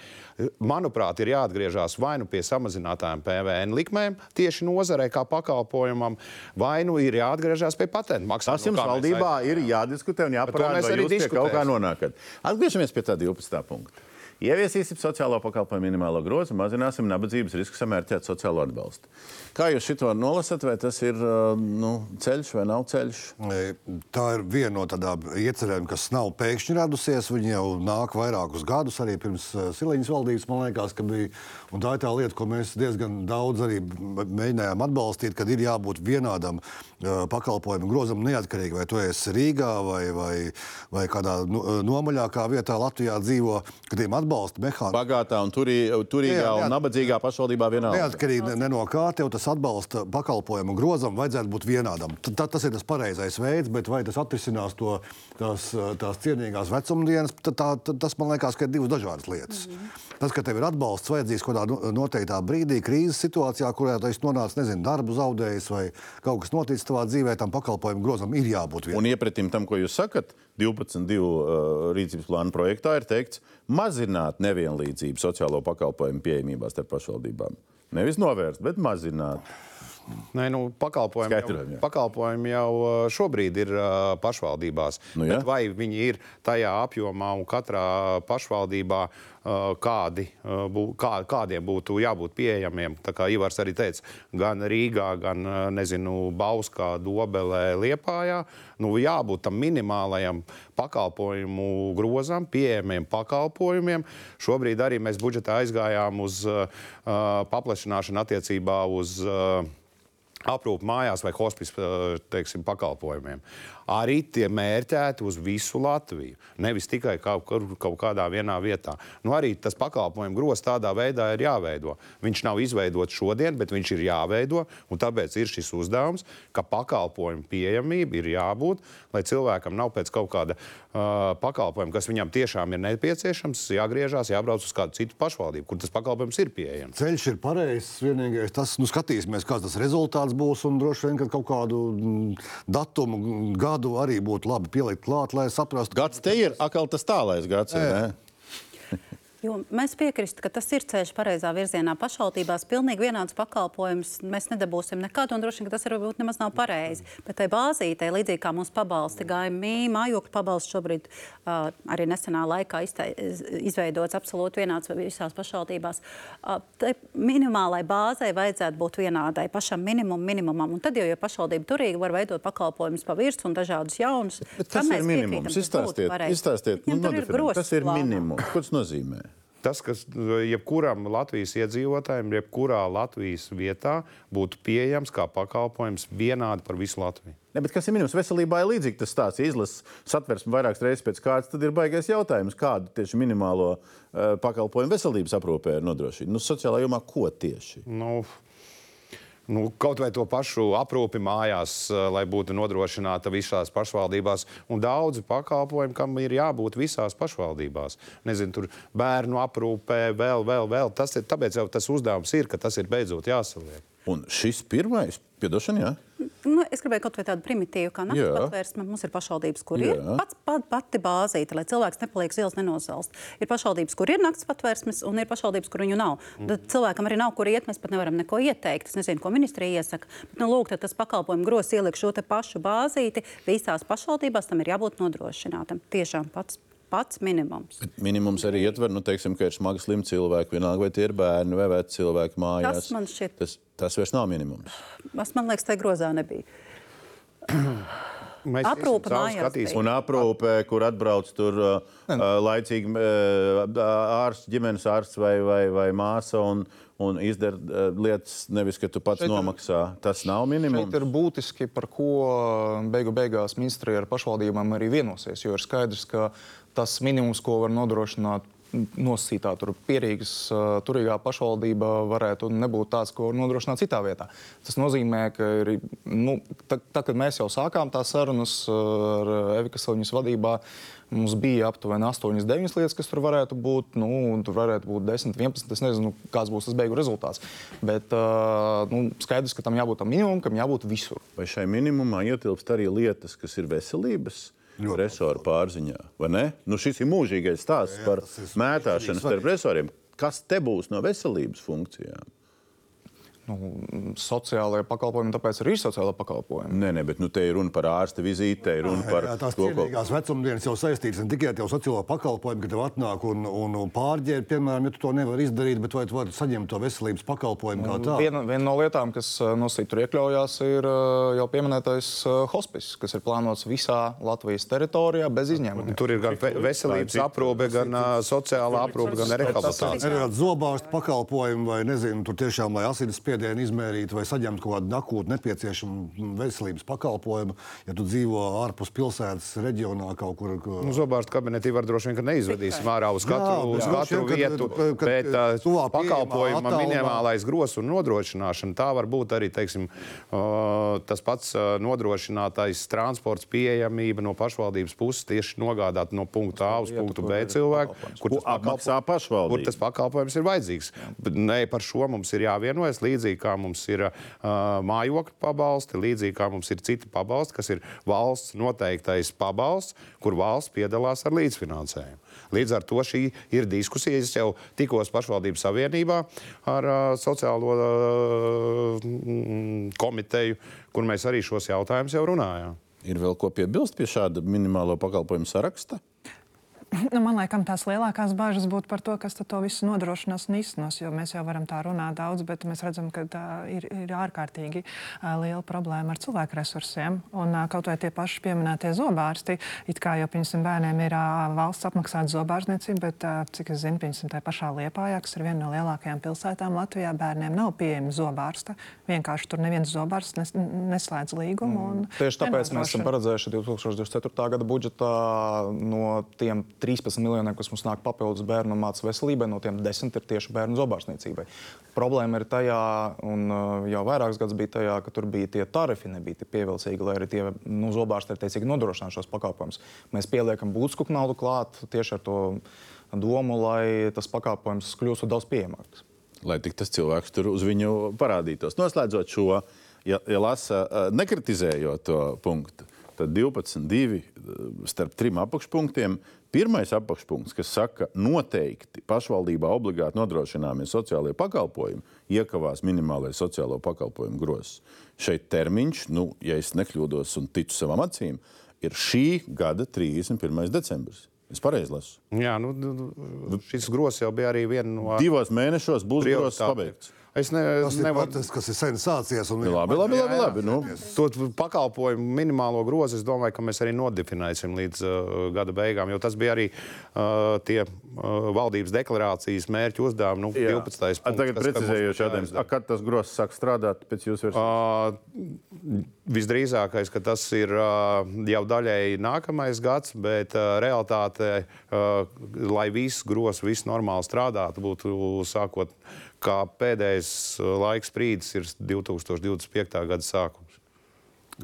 Manuprāt, ir jāatgriežas vai nu pie samazinātām PVN likmēm tieši nozarei kā pakalpojumam, vai nu ir jāatgriežas pie patentu maksājuma. Tas jums valdībā aiz... ir jādiskutē un jāparāda, vai jūs pie kaut kā nonākat. Atgriežamies pie tā 12. punkta. Ieviesīsim sociālo pakalpojumu minimālo grozu, mazināsim nabadzības risku samērķēt sociālo atbalstu. Kā jūs šo nolasat, vai tas ir nu, ceļš vai nav ceļš? Tā ir viena no tādām iecerēm, kas nav pēkšņi radusies. Viņi jau nāk vairākus gadus, arī pirms Siliņas valdības, man liekas, ka bija. Un tā ir tā lieta, ko mēs diezgan daudz arī mēģinājām atbalstīt, kad ir jābūt vienādam pakalpojumu grozam neatkarīgi, vai tu esi Rīgā vai, vai, vai kādā nomaļākā vietā Latvijā dzīvo, ka tiem atbalstīt atbalsta mehānismu. Bagātā un turī, turīgā jā, jā, un nabadzīgā pašvaldībā vienādi. Neatkarīgi ne, ne no kā tev tas atbalsta pakalpojumu grozam vajadzētu būt vienādam. T -t tas ir tas pareizais veids, bet vai tas atrisinās to, tās, tās cienīgās vecumdienas, tā, tā, tas man liekas, ka ir divas dažādas lietas. Mm -hmm. Tas, ka tev ir atbalsts vajadzīgs kaut kādā noteiktā brīdī, krīzes situācijā, kurā tu esi nonācis, nezinu, darbu zaudējis vai kaut kas noticis tavā dzīvē, tam pakalpojumu grozam ir jābūt vienam. Un iepratim tam, ko jūs sakat, 12.2. Uh, rīcības plāna projektā ir teikts, mazināt nevienlīdzību sociālo pakalpojumu pieejamībā starp pašvaldībām. Nevis novērst, bet mazināt. Nē, nu, pakalpojumi, Skaidrojam, jau, pakalpojumi jau uh, šobrīd ir uh, pašvaldībās. Nu, vai viņi ir tajā apjomā un katrā pašvaldībā kādi, uh, bū, kā, kādiem būtu jābūt pieejamiem? Tā kā Ivars arī teica, gan Rīgā, gan uh, nezinu, Bauskā, Dobelē, Liepājā. Nu, jābūt tam minimālajam pakalpojumu grozam, pieejamiem pakalpojumiem. Šobrīd arī mēs budžetā aizgājām uz uh, paplašināšanu attiecībā uz uh, aprūpu mājās vai hospice teiksim, pakalpojumiem arī tie mērķēti uz visu Latviju. Nevis tikai kaut, kaut kādā vienā vietā. Nu, arī tas pakalpojumu grozs tādā veidā ir jāveido. Viņš nav izveidots šodien, bet viņš ir jāveido. Tāpēc ir šis uzdevums, ka pakalpojumu pieejamība ir jābūt, lai cilvēkam nav pēc kaut kāda uh, pakalpojuma, kas viņam tiešām ir nepieciešams, jāgriežās, jābrauc uz kādu citu pašvaldību, kur tas pakalpojums ir pieejams. Ceļš ir pareizs. Vienīgais tas, nu, skatīsimies, kāds tas rezultāts būs. Un droši vien, ka kaut kādu datumu, gadu gadu arī būtu labi pielikt klāt, lai saprastu. Gads te ir atkal tas tālais gads. Jo mēs piekristu, ka tas ir ceļš pareizā virzienā. Pašvaldībās pilnīgi vienāds pakalpojums mēs nedabūsim nekad, un droši vien tas varbūt nemaz nav pareizi. Bet tai bāzītei, līdzīgi kā mums pabalsti, GMI, mājokļu pabalsts šobrīd uh, arī nesenā laikā iztai, izveidots absolūti vienāds visās pašvaldībās. Uh, tai minimālai bāzei vajadzētu būt vienādai, pašam minimum, minimumam. Un tad jau, ja pašvaldība turīgi var veidot pakalpojumus pa virsmu un dažādus jaunus, tad tas ir minimums. Izstāstiet, izstāstiet, nu, tas ir minimums. Ko tas nozīmē? Tas, kas jebkuram Latvijas iedzīvotājam, jebkurā Latvijas vietā būtu pieejams kā pakalpojums vienādi par visu Latviju. Ne, kas ir minimums veselībā, ir līdzīgi tas stāsts. Izlases satversme vairākas reizes pēc kārtas, tad ir baigais jautājums, kādu tieši minimālo uh, pakalpojumu veselības aprūpē ir nodrošināta. Nu, sociālā jomā ko tieši? Nu, nu, kaut vai to pašu aprūpi mājās, eh, lai būtu nodrošināta visās pašvaldībās, un daudzi pakalpojumi, kam ir jābūt visās pašvaldībās. Nezinu, tur bērnu aprūpē, vēl, vēl, vēl. Tas ir, tāpēc jau tas uzdevums ir, ka tas ir beidzot jāsaliek. Un šis pirmais, piedošana, jā. Nu, es gribēju kaut ko tādu primitīvu, kā naktas patvērsme. Mums ir pašvaldības, kur jā. ir pats, pat, pati bāzīte, lai cilvēks nepaliek zils, nenozalst. Ir pašvaldības, kur ir naktas patvērsmes, un ir pašvaldības, kur viņu nav. Mm. Tad cilvēkam arī nav, kur iet, mēs pat nevaram neko ieteikt. Es nezinu, ko ministrija iesaka. Bet, nu, lūk, tas pakalpojumu gros ieliek šo pašu bāzīti visās pašvaldībās, tam ir jābūt nodrošinātam. Tiešām pats pats minimums. Bet minimums arī ietver, nu, teiksim, ka ir smagi slimi cilvēki, vienalga vai tie ir bērni vai veci cilvēki mājās. Tas man šķiet. Tas, tas vairs nav minimums. Tas man liekas, tai grozā nebija. Mēs aprūpe mājās. Un aprūpe, kur atbrauc tur uh, laicīgi uh, ārsts, ģimenes ārsts vai, vai, vai māsa un, un izdara uh, lietas, nevis ka tu pats šeit nomaksā. Tas nav minimums. Tas ir būtiski, par ko beigu beigās ministrija ar pašvaldībām arī vienosies. Jo ir skaidrs, ka tas minimums, ko var nodrošināt nosacītā, pierīgas, turīgā pašvaldība varētu nebūt tāds, ko nodrošināt citā vietā. Tas nozīmē, ka ir, nu, tad, tad, kad mēs jau sākām tās sarunas ar Evikas Saliņas vadībā, Mums bija aptuveni 8, 9 lietas, kas tur varētu būt. Nu, tur varētu būt 10, 11. Es nezinu, kāds būs tas beigu rezultāts. Bet uh, nu, skaidrs, ka tam jābūt tam minimumam, kam jābūt visur. Vai šai minimumā ietilpst arī lietas, kas ir veselības? Resoru pārziņā? Nu, šis ir mūžīgais stāsts Jā, par mētāšanu starp resoriem. Kas te būs no veselības funkcijām? Nu, sociālajie pakalpojumi, tāpēc arī ir sociālai pakalpojumi. Nē, nē, bet nu, te ir runa par ārsta vizīti, te ir runa par jā, tās to, ko... vecumdienas jau saistītas ne tikai ar sociālo pakalpojumu, ka tev atnāk un, un, un pārģērb, piemēram, ja tu to nevari izdarīt, bet vai tu vari saņemt to veselības pakalpojumu kā tādu? Viena, viena no lietām, kas uh, nosīt tur iekļaujās, ir uh, jau pieminētais uh, hospice, kas ir plānots visā Latvijas teritorijā bez izņēmuma. Tur ir gan veselības aprūpe, gan sociālā aprūpe, gan rehabilitācija. Zobārstu pakalpojumu vai nezinu, tur tiešām, lai asinis spiedienu spiedienu izmērīt vai saņemt kaut kādu akūtu nepieciešamu veselības pakalpojumu. Ja tu dzīvo ārpus pilsētas reģionā kaut kur. Ko... Nu, Zobārstu kabinetī var droši vien, ka neizvedīsim ārā uz katru, jā, uz katru vien, vietu, kad, kad, bet uh, pakalpojuma minimālais gros un nodrošināšana tā var būt arī, teiksim, uh, tas pats uh, nodrošinātais transports pieejamība no pašvaldības puses tieši nogādāt no punkta A uz punktu B cilvēku, kur tas, pakalpo, kur tas pakalpojums ir vajadzīgs. Bet, ne, par šo mums ir jāvienojas līdzīgi līdzīgi kā mums ir uh, mājokļu pabalsti, līdzīgi kā mums ir citi pabalsti, kas ir valsts noteiktais pabalsts, kur valsts piedalās ar līdzfinansējumu. Līdz ar to šī ir diskusija. Es jau tikos pašvaldības savienībā ar uh, sociālo uh, komiteju, kur mēs arī šos jautājumus jau runājām. Ir vēl ko piebilst pie šāda minimālo pakalpojumu saraksta? Nu, man liekas, tās lielākās bažas būtu par to, kas to visu nodrošinās un. Jo mēs jau varam tā runāt daudz, bet mēs redzam, ka tā ir, ir ārkārtīgi liela problēma ar cilvēku resursiem. Un kaut vai tie paši pieminētie zobārsti, it kā jau piemēram bērniem ir valsts apmaksāta zobārstniecība, bet cik es zinu, piemēram, tā pašā Liepājā, kas ir viena no lielākajām pilsētām Latvijā, bērniem nav pieejama zobārsta. Vienkārši tur neviens zobārsts nes, neslēdz līgumu. Mm. Tieši tāpēc mēs esam paredzējuši 2024. gada budžetā no tiem 13 miljoniem, kas mums nāk papildus bērnu mācību veselībai, no tiem 10 ir tieši bērnu zobārstniecībai. Problēma ir tajā, un uh, jau vairākus gadus bija tajā, ka tur bija tie tarifi, nebija tik pievilcīgi, lai arī tie nu, zobārsti ir teicīgi nodrošinātu šos pakalpojumus. Mēs pieliekam būtisku naudu klāt tieši ar to domu, lai tas pakalpojums kļūtu daudz pieejamāks. Lai tik tas cilvēks tur uz viņu parādītos. Noslēdzot šo, ja, ja lasa, uh, nekritizējot to punktu, tad 12, 2 starp trim apakšpunktiem Pirmais apakšpunkts, kas saka, ka noteikti pašvaldībā obligāti nodrošināmie sociālie pakalpojumi iekavās minimālais sociālo pakalpojumu grozs. Šeit termiņš, nu, ja es nekļūdos un ticu savām acīm, ir šī gada 31. decembris. Es pareizi lasu. Jā, nu, šis grozs jau bija arī viena no. Divos mēnešos būs grozs pabeigts. Es ne, tas nevaru pateikt, kas ir sen sācies. Un... Labi, labi, labi. labi nu. To pakalpojumu minimālo grozu es domāju, ka mēs arī nodefinēsim līdz uh, gada beigām, jo tas bija arī uh, tie uh, valdības deklarācijas mērķu uzdevumi. Nu, 12. Punkts, Tagad precizējoši jautājums. Kad tas grozs sāk strādāt pēc jūsu versijas? Uh, visdrīzākais, ka tas ir uh, jau daļēji nākamais gads, bet uh, realitāte, uh, lai viss grozs, viss normāli strādātu, būtu sākot kā pēdējais uh, laiks brīdis ir 2025. gada sākums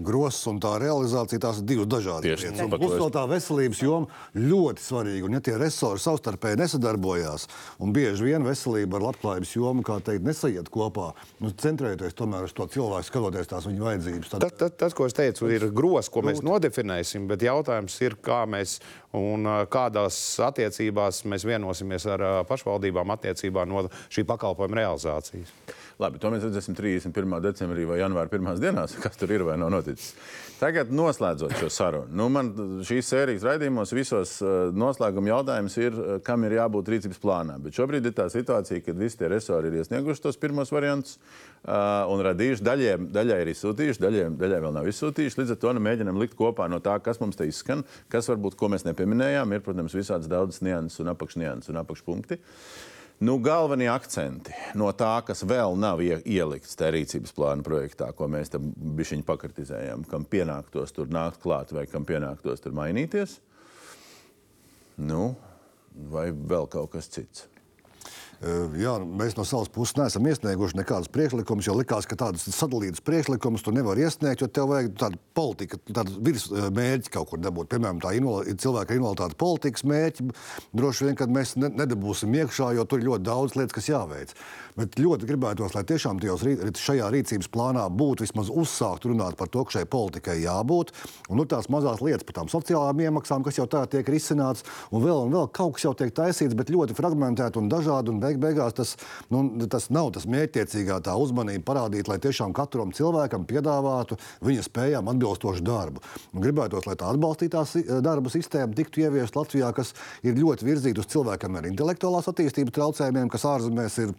gross un tā realizācija, tās ir divas dažādas lietas. Mums vēl tā veselības joma ļoti svarīga. Un, ja tie resursi savstarpēji nesadarbojās, un bieži vien veselība ar labklājības jomu, kā teikt, nesaiet kopā, nu, centrējoties tomēr uz to cilvēku, skatoties tās viņa vajadzības. Tad... Tas, tas, ko es teicu, ir gross, ko mēs nodefinēsim, bet jautājums ir, kā mēs un kādās attiecībās mēs vienosimies ar pašvaldībām attiecībā no šī pakalpojuma realizācijas. Labi, to mēs redzēsim 31. decembrī vai janvāra pirmās dienās, kas tur ir vai nav noticis. Tagad noslēdzot šo sarunu. Nu, man šīs sērijas raidījumos visos uh, noslēguma jautājums ir, uh, kam ir jābūt rīcības plānā. Bet šobrīd ir tā situācija, ka visi tie resori ir iesnieguši tos pirmos variantus uh, un radījuši. Daļai, daļai ir izsūtījuši, daļai, daļai vēl nav izsūtījuši. Līdz ar to nu, mēģinam likt kopā no tā, kas mums te izskan, kas varbūt ko mēs nepieminējām. Ir, protams, visādas daudzas nianses un apakšnianses un apakšpunkti. Uh, Nu, galvenie akcenti no tā, kas vēl nav ielikts tajā rīcības plāna projektā, ko mēs tam bišķiņi pakritizējam, kam pienāktos tur nākt klāt vai kam pienāktos tur mainīties. Nu, vai vēl kaut kas cits? Jā, mēs no savas puses neesam iesnieguši nekādus priekšlikumus, jo likās, ka tādus sadalītus priekšlikumus tu nevari iesniegt, jo tev vajag tādu politiku, tādu virsmērķi kaut kur dabūt. Piemēram, tā invali, cilvēka invaliditāte politikas mērķi. Droši vien, kad mēs ne, nedabūsim iekšā, jo tur ir ļoti daudz lietas, kas jāveic. Bet ļoti gribētos, lai tiešām tajos, šajā rīcības plānā būtu vismaz uzsākt runāt par to, ka šai politikai jābūt. Un nu, tās mazās lietas par tām sociālām iemaksām, kas jau tā tiek risināts, un vēl, un vēl kaut kas jau tiek taisīts, bet ļoti fragmentēti un dažādi. Un beig beigās tas, nu, tas nav tas mērķtiecīgā tā uzmanība parādīt, lai tiešām katram cilvēkam piedāvātu viņa spējām atbilstošu darbu. Un gribētos, lai tā atbalstītā darba sistēma tiktu ieviesta Latvijā, kas ir ļoti virzīta uz cilvēkiem ar intelektuālās attīstības traucējumiem, kas ārzemēs ir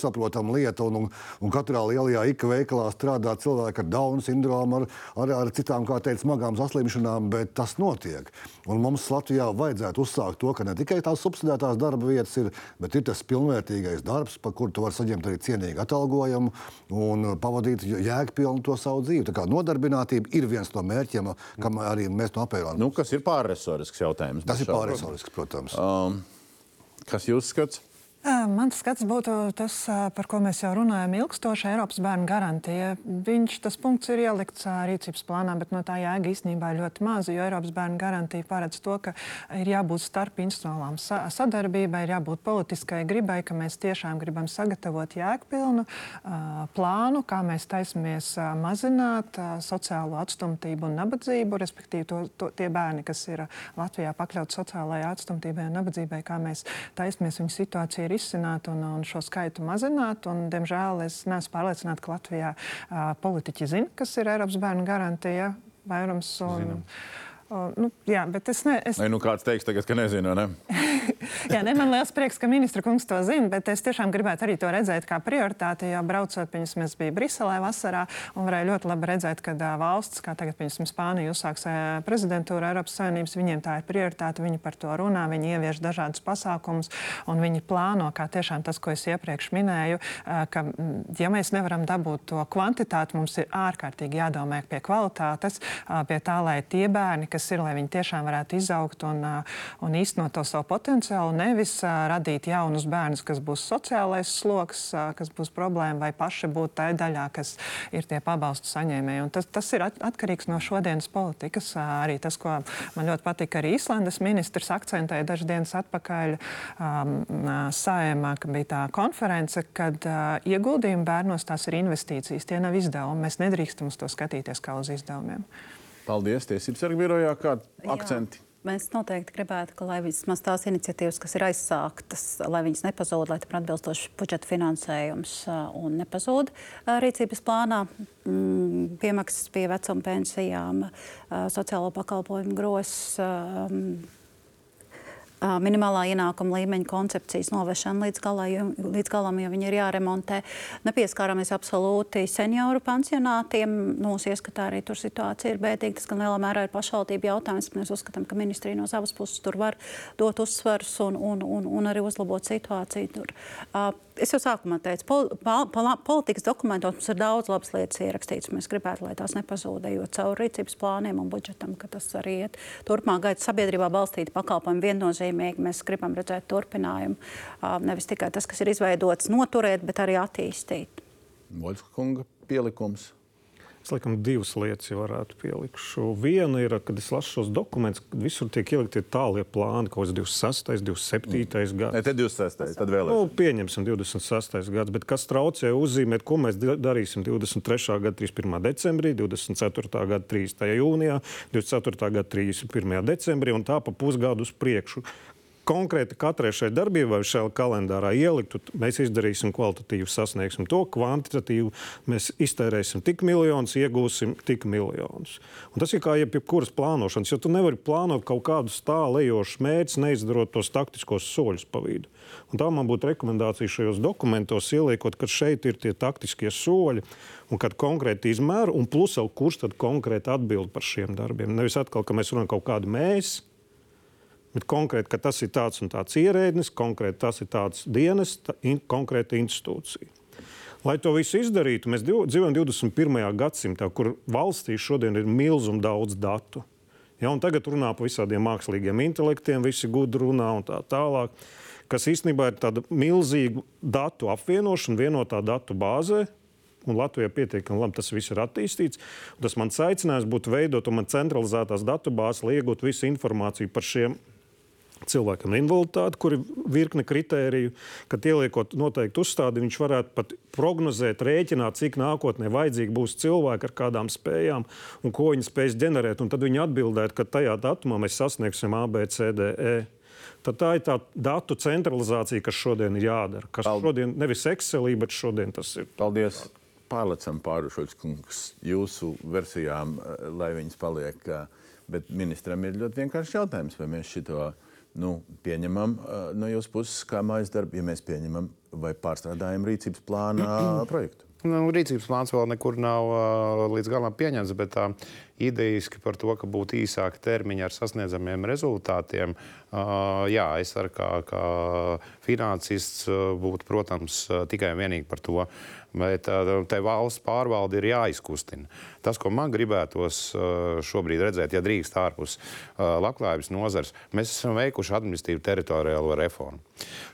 pašsaprotama lieta. Un, un, un katrā lielajā IKA veikalā strādā cilvēki ar Dauna sindromu, ar, ar, ar citām, kā teikt, smagām saslimšanām, bet tas notiek. Un mums Latvijā vajadzētu uzsākt to, ka ne tikai tās subsidētās darba vietas ir, bet ir tas pilnvērtīgais darbs, par kuru tu vari saņemt arī cienīgu atalgojumu un pavadīt jēgpilnu to savu dzīvi. Tā kā nodarbinātība ir viens no mērķiem, kam arī mēs no apēronam. Nu, kas ir pārresorisks jautājums? Tas ir pārresorisks, protams. Um, kas jūs skats? Mans skats būtu tas, par ko mēs jau runājam, ilgstoša Eiropas bērnu garantija. Viņš tas punkts ir ielikts rīcības plānā, bet no tā jēga īstenībā ir ļoti maza, jo Eiropas bērnu garantija paredz to, ka ir jābūt starp institucionālām sadarbībai, ir jābūt politiskai gribai, ka mēs tiešām gribam sagatavot jēgpilnu plānu, kā mēs taisamies mazināt sociālo atstumtību un nabadzību, respektīvi to, to, tie bērni, kas ir Latvijā pakļauti sociālajai atstumtībai un nabadzībai, kā mēs taisamies viņu situāciju risināt un, un šo skaitu mazināt. Un, diemžēl es neesmu pārliecināta, ka Latvijā uh, politiķi zina, kas ir Eiropas bērnu garantija. Vairums un, Zinām. Uh, nu, jā, bet es ne. Es... Vai nu kāds teiks, tagad, ka nezinu, ne? <laughs> jā, ne, man liels prieks, ka ministra kungs to zina, bet es tiešām gribētu arī to redzēt kā prioritāti. Jo braucot, pirms mēs bijām Briselē vasarā, un varēja ļoti labi redzēt, ka uh, valsts, kā tagad, piemēram, Spānija uzsāks uh, prezidentūru Eiropas Savienības, viņiem tā ir prioritāte, viņi par to runā, viņi ievieš dažādus pasākumus, un viņi plāno, kā tiešām tas, ko es iepriekš minēju, uh, ka, ja mēs nevaram dabūt to kvantitāti, mums ir ārkārtīgi jādomā pie kvalitātes, uh, pie tā, lai tie bērni, kas kas ir, lai viņi tiešām varētu izaugt un, un īstenot to savu potenciālu, nevis radīt jaunus bērnus, kas būs sociālais sloks, kas būs problēma, vai paši būt tajā daļā, kas ir tie pabalstu saņēmēji. Un tas, tas ir atkarīgs no šodienas politikas. Arī tas, ko man ļoti patika, arī Īslandes ministrs akcentēja dažas dienas atpakaļ um, saimā, ka bija tā konference, kad uh, ieguldījumi bērnos tās ir investīcijas, tie nav izdevumi. Mēs nedrīkstam uz to skatīties kā uz izdevumiem. Paldies, Tiesības sargu birojā, kādi akcenti? Mēs noteikti gribētu, ka vismaz tās iniciatīvas, kas ir aizsāktas, lai viņas nepazūd, lai tam ir atbilstoši budžeta finansējums un nepazūd rīcības plānā. Mm, piemaksas pie vecuma pensijām, sociālo pakalpojumu grozs minimālā ienākuma līmeņa koncepcijas novešana līdz, galā, jo, līdz galam, jo viņi ir jāremontē. Nepieskārāmies absolūti senioru pansionātiem. Mūsu ieskatā arī tur situācija ir bēdīga. Tas gan lielā mērā ir pašvaldību jautājums. Mēs uzskatām, ka ministrija no savas puses tur var dot uzsvarus un, un, un, un arī uzlabot situāciju tur. Uh, es jau sākumā teicu, pol, pol, pol, politikas dokumentos mums ir daudz labas lietas ierakstītas. Mēs gribētu, lai tās nepazūd, jo caur rīcības plāniem un budžetam, ka tas arī iet turpmāk gaita sabiedrībā balstīti pakalpojumi viennozīmīgi. Mēs gribam redzēt turpinājumu. Nevis tikai tas, kas ir izveidots, noturēt, bet arī attīstīt. Voļska kunga pielikums. Es laikam divas lietas varētu pielikt. Viena ir, kad es lasu šos dokumentus, kad visur tiek ielikti tālie plāni, kaut kāds 26, 27 mm. gads. Ne, te 26, tad vēl. Nu, pieņemsim 26 gads, bet kas traucē uzzīmēt, ko mēs darīsim 23. gada 31. decembrī, 24. gada 3. jūnijā, 24. gada 31. decembrī un tā pa pusgadu uz priekšu konkrēti katrai šai darbībai, šajā kalendārā ieliktu, mēs izdarīsim kvalitatīvu, sasniegsim to, kvantitatīvu. Mēs iztērēsim tik miljonus, iegūsim tik miljonus. Un tas ir kā jebkuras plānošanas, jo tu nevari plānot kaut kādus tālējošus mērķus, neizdarot tos taktiskos soļus pa vidu. Un tā man būtu rekomendācija šajos dokumentos ieliekot, ka šeit ir tie taktiskie soļi un kad konkrēti izmēru, un plus vēl kurš tad konkrēti atbild par šiem darbiem. Nevis atkal, ka mēs runājam kaut kādu mēs Bet konkrēti, ka tas ir tāds un tāds ierēdnis, konkrēti tas ir tāds dienas, tā, in, konkrēta institūcija. Lai to visu izdarītu, mēs dzīvojam 21. gadsimtā, kur valstī šodien ir milzīgi daudz datu. Ja, tagad runā par visādiem mākslīgiem intelektiem, visi gudri runā un tā tālāk. Kas īstenībā ir tāda milzīga datu apvienošana vienotā datu bāzē, un Latvijā pietiekami labi tas viss ir attīstīts. Tas mans aicinājums būtu veidot man centralizētās datubāzes, lai iegūtu visu informāciju par šiem cilvēkam ar invaliditāti, kur ir virkne kritēriju, kad ieliekot noteikti uzstādi, viņš varētu pat prognozēt, rēķināt, cik nākotnē vajadzīgi būs cilvēki ar kādām spējām un ko viņi spēs ģenerēt. Un tad viņi atbildētu, ka tajā datumā mēs sasniegsim A, B, C, D, E. Tad tā ir tā datu centralizācija, kas šodien ir jādara. Kas Paldies. šodien nevis Excelī, bet šodien tas ir. Paldies! Pārlecam pāri jūsu versijām, lai viņas paliek. Bet ministram ir ļoti vienkāršs jautājums, vai mēs šito nu, pieņemam no jūsu puses kā mājas darbu, ja mēs pieņemam vai pārstrādājam rīcības plāna <clears throat> projektu. Nu, rīcības plāns vēl nekur nav uh, līdz galam pieņemts, bet tā uh, idejiski par to, ka būtu īsāki termiņi ar sasniedzamiem rezultātiem. Uh, jā, es arī kā, kā finansists būtu, protams, tikai un vienīgi par to. Bet te valsts pārvalde ir jāizkustina. Tas, ko man gribētos šobrīd redzēt, ja drīkst ārpus labklājības nozars, mēs esam veikuši administratīvu teritoriālo reformu.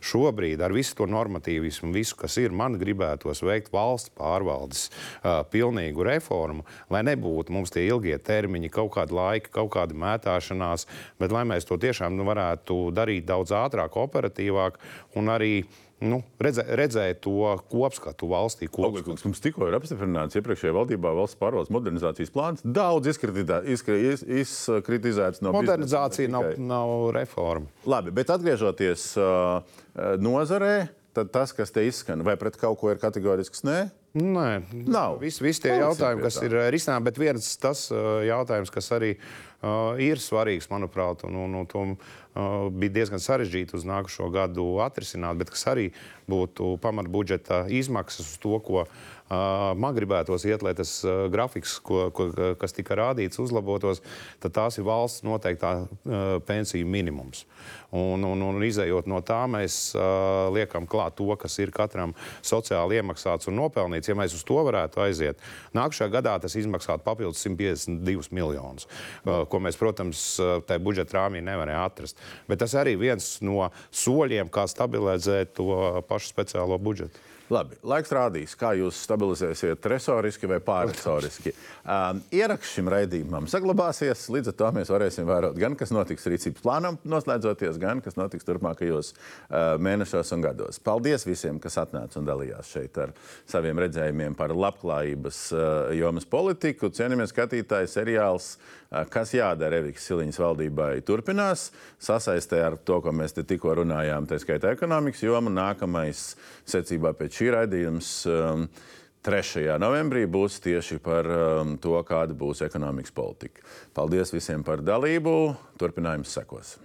Šobrīd ar visu to normatīvismu, visu, kas ir, man gribētos veikt valsts pārvaldes pilnīgu reformu, lai nebūtu mums tie ilgie termiņi, kaut kāda laika, kaut kāda mētāšanās, bet lai mēs to tiešām nu, varētu darīt daudz ātrāk, operatīvāk un arī nu, redzē, redzēja to kopskatu valstī. Kopskatu. Mums tikko ir apstiprināts iepriekšējā valdībā valsts pārvaldes modernizācijas plāns. Daudz izkritizēts no modernizācija, nav, nav reforma. Labi, bet atgriežoties uh, nozarē, tad tas, kas te izskan, vai pret kaut ko ir kategorisks nē? Nē, nav. Visi, visi tie Paliksim jautājumi, kas ir risināti, bet viens tas uh, jautājums, kas arī uh, ir svarīgs, manuprāt, un, un, un to uh, bija diezgan sarežģīti uz nākošo gadu atrisināt, bet kas arī būtu pamatbudžeta izmaksas uz to, ko man gribētos iet, lai tas grafiks, ko, ko, kas tika rādīts, uzlabotos, tad tās ir valsts noteiktā pensiju minimums. Un, un, un izējot no tā, mēs uh, liekam klāt to, kas ir katram sociāli iemaksāts un nopelnīts. Ja mēs uz to varētu aiziet, nākamajā gadā tas izmaksātu papildus 152 miljonus, uh, ko mēs, protams, tajā budžeta rāmī nevarējām atrast. Bet tas arī viens no soļiem, kā stabilizēt to pašu speciālo budžetu. Labi, laiks rādīs, kā jūs stabilizēsiet resoriski vai pārresoriski. Um, ieraksts šim raidījumam saglabāsies. Līdz ar to mēs varēsim vērot gan, kas notiks rīcības plānam, noslēdzoties, gan kas notiks turpmākajos uh, mēnešos un gados. Paldies visiem, kas atnāca un dalījās šeit ar saviem redzējumiem par labklājības uh, jomas politiku. Cienījamies skatītāji seriāls Kas jādara Evikas Siliņas valdībai? Turpinās sasaistē ar to, ko mēs te tikko runājām, tā skaitā ekonomikas joma. Nākamais secībā pēc šī raidījums. Um, 3. novembrī būs tieši par um, to, kāda būs ekonomikas politika. Paldies visiem par dalību. Turpinājums sekos.